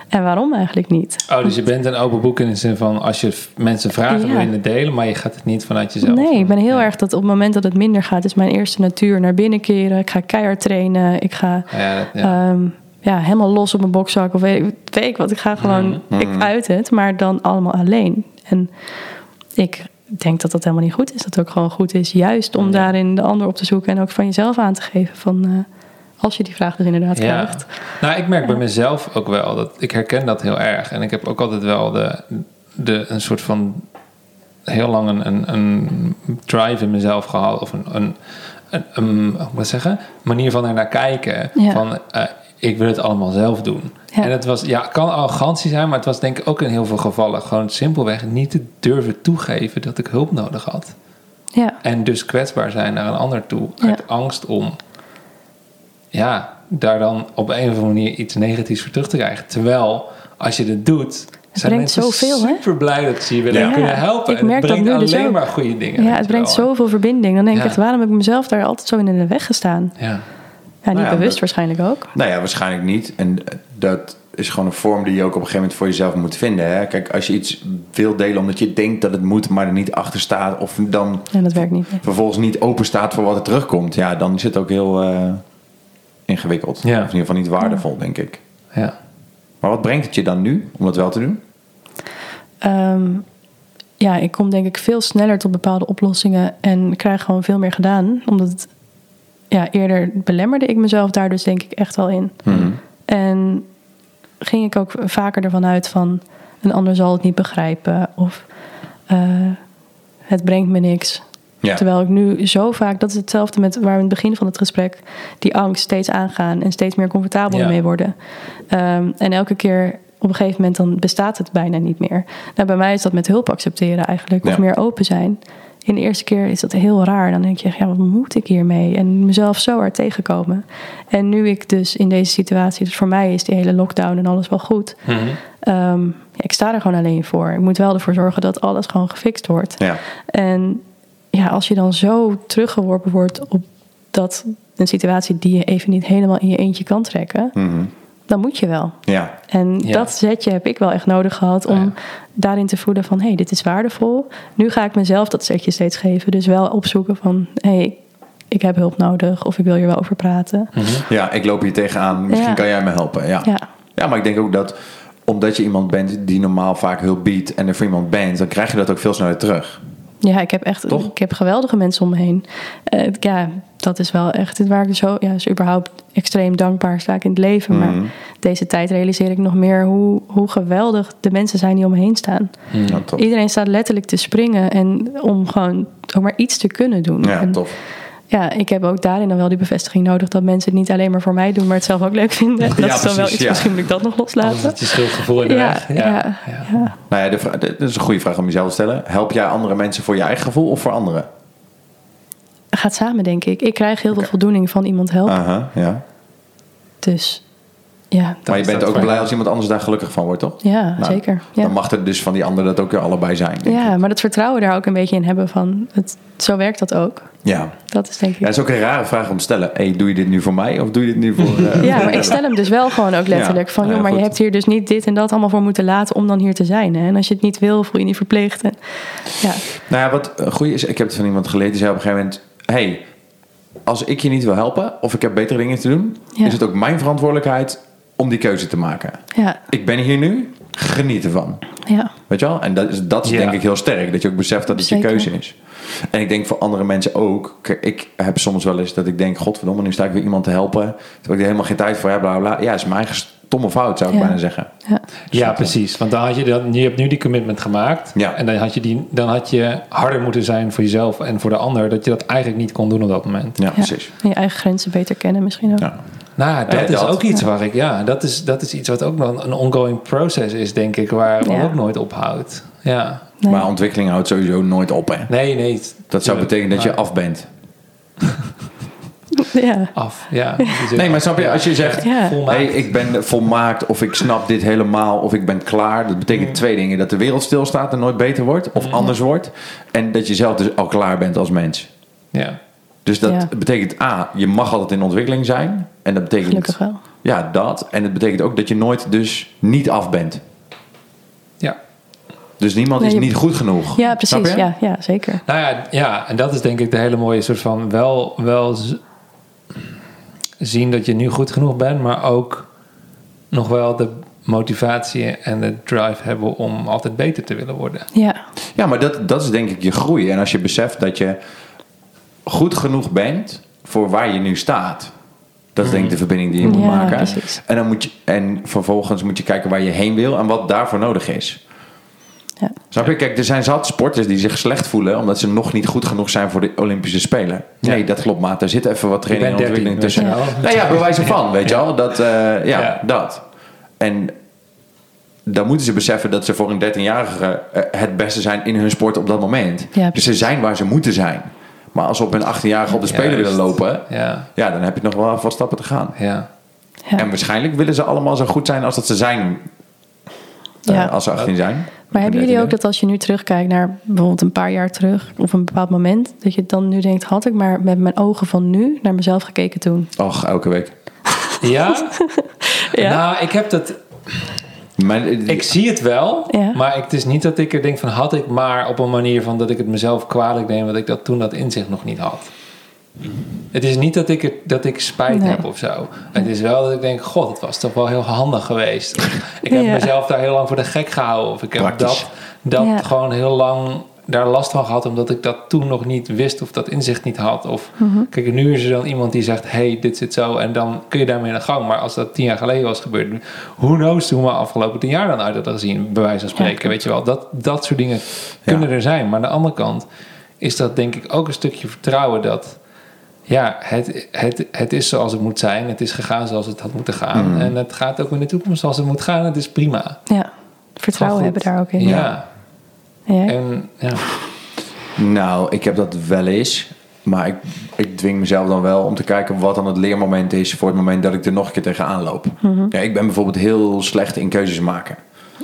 En waarom eigenlijk niet? Oh, dus je bent een open boek in de zin van als je mensen vragen Ja. wil je het delen, maar je gaat het niet vanuit jezelf. Nee, ik ben heel Ja. erg dat op het moment dat het minder gaat, is mijn eerste natuur naar binnen keren. Ik ga keihard trainen. Ik ga Ja, dat- ja. helemaal los op mijn bokzak of weet, weet ik wat. Ik ga gewoon, ik uit het, maar dan allemaal alleen. En ik denk dat dat helemaal niet goed is. Dat het ook gewoon goed is, juist om daarin de ander op te zoeken en ook van jezelf aan te geven. Van eh, als je die vraag dus inderdaad Ja. krijgt. Nou, ik merk bij mezelf ook wel dat ik herken dat heel erg. En ik heb ook altijd wel de, de, een soort van heel lang een, een, een drive in mezelf gehad. Of een, een, een, een- hoe moet ik zeggen? manier van er naar kijken. Ja. Van eh, ik wil het allemaal zelf doen. Ja. En het was, ja, kan arrogantie zijn, maar het was denk ik ook in heel veel gevallen gewoon simpelweg niet te durven toegeven dat ik hulp nodig had. Ja, En dus kwetsbaar zijn naar een ander toe. Ja. Uit angst om ja, daar dan op een of andere manier iets negatiefs voor terug te krijgen. Terwijl als je het doet, zijn brengt mensen zoveel, hè? super blij dat ze je willen Ja. kunnen helpen. Ik en merk het dat brengt nu dus alleen maar goede dingen. ja het brengt wel. zoveel verbinding. Dan denk Ja. ik echt, waarom heb ik mezelf daar altijd zo in de weg gestaan? Ja. Ja, niet Nou ja, bewust dat- waarschijnlijk ook. Nou ja, waarschijnlijk niet. En dat is gewoon een vorm die je ook op een gegeven moment voor jezelf moet vinden. Hè? Kijk, als je iets wil delen omdat je denkt dat het moet, maar er niet achter staat, of dan En dat werkt niet. nee. vervolgens niet open staat voor wat er terugkomt, ja, dan is het ook heel eh, ingewikkeld. Ja. Of in ieder geval niet waardevol, denk ik. Ja. Maar wat brengt het je dan nu om dat wel te doen? Ehm, ja, ik kom denk ik veel sneller tot bepaalde oplossingen en krijg gewoon veel meer gedaan. Omdat het, ja, eerder belemmerde ik mezelf daar dus denk ik echt wel in. Mhm. En ging ik ook vaker ervan uit van een ander zal het niet begrijpen of eh, het brengt me niks. Ja. Terwijl ik nu zo vaak, dat is hetzelfde met waar we in het begin van het gesprek, die angst steeds aangaan en steeds meer comfortabel Ja. mee worden. Ehm, en elke keer op een gegeven moment dan bestaat het bijna niet meer. Nou, bij mij is dat met hulp accepteren eigenlijk, of Ja. meer open zijn. In de eerste keer is dat heel raar. Dan denk je, ja, wat moet ik hiermee? En mezelf zo hard tegenkomen. En nu ik dus in deze situatie, dus voor mij is die hele lockdown en alles wel goed. Mhm. Ehm, ja, ik sta er gewoon alleen voor. Ik moet wel ervoor zorgen dat alles gewoon gefixt wordt. Ja. En ja, als je dan zo teruggeworpen wordt op dat een situatie die je even niet helemaal in je eentje kan trekken, Mhm. dan moet je wel. ja. En Ja. dat zetje heb ik wel echt nodig gehad om ja. daarin te voelen van hé, hey, dit is waardevol. Nu ga ik mezelf dat zetje steeds geven. Dus wel opzoeken van hé, hey, ik heb hulp nodig of ik wil hier wel over praten. Mhm. ja, ik loop hier tegenaan. Misschien Ja. kan jij me helpen. Ja. Ja, Ja, maar ik denk ook dat omdat je iemand bent die normaal vaak hulp biedt en er voor iemand bent, dan krijg je dat ook veel sneller terug. Ja ik heb echt Toch? ik heb geweldige mensen om me heen. Eh, ja, dat is wel echt het waar ik zo, ja, is überhaupt extreem dankbaar sta ik in het leven. Mhm. Maar deze tijd realiseer ik nog meer hoe, hoe geweldig de mensen zijn die om me heen staan. Ja, tof. Iedereen staat letterlijk te springen en om gewoon ook maar iets te kunnen doen. Ja, En tof. Ja, ik heb ook daarin dan wel die bevestiging nodig dat mensen het niet alleen maar voor mij doen, maar het zelf ook leuk vinden. Dat Ja, is dan wel iets, ja. misschien moet ik dat nog loslaten. zit je schuldgevoel in de Ja, weg. ja, Ja. ja. Nou ja, de vra- de- dat is een goede vraag om jezelf te stellen. Help jij andere mensen voor je eigen gevoel of voor anderen? Gaat samen, denk ik. Ik krijg heel veel voldoening van iemand helpen. Aha, ja. Dus ja, Maar je bent ook blij als iemand anders daar gelukkig van wordt, toch? ja Nou, zeker. Ja. Dan mag er dus van die ander dat ook weer allebei zijn. denk ja, ik. maar dat vertrouwen daar ook een beetje in hebben van, het, zo werkt dat ook. ja. Dat is denk ik. Ja, dat is ook een rare vraag om te stellen. Hey, doe je dit nu voor mij of doe je dit nu voor... <laughs> eh, Ja, maar ik stel hem dus wel gewoon ook letterlijk van, joh, ja, maar je goed. hebt hier dus niet dit en dat allemaal voor moeten laten om dan hier te zijn. Hè? En als je het niet wil, voel je niet verplicht. En, ja, Nou ja, wat een goeie is, ik heb het van iemand geleerd, die zei op een gegeven moment... hey, als ik je niet wil helpen of ik heb betere dingen te doen... Ja. is het ook mijn verantwoordelijkheid om die keuze te maken. ja, Ik ben hier nu, geniet ervan. ja. Weet je wel? En dat is, dat is Ja. denk ik heel sterk. Dat je ook beseft dat het je keuze is. En ik denk voor andere mensen ook. Kijk, Ik heb soms wel eens dat ik denk... Godverdomme, nu sta ik weer iemand te helpen. Terwijl ik er helemaal geen tijd voor heb. Bla, bla, bla. Ja, is mijn eigen stomme fout, zou ik Ja. bijna zeggen. ja. Ja, precies. Want dan had je, dan, je hebt nu die commitment gemaakt. Ja. En dan had, je die, dan had je harder moeten zijn voor jezelf en voor de ander. Dat je dat eigenlijk niet kon doen op dat moment. Ja, Ja. precies. En je eigen grenzen beter kennen misschien ook. Ja. Nou, dat is dat. ook iets waar ik... Ja, dat is, dat is iets wat ook nog een ongoing process is, denk ik. Waar wat Ja. ook nooit ophoudt. Ja. Nee. Maar ontwikkeling houdt sowieso nooit op. Hè? Nee, nee. Dat zou betekenen dat je af bent. <laughs> Ja, Af, ja. <laughs> Nee, maar snap je? Als je zegt... Ja. Volmaakt. Hey, ik ben volmaakt of ik snap dit helemaal of ik ben klaar. Dat betekent twee dingen. Dat de wereld stilstaat en nooit beter wordt of anders wordt. En dat je zelf dus al klaar bent als mens. Ja. Dus dat Ja. betekent A, je mag altijd in ontwikkeling zijn. En dat betekent gelukkig wel. Ja, dat. En het betekent ook dat je nooit dus niet af bent. Ja. Dus niemand Nee, is je- niet goed genoeg. Ja, precies. Ja, ja, zeker. Nou ja, ja, en dat is denk ik de hele mooie soort van wel, wel zien dat je nu goed genoeg bent, maar ook nog wel de motivatie en de drive hebben om altijd beter te willen worden. Ja, Ja, maar dat, dat is denk ik je groei. En als je beseft dat je goed genoeg bent voor waar je nu staat. Dat is denk ik de verbinding die je moet Ja, maken. precies. En, dan moet je, en vervolgens moet je kijken waar je heen wil en wat daarvoor nodig is. ja. Snap je? Kijk, er zijn zat sporters die zich slecht voelen omdat ze nog niet goed genoeg zijn voor de Olympische Spelen. Nee, dat klopt, maat. Er zit even wat training en 13, ontwikkeling weet je tussen. wel. Nou ja, bij wijze van, weet je wel. Dat, eh, ja, Ja. dat. En dan moeten ze beseffen dat ze voor een 13-jarige eh, het beste zijn in hun sport op dat moment. Ja, dus ze zijn waar ze moeten zijn. Maar als ze op hun 18-jarige op de Spelen Juist. willen lopen, Ja, ja, dan heb je nog wel wat stappen te gaan. ja. Ja. En waarschijnlijk willen ze allemaal zo goed zijn als dat ze zijn eh, als ze 18 zijn. Maar hebben jullie ook 13e. dat als je nu terugkijkt naar bijvoorbeeld een paar jaar terug, of een bepaald moment, dat je dan nu denkt, had ik maar met mijn ogen van nu naar mezelf gekeken toen? Och, elke week. Ja? <laughs> Ja. Nou, ik heb dat... Mijn, Ik zie het wel, Ja. maar het is niet dat ik er denk van had ik maar op een manier van dat ik het mezelf kwalijk neem dat ik dat toen dat inzicht nog niet had. Het is niet dat ik, het, dat ik spijt Nee. heb of zo. Het is wel dat ik denk, god, het was toch wel heel handig geweest. ik heb <laughs> Ja. mezelf daar heel lang voor de gek gehouden. Of ik heb Praktisch. dat, dat Ja. gewoon heel lang daar last van gehad omdat ik dat toen nog niet wist of dat inzicht niet had. Of Mhm. kijk, nu is er dan iemand die zegt, hey, dit zit zo en dan kun je daarmee aan de gang. Maar als dat tien jaar geleden was gebeurd, who knows hoe we afgelopen tien jaar dan uit hadden gezien, bij wijze van spreken. weet je wel, dat, dat soort dingen kunnen er zijn. Maar aan de andere kant is dat denk ik ook een stukje vertrouwen dat ja, het, het, het is zoals het moet zijn. Het is gegaan zoals het had moeten gaan. Mhm. En het gaat ook in de toekomst zoals het moet gaan. Het is prima. Ja, vertrouwen hebben daar ook in. Ja. Ja. En ja. Nou, ik heb dat wel eens. Maar ik, ik dwing mezelf dan wel om te kijken wat dan het leermoment is voor het moment dat ik er nog een keer tegenaan loop. Mhm. ja, ik ben bijvoorbeeld heel slecht in keuzes maken.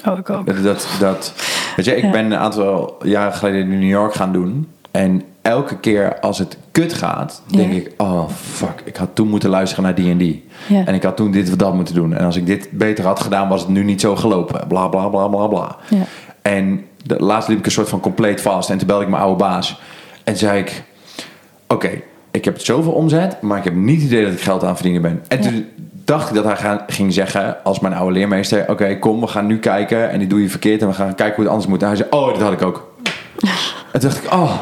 Oh, ik ook. Dat, dat, dat, weet je, ik Ja. ben een aantal jaren geleden in New York gaan doen. En elke keer als het kut gaat, denk Ja. ik: oh fuck, ik had toen moeten luisteren naar die en die. En ik had toen dit of dat moeten doen. En als ik dit beter had gedaan, was het nu niet zo gelopen. Bla bla bla bla bla. Ja. En de, laatst liep ik een soort van compleet vast. En toen belde ik mijn oude baas. En zei ik: Oké, ik heb zoveel omzet, maar ik heb niet het idee dat ik geld aan het verdienen ben. En Ja. toen dacht ik dat hij gaan, ging zeggen, als mijn oude leermeester: Oké, kom, we gaan nu kijken. En die doe je verkeerd. En we gaan kijken hoe het anders moet. En hij zei: Oh, dat had ik ook. <laughs> en toen dacht ik: Oh,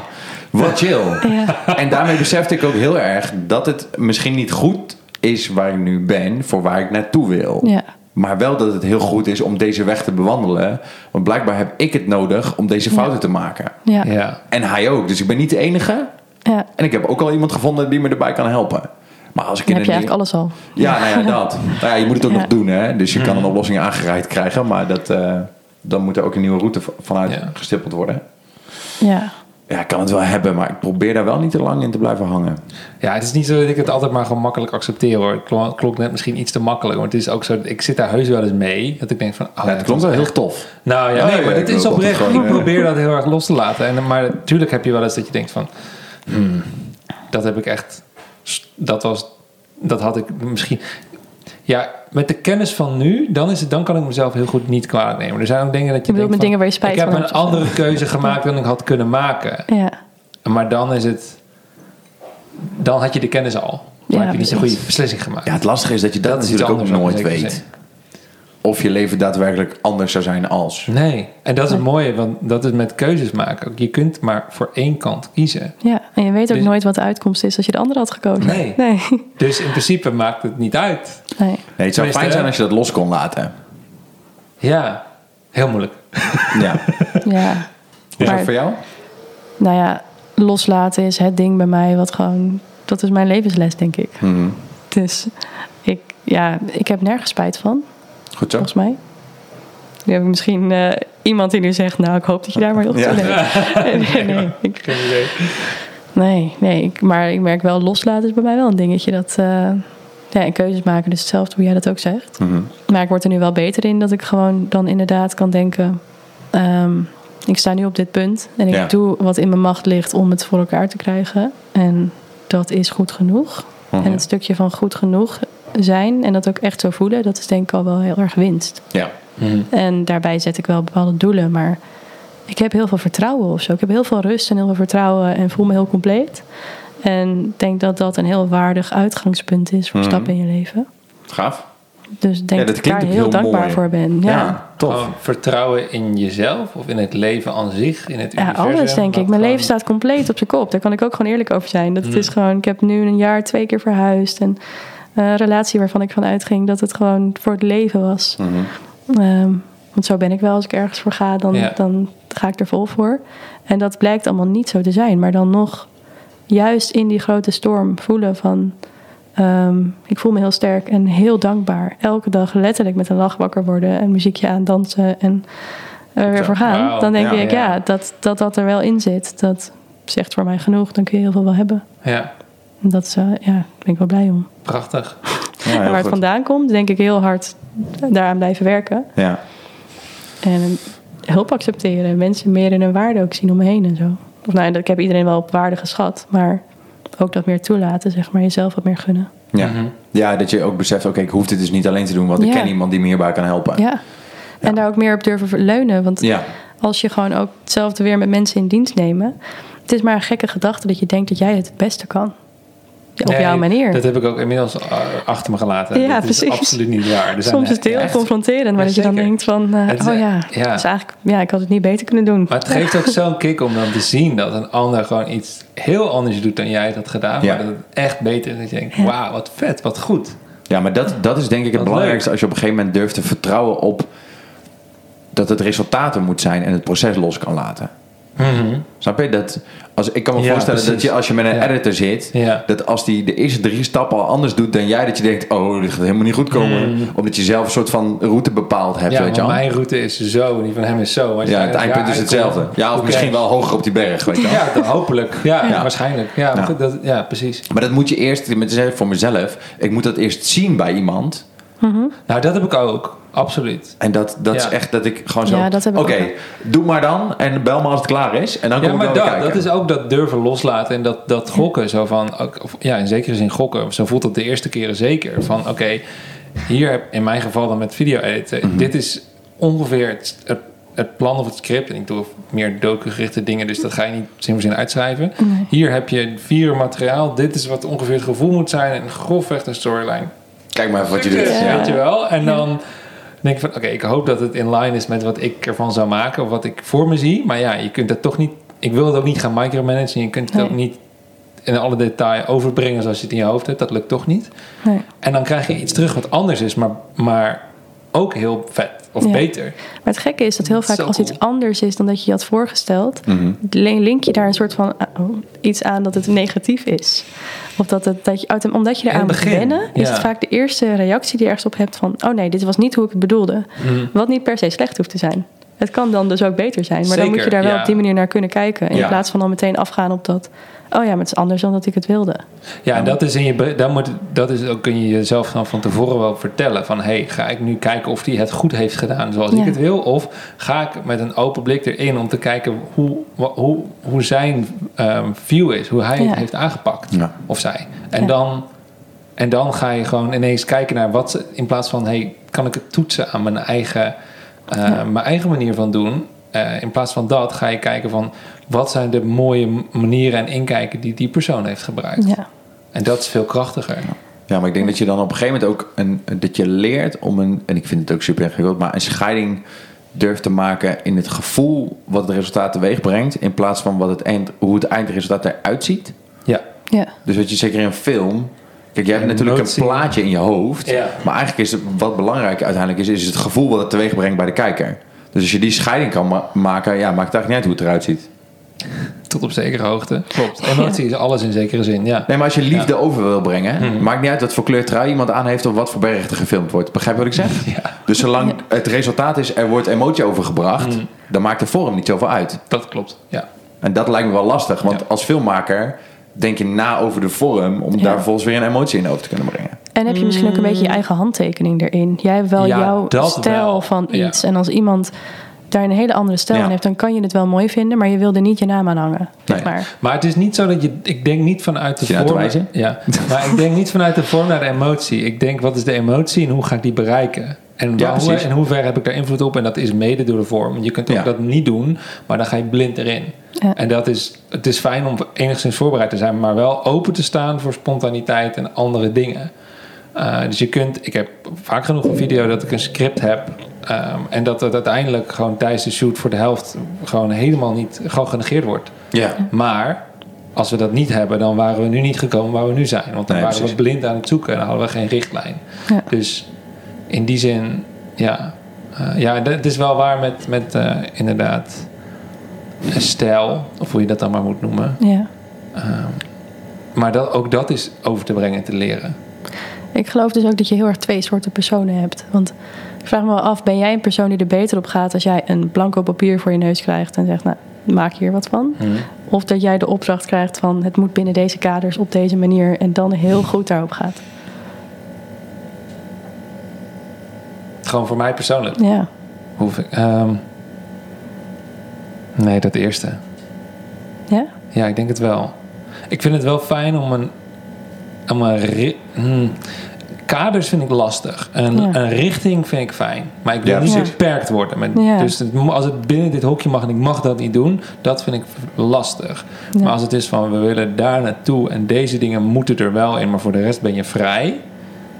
wat chill. Ja. En daarmee besefte ik ook heel erg dat het misschien niet goed is waar ik nu ben, voor waar ik naartoe wil. Ja. Maar wel dat het heel goed is om deze weg te bewandelen. Want blijkbaar heb ik het nodig om deze fouten te maken. Ja. Ja. En hij ook. Dus ik ben niet de enige. Ja. En ik heb ook al iemand gevonden die me erbij kan helpen. Maar als ik Dan in heb je eigenlijk alles al. Ja, nou ja, dat. <laughs> Nou ja, je moet het ook Ja. nog doen, hè. Dus je kan een oplossing aangereikt krijgen. Maar dat, eh, dan moet er ook een nieuwe route vanuit Ja. gestippeld worden. Ja. Ja, ik kan het wel hebben, maar ik probeer daar wel niet te lang in te blijven hangen. Ja, het is niet zo dat ik het altijd maar gewoon makkelijk accepteer hoor. Het klonk, net misschien iets te makkelijk. Maar het is ook zo, ik zit daar heus wel eens mee. Dat ik denk van... Oh, Ja, het klonk wel heel tof. Nou ja, Oh, nee, maar wil is oprecht. Ik eh, probeer dat heel erg los te laten. En, maar natuurlijk heb je wel eens dat je denkt van... hmm, dat heb ik echt... Dat was... Dat had ik misschien... Ja, met de kennis van nu, dan, is het, dan kan ik mezelf heel goed niet kwalijk nemen. Er zijn ook dingen dat je, denkt met van, dingen waar je spijt Ik heb van een andere keuze gemaakt dan ik had kunnen maken. <laughs> Ja. Maar dan is het... Dan had je de kennis al. Dan Ja, heb je niet een goede beslissing gemaakt. Ja, het lastige is dat je dat, Dat natuurlijk ook nooit weet. Of je leven daadwerkelijk anders zou zijn als. Nee, en dat is het mooie, want dat is met keuzes maken. Je kunt maar voor één kant kiezen. ja. En je weet ook Dus- nooit wat de uitkomst is als je de andere had gekozen. Nee. <laughs> Nee. Dus in principe maakt het niet uit. nee. Nee, het zou Tenminste, fijn zijn als je dat los kon laten. Ja, heel moeilijk. Ja. <laughs> Ja. Hoe is dat voor jou? Nou ja, loslaten is het ding bij mij wat gewoon... Dat is mijn levensles, denk ik. Mhm. Dus ik, ja, ik heb nergens spijt van, Goed zo. volgens mij. Nu heb ik misschien eh, iemand die nu zegt... Nou, ik hoop dat je daar maar heel Ja. <laughs> nee. nee, ik- Geen idee. nee, nee ik, maar ik merk wel, loslaten is bij mij wel een dingetje. Dat, eh, ja, en keuzes maken, dus hetzelfde hoe jij dat ook zegt. Mhm. Maar ik word er nu wel beter in dat ik gewoon dan inderdaad kan denken... ehm, ik sta nu op dit punt en ik Ja. doe wat in mijn macht ligt om het voor elkaar te krijgen. En dat is goed genoeg. Mhm. En het stukje van goed genoeg zijn en dat ook echt zo voelen, dat is denk ik al wel heel erg winst. Ja. En daarbij zet ik wel bepaalde doelen, maar ik heb heel veel vertrouwen of zo. Ik heb heel veel rust en heel veel vertrouwen en voel me heel compleet. En ik denk dat dat een heel waardig uitgangspunt is voor Mhm. stappen in je leven. Gaaf. Dus ik denk Ja, dat dat ik daar heel heel dankbaar mooi. voor ben. Ja, Ja, tof. Gewoon vertrouwen in jezelf of in het leven aan zich, in het Ja, universum. alles denk ik. Mijn gewoon- leven staat compleet op zijn kop. Daar kan ik ook gewoon eerlijk over zijn. Dat het Mm. is gewoon, ik heb nu een jaar twee keer verhuisd. En een relatie waarvan ik van uitging dat het gewoon voor het leven was. Mhm. Ehm, want zo ben ik wel. Als ik ergens voor ga, dan, Ja. dan ga ik er vol voor. En dat blijkt allemaal niet zo te zijn. Maar dan nog juist in die grote storm voelen van... ehm, ik voel me heel sterk en heel dankbaar. Elke dag letterlijk met een lach wakker worden en muziekje aan dansen en er weer voor gaan. Dan denk Ja, ik, ja. ja, dat, dat dat er wel in zit. Dat zegt voor mij genoeg. Dan kun je heel veel wel hebben. Ja, dat is, ja, daar ben ik wel blij om. prachtig. <laughs> Ja, en waar het vandaan komt, denk ik heel hard daaraan blijven werken. Ja. En hulp accepteren. Mensen meer in hun waarde ook zien om me heen en zo. Of nou, ik heb iedereen wel op waarde geschat. Maar ook dat meer toelaten, zeg maar. Jezelf wat meer gunnen. Ja. Mhm. ja, dat je ook beseft, oké, ik hoef dit dus niet alleen te doen, want ik ken iemand die me hierbij kan helpen. Ja. En daar ook meer op durven leunen. Want Ja. als je gewoon ook hetzelfde weer met mensen in dienst nemen. Het is maar een gekke gedachte dat je denkt dat jij het het beste kan. Op Nee, jouw manier. Dat heb ik ook inmiddels uh, achter me gelaten. Ja, dat is precies. absoluut niet waar. Er Soms is het heel echt- confronterend, maar Ja, dat je dan denkt van, eh, Het is- oh ja, ja. Dus eigenlijk, ja, ik had het niet beter kunnen doen. Maar het geeft ook zo'n kick om dan te zien dat een ander gewoon iets heel anders doet dan jij het had gedaan. Ja. Maar dat het echt beter is. Dat je denkt, Ja. wauw, wat vet, wat goed. Ja, maar dat, dat is denk ik het Wat belangrijkste als je op een gegeven moment durft te vertrouwen op dat het resultaat er moet zijn en het proces los kan laten. Snap je? Dat, als, ik kan me Ja, voorstellen dat je als je met een Ja. editor zit, Ja. dat als die de eerste drie stappen al anders doet dan jij, dat je denkt, oh, dit gaat helemaal niet goed komen. Mm. Omdat je zelf een soort van route bepaald hebt, Ja, weet je wel. mijn route is zo en die van hem is zo. Als Ja, het eindpunt is hetzelfde. Ja, of misschien wel hoger op die berg, weet je. Ja, dan hopelijk. Ja, waarschijnlijk. Ja, Dat, ja, precies. Maar dat moet je eerst, met zeggen voor mezelf, ik moet dat eerst zien bij iemand. Nou, dat heb ik ook. Absoluut. En dat, dat is echt dat ik gewoon zo, Ja, dat heb ik oké, doe maar dan en bel me als het klaar is. En dan kom Ja, ik wel dat, kijken. dat is ook dat durven loslaten en dat, dat gokken. Zo van, ja, in zekere zin gokken. Zo voelt het de eerste keren zeker. Van oké, hier heb in mijn geval dan met video editen. Mhm. Dit is ongeveer het, het, het plan of het script. En ik doe meer docugerichte dingen, dus dat ga je niet zin voor zin uitschrijven. Hier heb je vier materiaal. Dit is wat ongeveer het gevoel moet zijn. En grofweg een storyline. Kijk maar even wat je doet. Ja. Weet je wel? En dan denk ik van, oké, ik hoop dat het in line is met wat ik ervan zou maken. Of wat ik voor me zie. Maar ja, je kunt dat toch niet... Ik wil het ook niet gaan micromanagen. Je kunt het Nee. ook niet in alle detail overbrengen zoals je het in je hoofd hebt. Dat lukt toch niet. Nee. En dan krijg je iets terug wat anders is. Maar, maar ook heel vet. Of Ja. beter. Maar het gekke is dat heel vaak als cool. iets anders is dan dat je je had voorgesteld, Mhm. link link je daar een soort van uh, oh, iets aan dat het negatief is. Of dat het, dat je, omdat je eraan moet wennen, is ja. het vaak de eerste reactie die je ergens op hebt van, oh nee, dit was niet hoe ik het bedoelde. Mhm. Wat niet per se slecht hoeft te zijn. Het kan dan dus ook beter zijn. Maar dan moet je daar wel ja. op die manier naar kunnen kijken. In plaats van dan meteen afgaan op dat, oh ja, maar het is anders dan dat ik het wilde. Ja, en dat is, in je, dan moet, dat is ook kun je jezelf dan van tevoren wel vertellen. Van, hey, ga ik nu kijken of hij het goed heeft gedaan zoals Ja. ik het wil? Of ga ik met een open blik erin om te kijken hoe, hoe, hoe zijn ehm, view is. Hoe hij Ja. het heeft aangepakt. Ja. Of zij. En, Ja. dan, en dan ga je gewoon ineens kijken naar wat... ze- In plaats van, hey, kan ik het toetsen aan mijn eigen, eh, mijn eigen manier van doen? Eh, in plaats van dat ga je kijken van... Wat zijn de mooie manieren en inkijken die die persoon heeft gebruikt? Ja. En dat is veel krachtiger. Ja, maar ik denk dat je dan op een gegeven moment ook een, dat je leert om een, en ik vind het ook super ingewikkeld, maar een scheiding durft te maken in het gevoel wat het resultaat teweeg brengt, in plaats van wat het eind, hoe het eindresultaat eruit ziet. Ja. Ja. Dus wat je zeker in een film. Kijk, jij hebt natuurlijk een plaatje in je hoofd. Ja. Maar eigenlijk is het, wat belangrijk uiteindelijk is, is het gevoel wat het teweeg brengt bij de kijker. Dus als je die scheiding kan ma- maken, ja, maakt het eigenlijk niet uit hoe het eruit ziet. Tot op zekere hoogte. Klopt. Emotie is alles in zekere zin, ja. Nee, maar als je liefde over wil brengen, Mhm. maakt niet uit wat voor kleur trui iemand aan heeft of wat voor berg er gefilmd wordt. Begrijp je wat ik zeg? <laughs> Ja, Dus zolang het resultaat is, er wordt emotie overgebracht, Mhm. dan maakt de vorm niet zoveel uit. dat klopt. Ja. En dat lijkt me wel lastig, want Ja. als filmmaker denk je na over de vorm om Ja. daar volgens weer een emotie in over te kunnen brengen. En heb je misschien ook een beetje je eigen handtekening erin. Jij hebt wel Ja, jouw stijl wel. van Ja. iets. En als iemand daar een hele andere stijl Ja. in heeft, dan kan je het wel mooi vinden, maar je wil er niet je naam aan hangen. Nee. Maar Maar het is niet zo dat je... Ik denk niet vanuit de vorm... Ja, maar ik denk niet vanuit de vorm naar de emotie. Ik denk, wat is de emotie en hoe ga ik die bereiken? En, Ja, waar- hoe, in hoeverre heb ik daar invloed op? En dat is mede door de vorm. Je kunt ook Ja. dat niet doen, maar dan ga je blind erin. Ja. En dat is, het is fijn om enigszins voorbereid te zijn, maar wel open te staan voor spontaniteit en andere dingen. Uh, dus je kunt, ik heb vaak genoeg een video dat ik een script heb. Um, en dat het uiteindelijk gewoon tijdens de shoot voor de helft gewoon helemaal niet gewoon genegeerd wordt. Ja. Maar als we dat niet hebben, dan waren we nu niet gekomen waar we nu zijn. Want dan Nee, waren precies. we blind aan het zoeken en dan hadden we geen richtlijn. Ja. Dus in die zin, ja, uh, ja, het is wel waar met, met uh, inderdaad een stijl, of hoe je dat dan maar moet noemen. ja. Um, maar dat, ook dat is over te brengen en te leren. Ik geloof dus ook dat je heel erg twee soorten personen hebt. Want ik vraag me wel af, ben jij een persoon die er beter op gaat als jij een blanco papier voor je neus krijgt en zegt, nou, maak hier wat van? Hmm. Of dat jij de opdracht krijgt van, het moet binnen deze kaders op deze manier en dan heel goed daarop gaat? Gewoon voor mij persoonlijk. Ja. Hoef ik, um, nee, dat eerste. Ja? Ja, ik denk het wel. Ik vind het wel fijn om een. Om een ri- hmm, kaders vind ik lastig. Een, Ja. een richting vind ik fijn. Maar ik wil Ja, niet precies. beperkt worden. Met, Ja. Dus het, als het binnen dit hokje mag en ik mag dat niet doen, dat vind ik lastig. Ja. Maar als het is van we willen daar naartoe en deze dingen moeten er wel in, maar voor de rest ben je vrij.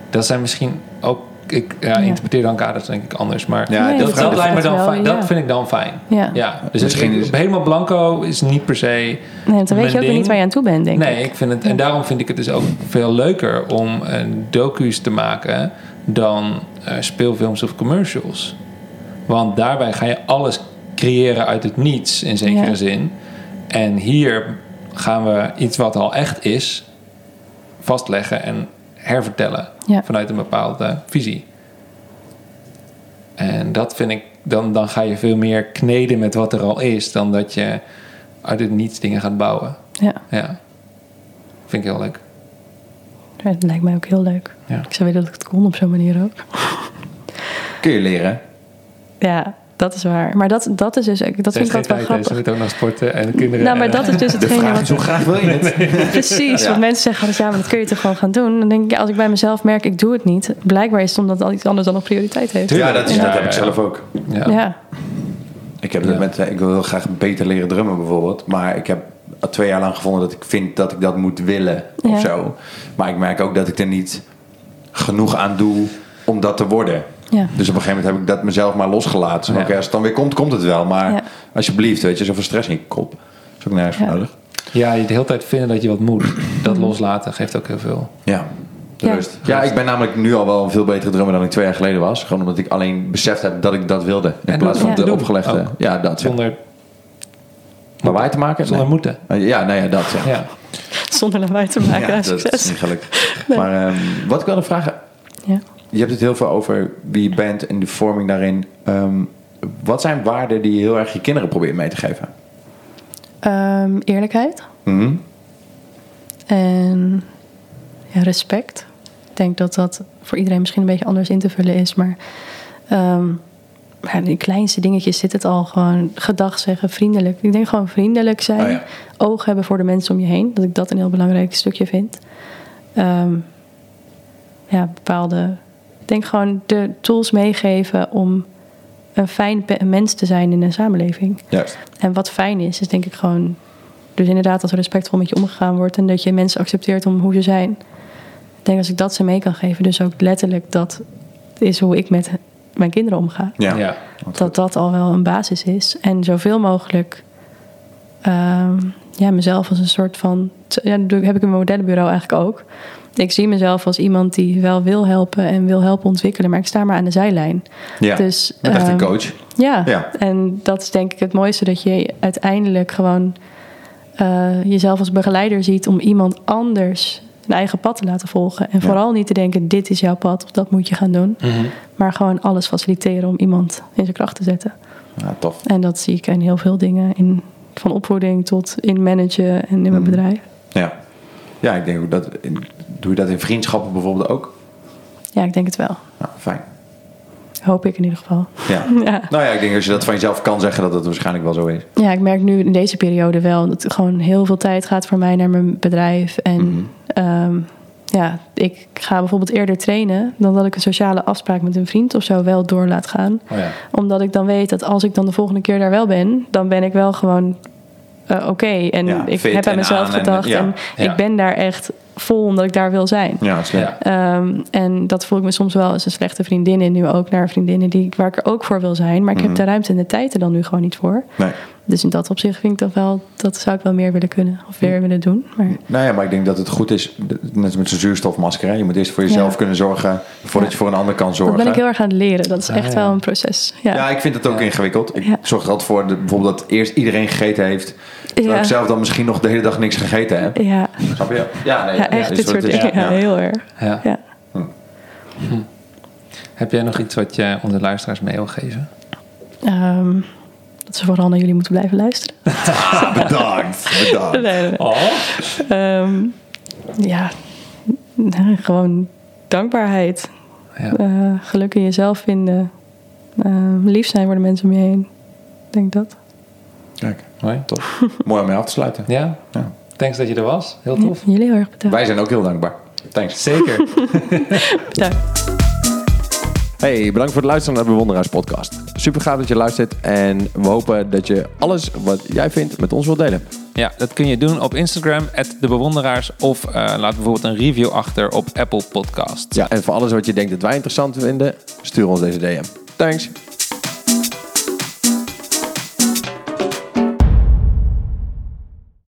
Dat zijn misschien ook. Ik ja, Ja. interpreteer dan kaders denk ik anders. Maar Ja, Nee, dat, dat lijkt me dan wel, fijn. ja. Dat vind ik dan fijn. Ja. Ja, dus Misschien is- helemaal blanco is niet per se. Nee, dan weet je ook weer niet waar je aan toe bent, denk nee, ik. ik vind het, en daarom vind ik het dus ook veel leuker om een docu's te maken dan eh, speelfilms of commercials. Want daarbij ga je alles creëren uit het niets in zekere Ja. zin. En hier gaan we iets wat al echt is vastleggen en hervertellen Ja. vanuit een bepaalde visie. En dat vind ik, dan, dan ga je veel meer kneden met wat er al is, dan dat je uit het niets dingen gaat bouwen. Ja. Ja. Vind ik heel leuk. Ja, Dat lijkt mij ook heel leuk. Ja. Ik zou willen dat ik het kon op zo'n manier ook. Kun je leren. Ja, dat is waar. Maar dat, dat is dus, dat vind ik altijd wel Ze grappig. moeten ook nog sporten en kinderen. Nou, maar en- dat is dus vraag wat... hoe graag wil je het? <laughs> Precies, Ja. want mensen zeggen altijd, ja, maar dat kun je toch gewoon gaan doen. Dan denk ik, ja, als ik bij mezelf merk, ik doe het niet. Blijkbaar is het omdat al iets anders dan nog prioriteit heeft. Ja, dat, is, Ja, dat heb ik zelf ook. Ja. Ja, Ik heb dat Ja. met, ik wil heel graag beter leren drummen bijvoorbeeld. Maar ik heb al twee jaar lang gevonden dat ik vind dat ik dat moet willen of Ja. zo. Maar ik merk ook dat ik er niet genoeg aan doe om dat te worden. Ja. Dus op een gegeven moment heb ik dat mezelf maar losgelaten. Zo, Ja. Oké, als het dan weer komt, komt het wel. Maar Ja. alsjeblieft, weet je, zoveel stress in je kop. is ook nergens voor Ja. nodig. ja, je de hele tijd vinden dat je wat moet. Dat loslaten geeft ook heel veel. Ja. De Ja. rust. Ja, ik ben namelijk nu al wel een veel betere drummer dan ik twee jaar geleden was. Gewoon omdat ik alleen beseft heb dat ik dat wilde. In En plaats van ja. de opgelegde. ook. Ja, dat. Zonder, Maar waar te maken? zonder Nee. moeten. Ja, nou ja, dat. Ja. Ja. Zonder lawaai te maken, Ja, dat is succes. niet gelukt. Maar ehm, wat ik wilde vragen... Ja. Je hebt het heel veel over wie je bent en de vorming daarin. Ehm, wat zijn waarden die je heel erg je kinderen probeert mee te geven? Ehm, eerlijkheid Mhm. en ja, respect. Ik denk dat dat voor iedereen misschien een beetje anders in te vullen is. Maar ja, in de kleinste dingetjes zit het al gewoon gedag zeggen, vriendelijk. Ik denk gewoon vriendelijk zijn. Oh ja. Oog hebben voor de mensen om je heen. Dat ik dat een heel belangrijk stukje vind. Ehm, ja, bepaalde... Ik denk gewoon de tools meegeven om een fijn mens te zijn in een samenleving. Juist. En wat fijn is, is denk ik gewoon... Dus inderdaad, als er respectvol met je omgegaan wordt... en dat je mensen accepteert om hoe ze zijn. Ik denk als ik dat ze mee kan geven... dus ook letterlijk dat is hoe ik met mijn kinderen omga. Ja. Ja. Dat dat al wel een basis is. En zoveel mogelijk... ehm, ja, mezelf als een soort van... Ja, dat heb ik mijn modellenbureau eigenlijk ook. Ik zie mezelf als iemand die wel wil helpen... en wil helpen ontwikkelen... maar ik sta maar aan de zijlijn. Ja. Dus, Met echt een ehm, coach. ja. Ja. en dat is denk ik het mooiste dat je uiteindelijk gewoon eh, jezelf als begeleider ziet om iemand anders een eigen pad te laten volgen. En Ja. vooral niet te denken: dit is jouw pad of dat moet je gaan doen. Mhm. Maar gewoon alles faciliteren om iemand in zijn kracht te zetten. Ja, tof. En dat zie ik in heel veel dingen. In, van opvoeding tot in managen en in mijn Mhm. bedrijf. Ja. Ja, ik denk ook dat... Doe je dat in vriendschappen bijvoorbeeld ook? Ja, ik denk het wel. Ja, fijn. Hoop ik in ieder geval. Ja. <laughs> Ja. Nou ja, ik denk als je dat van jezelf kan zeggen, dat het waarschijnlijk wel zo is. Ja, ik merk nu in deze periode wel dat er gewoon heel veel tijd gaat voor mij naar mijn bedrijf. En Mhm. ehm, ja, ik ga bijvoorbeeld eerder trainen dan dat ik een sociale afspraak met een vriend of zo wel door laat gaan. Oh ja. Omdat ik dan weet dat als ik dan de volgende keer daar wel ben, dan ben ik wel gewoon eh, oké. En Ja, ik heb aan mezelf en- gedacht. En ik ben daar echt vol omdat ik daar wil zijn. Ja. Ehm, en dat voel ik me soms wel als een slechte vriendin. En nu ook naar vriendinnen die, waar ik er ook voor wil zijn. Maar ik Mhm. heb de ruimte en de tijd er dan nu gewoon niet voor. Nee. Dus in dat opzicht vind ik dat wel, dat zou ik wel meer willen kunnen of weer willen doen. Maar Nou ja, maar ik denk dat het goed is, net als met zo'n zuurstofmasker. Hè? Je moet eerst voor jezelf Ja. kunnen zorgen voordat Ja. je voor een ander kan dat zorgen. ben ik heel erg aan het leren. Dat is Ah, echt ja. wel een proces. Ja, Ja, ik vind het ook Ja. ingewikkeld. Ik Ja. zorg er altijd voor de, bijvoorbeeld dat eerst iedereen gegeten heeft. Terwijl Ja. ik zelf dan misschien nog de hele dag niks gegeten heb. ja. Snap je? Ja, nee, ja echt dit dit soort dingen. Ja, heel erg. Ja. Ja. Heb jij nog iets wat je onze luisteraars mee wil geven? Ehm, dat ze vooral naar jullie moeten blijven luisteren. <laughs> Bedankt. bedankt. Nee, nee. Oh. Ehm, ja, nee, gewoon dankbaarheid. Ja. Eh, geluk in jezelf vinden. Ehm, lief zijn voor de mensen om je heen. Ik denk dat. Kijk, Mooi. tof. <laughs> Mooi om mee af te sluiten. Ja? Ja. Thanks dat je er was. Heel tof. Jullie heel erg bedankt. Wij zijn ook heel dankbaar. Thanks. Zeker. <laughs> Bedankt. Hey, bedankt voor het luisteren naar de Bewonderaars podcast. Super gaaf dat je luistert en we hopen dat je alles wat jij vindt met ons wilt delen. Ja, dat kun je doen op Instagram, de bewonderaars. Of eh, laat bijvoorbeeld een review achter op Apple Podcasts. Ja, en voor alles wat je denkt dat wij interessant vinden, stuur ons deze DM. Thanks.